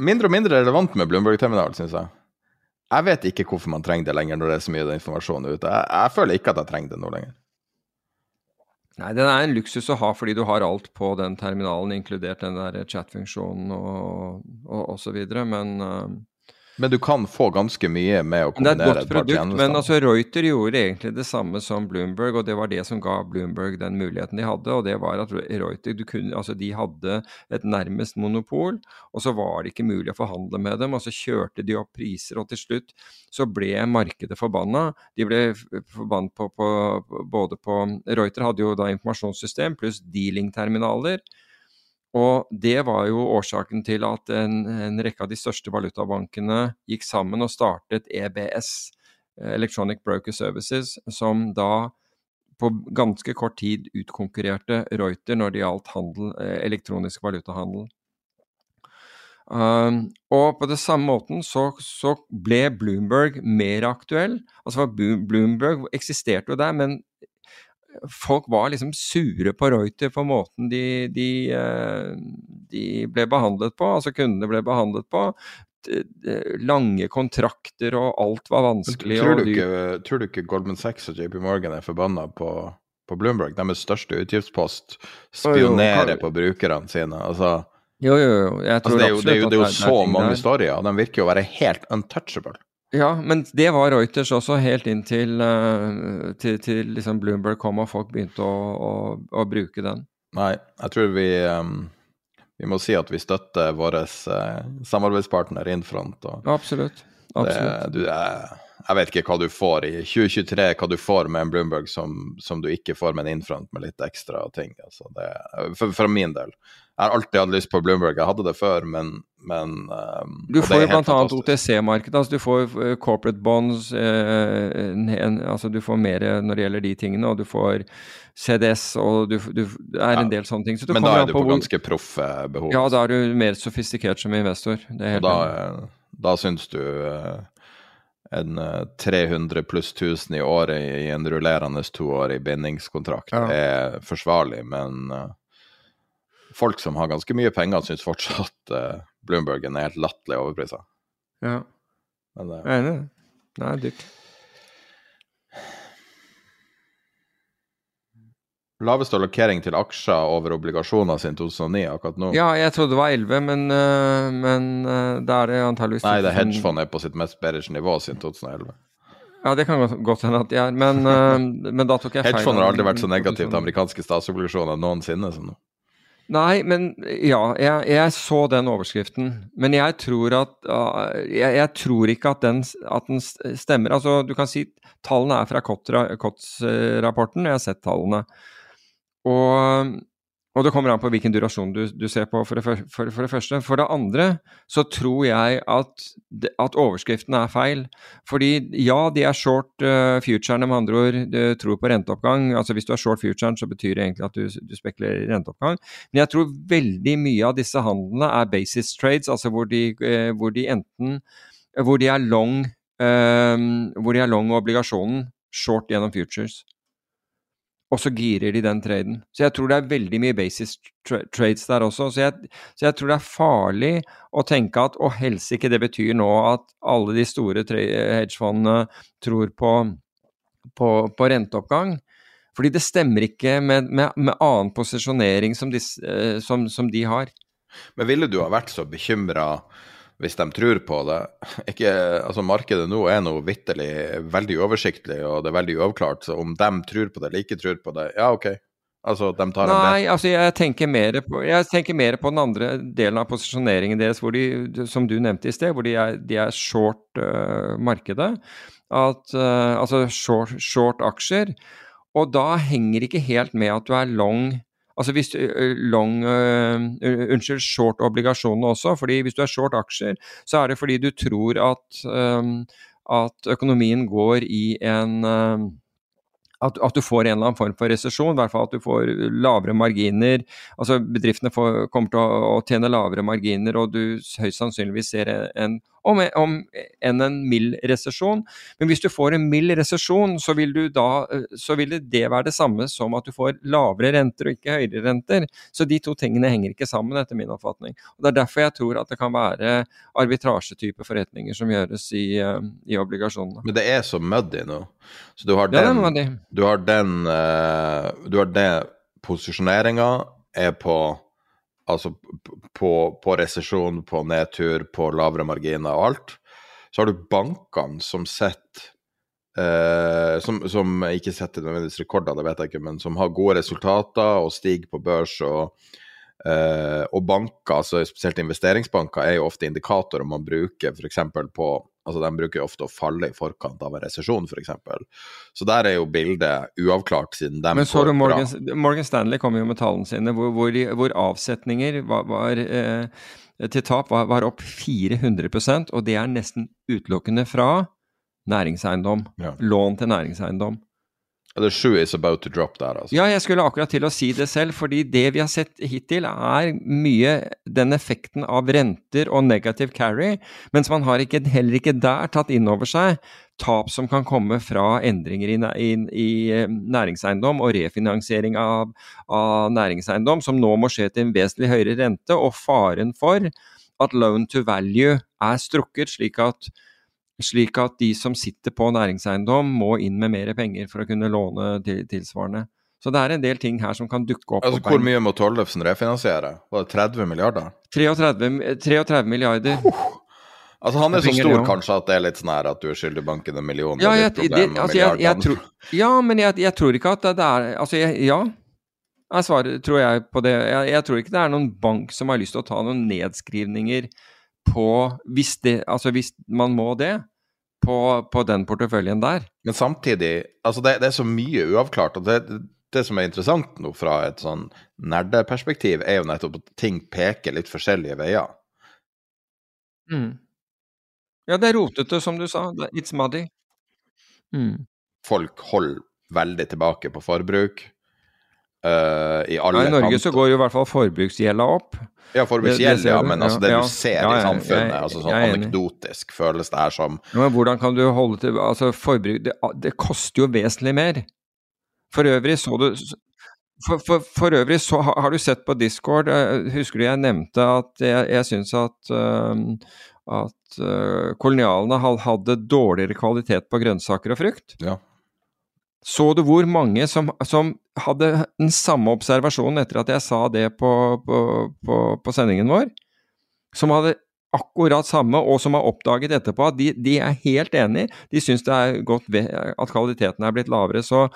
Mindre og mindre relevant med Bloomberg-terminal, syns jeg. Jeg vet ikke hvorfor man trenger det lenger når det er så mye informasjon ute. Jeg, jeg føler ikke at jeg trenger det nå lenger. Nei, den er en luksus å ha fordi du har alt på den terminalen, inkludert den der chat-funksjonen og, og, og så videre, men eh, Men du kan få ganske mye med å Men det er et kombinere godt et par produkt, men altså Reuter gjorde egentlig det samme som Bloomberg, og det var det som ga Bloomberg den muligheten de hadde, og det var at Reuter du kunne, altså de hadde et nærmest monopol, og så var det ikke mulig å forhandle med dem, og så kjørte de opp priser, og til slutt så ble markedet forbanna. De ble forbannet på, på, både på Reuter hadde jo da informasjonssystem pluss dealing-terminaler, og det var jo årsaken til at en, en rekke av de største valutabankene gikk sammen og startet EBS, eh, Electronic Broker Services, som da på ganske kort tid utkonkurrerte Reuter når det gjaldt handel, eh, elektronisk valutahandel. Um, og på det samme måten så, så ble Bloomberg mer aktuell. Altså Bloomberg eksisterte jo der, men folk var liksom sure på Reuter for måten de, de, eh, de ble behandlet på, altså kundene ble behandlet på. Lange kontrakter og alt var Men vanskelig. tror, du ikke, tror du ikke Goldman Sachs og JP Morgan er forbanna på, på Bloomberg? Deres største utgiftspost spionerer på brukerne sine. Altså, Jo, jo, jo. Altså det, er jo, det, er jo, det er jo så mange historier, storyer, og de virker jo å være helt untouchable. Ja, men det var Reuters også helt inn til, eh, til, til liksom Bloomberg kom og folk begynte å, å, å bruke den. Nei, jeg tror vi um, Vi må si at vi støtter vår uh, samarbeidspartner Infront. Og Absolutt. det, du, jeg, jeg vet ikke hva du får i 2023, hva du får med en Bloomberg som, som du ikke får med en Infront med litt ekstra ting. Altså det, for, for min del. Jeg har alltid hatt lyst på Bloomberg. Jeg hadde det før, men, men um, Du får jo bl.a. OTC-markedet. altså Du får eh, corporate bonds, eh, en, altså du får mer når det gjelder de tingene, og du får CDS, og du, du, det er en Ja, del sånne ting. Så Men da er du på på ganske proffe behov. Ja, da er du mer sofistikert som investor. Det Og da, eh, da syns du eh, en eh, 300 pluss 1000 i året i en rullerende toårig bindingskontrakt Ja. er forsvarlig, men folk som har ganske mye penger, syns fortsatt uh, Bloombergen er helt latterlig overprisa. Ja, Men uh, jeg er enig. Det er dyrt. laveste allokering til aksjer over obligasjoner siden 2009 akkurat nå. Ja, jeg trodde det var 11, men, øh, men da er det antageligvis Nei, det hedgefondet hedgefond er på sitt mest bearish nivå siden 2011. Ja, det kan godt, hende at de er, men, men da tok jeg feil. Hedgefondet har aldri vært så negativt til amerikanske statsobligasjoner noensinne som nå. Nei, men ja, jeg, jeg, så den overskriften. Men jeg tror at uh, jeg, jeg, tror ikke at den, at den, stemmer. Altså, du kan si tallene er fra COTS-rapporten, jeg har sett tallene. Og og det kommer an på hvilken durasjon du, du ser på, for det, for, for det, første. For det andre så tror jeg at, at overskriften er feil. Fordi ja, de er short uh, futurene, med andre ord. Du tror på renteoppgang. Altså Hvis du er short futuren, så betyr det egentlig at du, du spekulerer renteoppgang. Men jeg tror veldig mye av disse handlene er basis trades, altså hvor de, uh, hvor de enten hvor de er long, uh, hvor de er long obligasjonen short gjennom futures og så girer de den traden. Så jeg tror det er veldig mye basis tra trades der også. Så jeg, så jeg, tror det er farlig å tenke at å helsike, det betyr nå at alle de store hedgefondene tror på, på, på, renteoppgang. Fordi det stemmer ikke med, med, med annen posisjonering som, de, som, som de har. Men ville du ha vært så bekymra hvis de tror på det. Ikke, altså Markedet nå er nå vitterlig veldig oversiktlig, og det er veldig uavklart. Så om de tror på det eller ikke tror på det, ja OK. Altså, de tar Nei, altså jeg tenker, mer på, jeg tenker mer på den andre delen av posisjoneringen deres, hvor de, som du nevnte i sted, hvor de er, de er short uh, markedet. At, uh, altså short, short aksjer. Og da henger ikke helt med at du er long Altså hvis long, uh, unnskyld, short obligasjonene også. fordi Hvis du er short aksjer, så er det fordi du tror at, um, at økonomien går i en um, at, at, du får en eller annen form for resesjon, i hvert fall at du får lavere marginer. altså Bedriftene får, kommer til å, å, tjene lavere marginer, og du høyst sannsynligvis ser en, om, om enn en mild resesjon. Men hvis du får en mild resesjon, så, vil så vil det være det samme som at du får lavere renter og ikke høyere renter. Så de to tingene henger ikke sammen, etter min oppfatning. Og Det er derfor jeg tror at det kan være arbitrasjetype forretninger som gjøres i, eh, i obligasjonene. Men det er så muddy nå. Så du har den, ja, du har den, uh, du har det posisjoneringa er på altså på, på resesjon, på nedtur, på lavere marginer og alt. Så har du bankene som setter eh, som, som, ikke setter nødvendigvis rekorder, det vet jeg ikke, men som har gode resultater og stiger på børs. og Uh, og banker, altså spesielt investeringsbanker, er jo ofte indikatorer man bruker f.eks. på altså De bruker ofte å falle i forkant av en resesjon, f.eks. Så der er jo bildet uavklart siden de Men så du Morgan, Morgan, Stanley kom jo med tallene sine, hvor, hvor, hvor avsetninger var, var eh, til tap var, var, opp 400% og det er nesten utelukkende fra næringseiendom. Ja. Lån til næringseiendom. The shoe is about to drop der, altså. Ja, jeg skulle akkurat til å si det selv, fordi det vi har sett hittil, er mye den effekten av renter og negative carry, mens man har ikke, heller ikke der tatt inn over seg tap som kan komme fra endringer i, i, i eh, næringseiendom og refinansiering av, av, næringseiendom, som nå må skje til en vesentlig høyere rente, og faren for at loan to value er strukket, slik at slik at de som sitter på næringseiendom må inn med mer penger for å kunne låne tilsvarende. Så det er en del ting her som kan dukke opp. Altså, Hvor mye må Tollefsen refinansiere? Var det 30 milliarder? 33, 33 milliarder. Oh. altså Han er så stor kanskje at det er litt sånn her at du er skyldig banken en million. Ja, jeg, det, altså, jeg, jeg tror, ja men jeg, jeg, tror ikke at det er Altså, ja. Jeg svarer, tror jeg på det. Jeg, tror ikke det er noen bank som har lyst til å ta noen nedskrivninger på hvis, det, altså hvis man må det på, på, den porteføljen der. Men samtidig, altså det, det er så mye uavklart. og det, det som er interessant nå fra et sånn nerdeperspektiv, er jo nettopp at ting peker litt forskjellige veier. Mm. Ja, det er rotete, som du sa. It's muddy. Mm. Folk holder veldig tilbake på forbruk. Uh, I alle ja, I Norge kanter. så går jo i hvert fall forbruksgjelda opp. Ja, forbruksgjeld, ja, men altså det ja, du ser ja, i samfunnet, jeg, altså sånn anekdotisk føles det her som Men hvordan kan du holde til Altså, forbruk det, det koster jo vesentlig mer. For øvrig så du for, for, for, øvrig så har, har, du sett på Discord uh, Husker du jeg nevnte at jeg, jeg syns at, uh, at uh, kolonialene hadde dårligere kvalitet på grønnsaker og frukt? Ja. Så du hvor mange som, som, hadde den samme observasjonen etter at jeg sa det på, på, på, på, sendingen vår? Som hadde akkurat samme, og som har oppdaget etterpå at de, de er helt enig. De syns det er godt at kvaliteten er blitt lavere. Så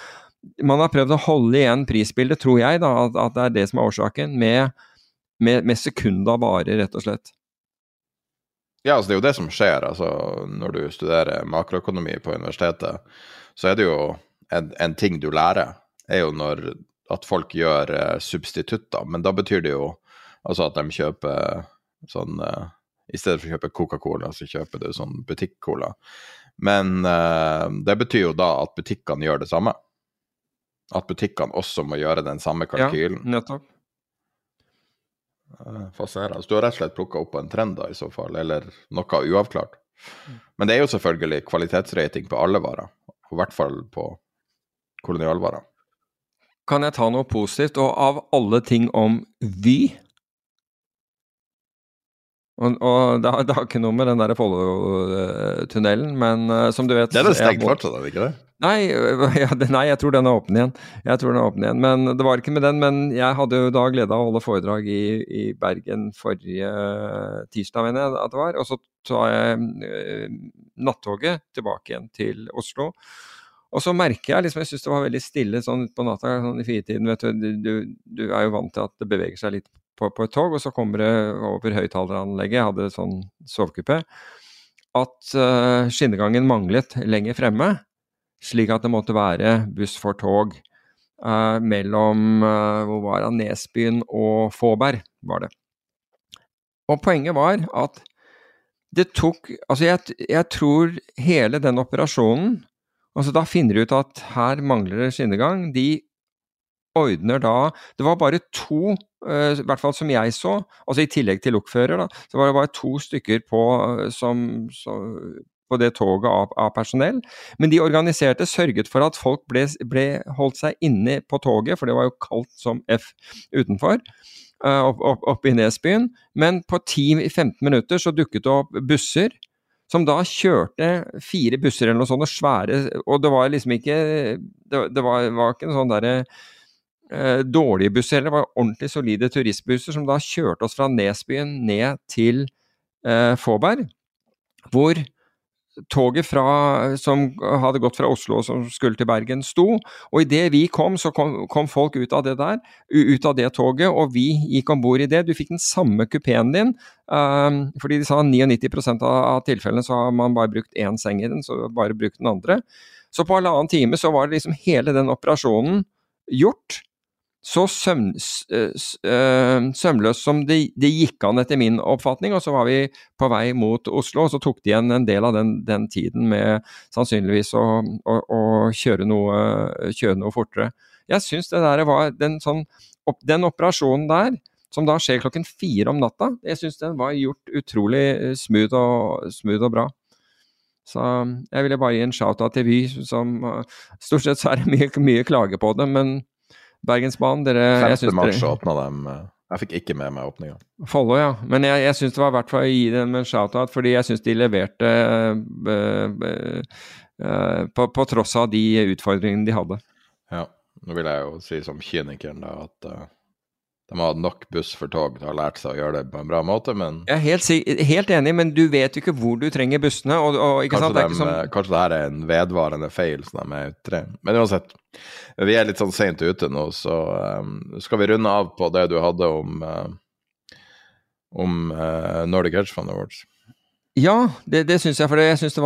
man har prøvd å holde igjen prisbildet, tror jeg, da, at, at det er det som er årsaken, med, med, med sekunda varer, rett og slett. Ja, altså det er jo det som skjer. altså Når du studerer makroøkonomi på universitetet, så er det jo en, en ting du lærer, er jo når at folk gjør uh, substitutter. Men da betyr det jo altså at de kjøper sånn uh, I stedet for å kjøpe Coca-Cola, så kjøper du sånn butikk-cola. Men uh, det betyr jo da at butikkene gjør det samme. At butikkene også må gjøre den samme kalkylen. Ja, nettopp. Fascinerende. Så du har rett og slett plukka opp på en trend da, i så fall, eller noe uavklart. Men det er jo selvfølgelig kvalitetsrating på alle varer, i hvert fall på kolonialvarer. Kan jeg ta noe positivt, og av alle ting om Vy? Og, og det, har, det, har, ikke noe med den der Follo-tunnelen, men uh, som du vet Det er det stengt fortsatt, er det ikke det? Nei, *laughs* ja, nei, jeg tror den er åpen igjen. Jeg tror den er åpen igjen, Men det var ikke med den. Men jeg hadde jo da glede av å holde foredrag i, i Bergen forrige tirsdag, mener jeg at det var. Og så tar jeg uh, nattoget tilbake igjen til Oslo. Og så merker jeg liksom, jeg syns det var veldig stille sånn på natta sånn i firetiden. vet du, du, du, er jo vant til at det beveger seg litt på, på et tog, og så kommer det over høyttaleranlegget, jeg hadde sånn sovekupé, at uh, skinnegangen manglet lenger fremme, slik at det måtte være buss for tog uh, mellom uh, hvor var det, Nesbyen og Fåberg, var det. Og poenget var at det tok Altså, jeg, jeg tror hele den operasjonen Altså, da finner de ut at her mangler det skinnegang. De ordner da Det var bare to, uh, i hvert fall som jeg så, altså i tillegg til lokfører, da, så var det bare to stykker på, uh, som, så, på det toget av, av, personell. Men de organiserte sørget for at folk ble, ble, holdt seg inne på toget, for det var jo kaldt som F utenfor. Uh, opp, opp, opp, i Nesbyen. Men på 10-15 minutter så dukket det opp busser som da kjørte fire busser eller noe sånt, og svære Og det var liksom ikke Det, det var, var, ikke en sånn derre eh, dårlige busser heller, det var ordentlig solide turistbusser som da kjørte oss fra Nesbyen ned til eh, Fåberg. Hvor toget fra, som hadde gått fra Oslo og som skulle til Bergen, sto. Og idet vi kom, så kom, kom, folk ut av det der, ut av det toget, og vi gikk om bord i det. Du fikk den samme kupeen din, um, fordi de sa 99 av, av tilfellene så har man bare brukt én seng i den, så bare brukt den andre. Så på halvannen time så var det liksom hele den operasjonen gjort så søm, eh, sømløst som det, de gikk an, etter min oppfatning. Og så var vi på vei mot Oslo, og så tok de igjen en del av den, den tiden med sannsynligvis å, å, å kjøre, noe, kjøre, noe, fortere. Jeg syns det der var den, sånn, opp, den operasjonen der, som da skjer klokken fire om natta, jeg syns den var gjort utrolig smooth og, smooth og bra. Så jeg ville bare gi en shout-out til Vy, som Stort sett så er det mye, mye klage på det, men Bergensbanen, dere 5. mars åpna dem. Eh, jeg fikk ikke med meg åpninga. Follo, ja. Men jeg, jeg syns det var verdt for å gi dem en shout-out, fordi jeg syns de leverte uh, uh, på, på, tross av de utfordringene de hadde. Ja. Nå vil jeg jo si som kynikeren da, at uh, de har nok buss for tog til å ha lært seg å gjøre det på en bra måte, men Jeg er helt, helt enig, men du vet jo ikke hvor du trenger bussene. Og, og, kanskje, det de, som... kanskje det her er en vedvarende feil som de er ute Men uansett, vi er litt sånn seint ute nå, så um, skal vi runde av på det du hadde om, uh, om uh, Nordic Hedge Fund Awards. Ja, det, det syns jeg. For jeg syns det,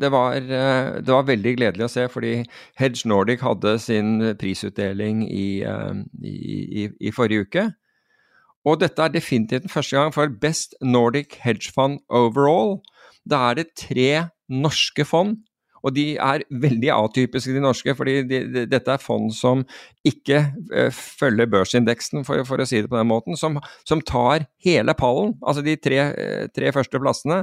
det, eh, det, var veldig gledelig å se. Fordi Hedge Nordic hadde sin prisutdeling i, eh, i, i, i forrige uke. Og dette er definitivt den første gang for Best Nordic Hedge Fund Overall. Da er det tre norske fond og de er veldig atypiske, de norske, fordi de, de, dette er fond som ikke uh, følger børsindeksen, for, for, å si det på den måten, som, som tar hele pallen. Altså de tre, uh, tre, første plassene.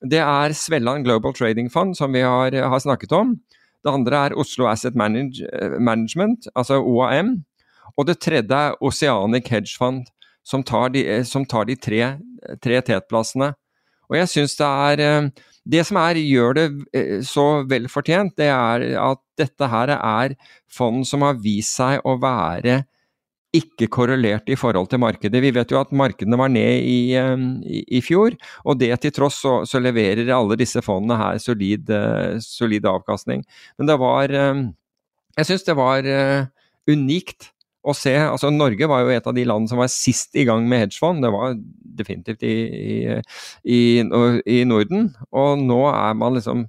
Det er Svelland Global Trading Fund, som vi har, har snakket om. Det andre er Oslo Asset Manage, uh, Management, altså OAM. Og det tredje er Oceanic Hedge Fund, som tar de, som tar de tre, tre tetplassene. Og jeg syns det er det som er, gjør det eh, så vel fortjent, det er at dette her er fond som har vist seg å være ikke korrelert i forhold til markedet. Vi vet jo at markedene var ned i, i, i fjor, og det til tross så, så, leverer alle disse fondene her solid, solid avkastning. Men det var Jeg syns det var unikt å se. altså Norge var jo et av de landene som var sist i gang med hedgefond. Det var definitivt i, i, i, Norden. Og nå er man liksom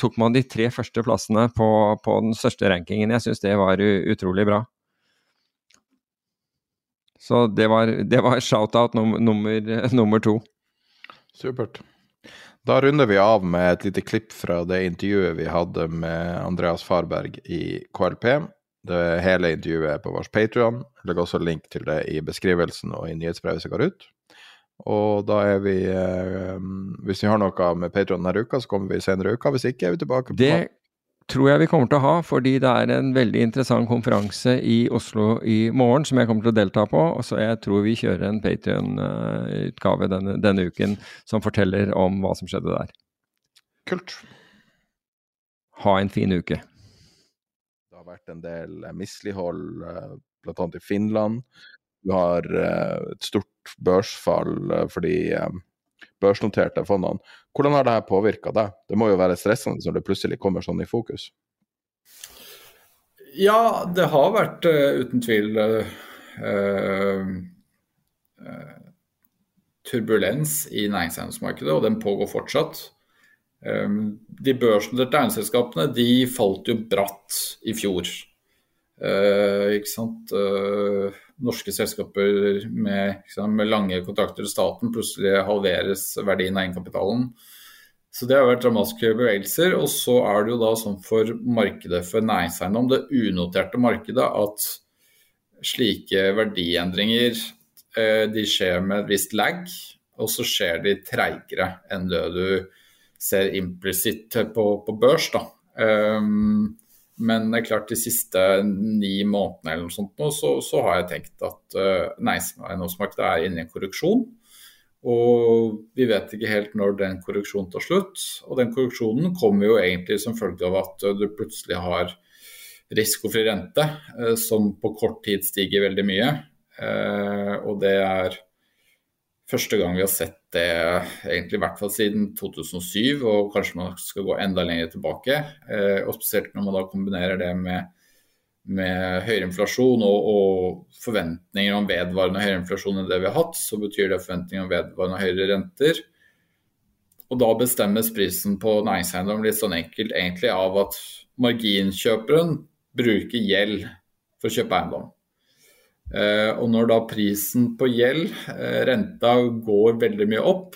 tok man de tre første plassene på, på den største rankingen. Jeg syns det var utrolig bra. Så det var, det var shout-out nummer, nummer, nummer to. Supert. Da runder vi av med et lite klipp fra det intervjuet vi hadde med Andreas Farberg i KLP. Det hele intervjuet er på vår Patrion. Legger også link til det i beskrivelsen og i nyhetsbrevet som går ut. Og da er vi eh, Hvis vi har noe med Patrion denne uka, så kommer vi senere i uka. Hvis ikke er vi tilbake på Det tror jeg vi kommer til å ha, fordi det er en veldig interessant konferanse i Oslo i morgen som jeg kommer til å delta på. Og så jeg tror vi kjører en Patrion-utgave denne, denne uken som forteller om hva som skjedde der. Kult. Ha en fin uke vært en del eh, mislighold, eh, bl.a. i Finland. Du har eh, et stort børsfall for de børsnoterte fondene. Hvordan har dette påvirka deg? Det må jo være stressende når det plutselig kommer sånn i fokus? Ja, det har vært uten tvil turbulens i næringseiendomsmarkedet, og den pågår fortsatt. Ehm, de børsnoterte eiendomsselskapene de falt jo bratt i fjor. Uh, ikke sant? Uh, norske selskaper med, med, lange kontrakter til staten plutselig halveres verdien av egenkapitalen. Så det har vært dramatiske bevegelser. Og så er det jo da sånn for markedet for næringseiendom, det unoterte markedet, at slike verdiendringer uh, de skjer med et visst lag, og så skjer de treigere enn det du ser implisitt på, på, børs. da. Um, men det er klart de siste ni månedene eller noe sånt nå, så, så har jeg tenkt at uh, næringseiendomsmarkedet er inne i en korreksjon. Og vi vet ikke helt når den korreksjonen tar slutt. Og den korreksjonen kommer jo egentlig som følge av at uh, du plutselig har risikofri rente, uh, som på kort tid stiger veldig mye. Og det er første gang vi har sett det egentlig i hvert fall siden 2007, og kanskje man skal gå enda lenger tilbake. Eh, og Spesielt når man da kombinerer det med, med høyere inflasjon og, og, forventninger om vedvarende høyere inflasjon enn det vi har hatt, så betyr det forventninger om vedvarende høyere renter. Og da bestemmes prisen på næringseiendom litt sånn enkelt egentlig av at marginkjøperen bruker gjeld for å kjøpe eiendom. Eh, og når da prisen på gjeld, eh, renta, går veldig mye opp,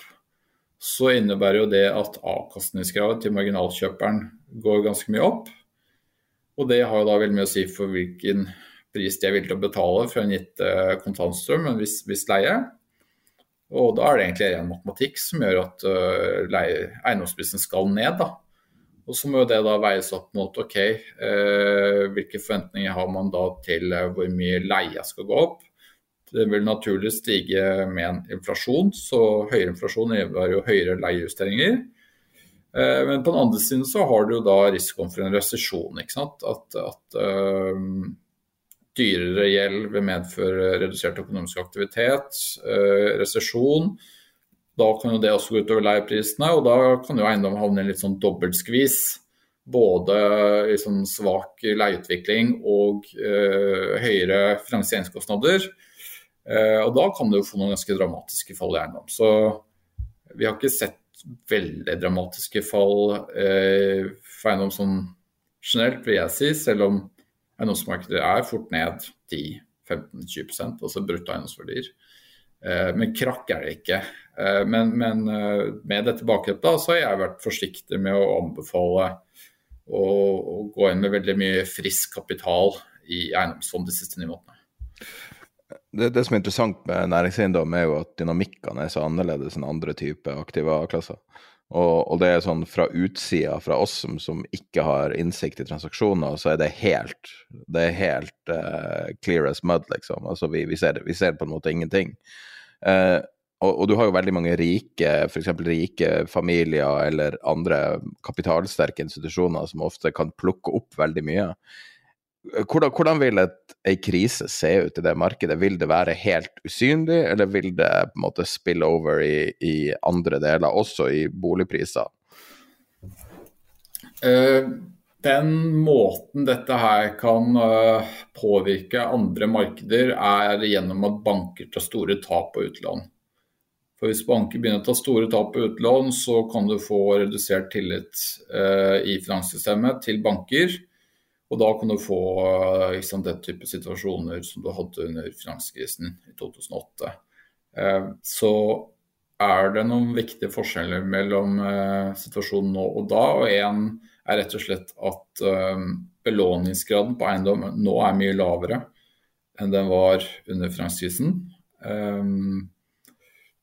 så innebærer jo det at avkastningskravet til marginalkjøperen går ganske mye opp. Og det har jo da veldig mye å si for hvilken pris de er villige til å betale for en gitt eh, kontantstrøm, en viss, viss, leie. Og da er det egentlig ren matematikk som gjør at eiendomsprisen skal ned. da. Og så må det da veies opp mot ok, eh, hvilke forventninger har man da til eh, hvor mye leia skal gå opp. Det vil naturlig stige med en inflasjon, så høyere inflasjon innebærer jo høyere leiejusteringer. Eh, men på den andre siden så har du jo da risikoen for en resesjon. At, at uh, dyrere gjeld vil medføre redusert økonomisk aktivitet, uh, resesjon. Da kan jo det også gå utover leieprisene, og da kan jo eiendom havne i litt sånn dobbeltskvis. Både i sånn svak leieutvikling og eh, høyere finansieringskostnader. Eh, og da kan det jo få noen ganske dramatiske fall i eiendom. Så vi har ikke sett veldig dramatiske fall eh, for eiendom sånn generelt, vil jeg si, selv om eiendomsmarkedet er fort ned 10-15-20% altså brutto eiendomsverdier. Men krakk er det ikke. Eh, men, men eh, med dette bakteppet så har jeg vært forsiktig med å anbefale å, å, gå inn med veldig mye frisk kapital i eiendomsfond de siste ni månedene. Det, det, som er interessant med næringseiendom, er jo at dynamikkene er så annerledes enn andre typer aktive klasser. Og, og, det er sånn fra utsida, fra oss som, som, ikke har innsikt i transaksjoner, så er det helt det er helt uh, clear as mud, liksom. Altså vi, vi, ser, vi, ser, på en måte ingenting. Uh, og, og, du har jo veldig mange rike, f.eks. rike familier eller andre kapitalsterke institusjoner som ofte kan plukke opp veldig mye. hvordan, hvordan vil et, ei krise se ut i det markedet? Vil det være helt usynlig, eller vil det på en måte spille over i, i andre deler, også i boligpriser? Uh, den måten dette her kan uh, påvirke andre markeder, er gjennom at banker tar store tap på utlån. For Hvis banker begynner å ta store tap på utlån, så kan du få redusert tillit uh, i finanssystemet til banker. Og da kan du få liksom, den type situasjoner som du hadde under finanskrisen i 2008. Eh, så er det noen viktige forskjeller mellom eh, situasjonen nå og da. og En er rett og slett at eh, belåningsgraden på eiendom nå er mye lavere enn den var under finanskrisen.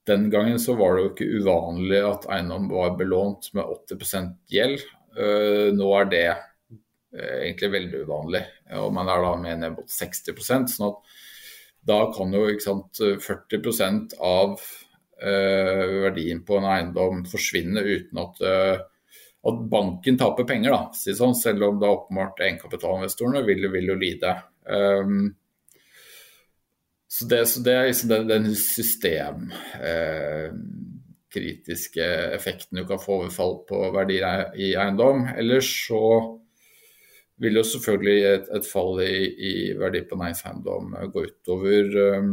Den gangen så var det jo ikke uvanlig at eiendom var belånt med 80% gjeld. Nå er det Eh, egentlig veldig uvanlig. Og man er da med ned mot 60% sånn at da kan jo sant, 40 av eh, verdien på en eiendom forsvinne uten at, eh, at banken taper penger, da, sånn, selv om da åpenbart egenkapitalinvestorene vil, vil jo lide. Um, så, det, så, det, er liksom den, den systemkritiske eh, effekten du kan få ved fall på verdier i eiendom. Ellers så vil jo selvfølgelig et, et fall i, i, verdi på næringseiendom gå utover eh,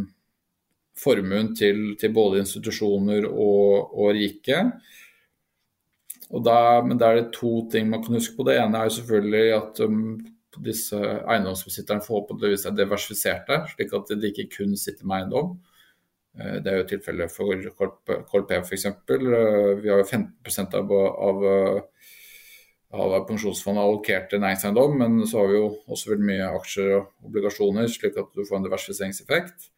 formuen til, til, både institusjoner og, og rike. Og da, men da er det to ting man kan huske på. Det ene er jo selvfølgelig at um, disse eiendomsbesitterne forhåpentligvis er diversifiserte, slik at de ikke kun sitter med eiendom. Uh, det er jo tilfellet for KLP f.eks. Uh, vi har jo 15 av, av av pensjonsfondet allokert til næringseiendom, men så har vi jo også veldig mye aksjer og obligasjoner, slik at du får en diversifiseringseffekt.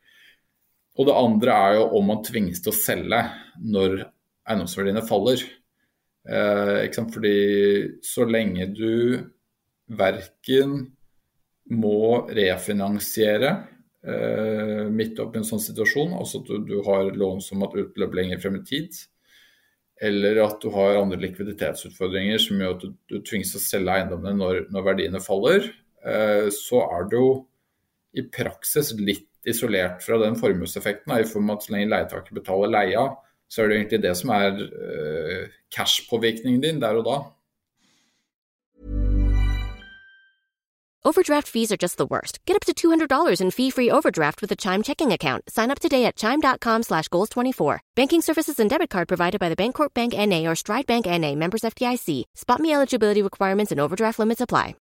Og det andre er jo om man tvinges til å selge når eiendomsverdiene faller. Eh, Fordi så lenge du verken må refinansiere eh, midt oppi en sånn situasjon, altså at du, du har lån som har utløp lenger frem i tid, eller at du har andre likviditetsutfordringer som gjør at du, du tvinges å selge eiendommene når, når verdiene faller, eh, så er du jo i praksis litt isolert fra den formueseffekten. I form av at så lenge leietaker betaler leia, så er det egentlig det som er eh, cash-påvirkningen din der og da. Overdraft fees are just the worst. Get up to $200 in fee-free overdraft with a Chime checking account. Sign up today at Chime.com slash Goals24. Banking services and debit card provided by the Bancorp Bank N.A. or Stride Bank N.A. Members FDIC. Spot me eligibility requirements and overdraft limits apply.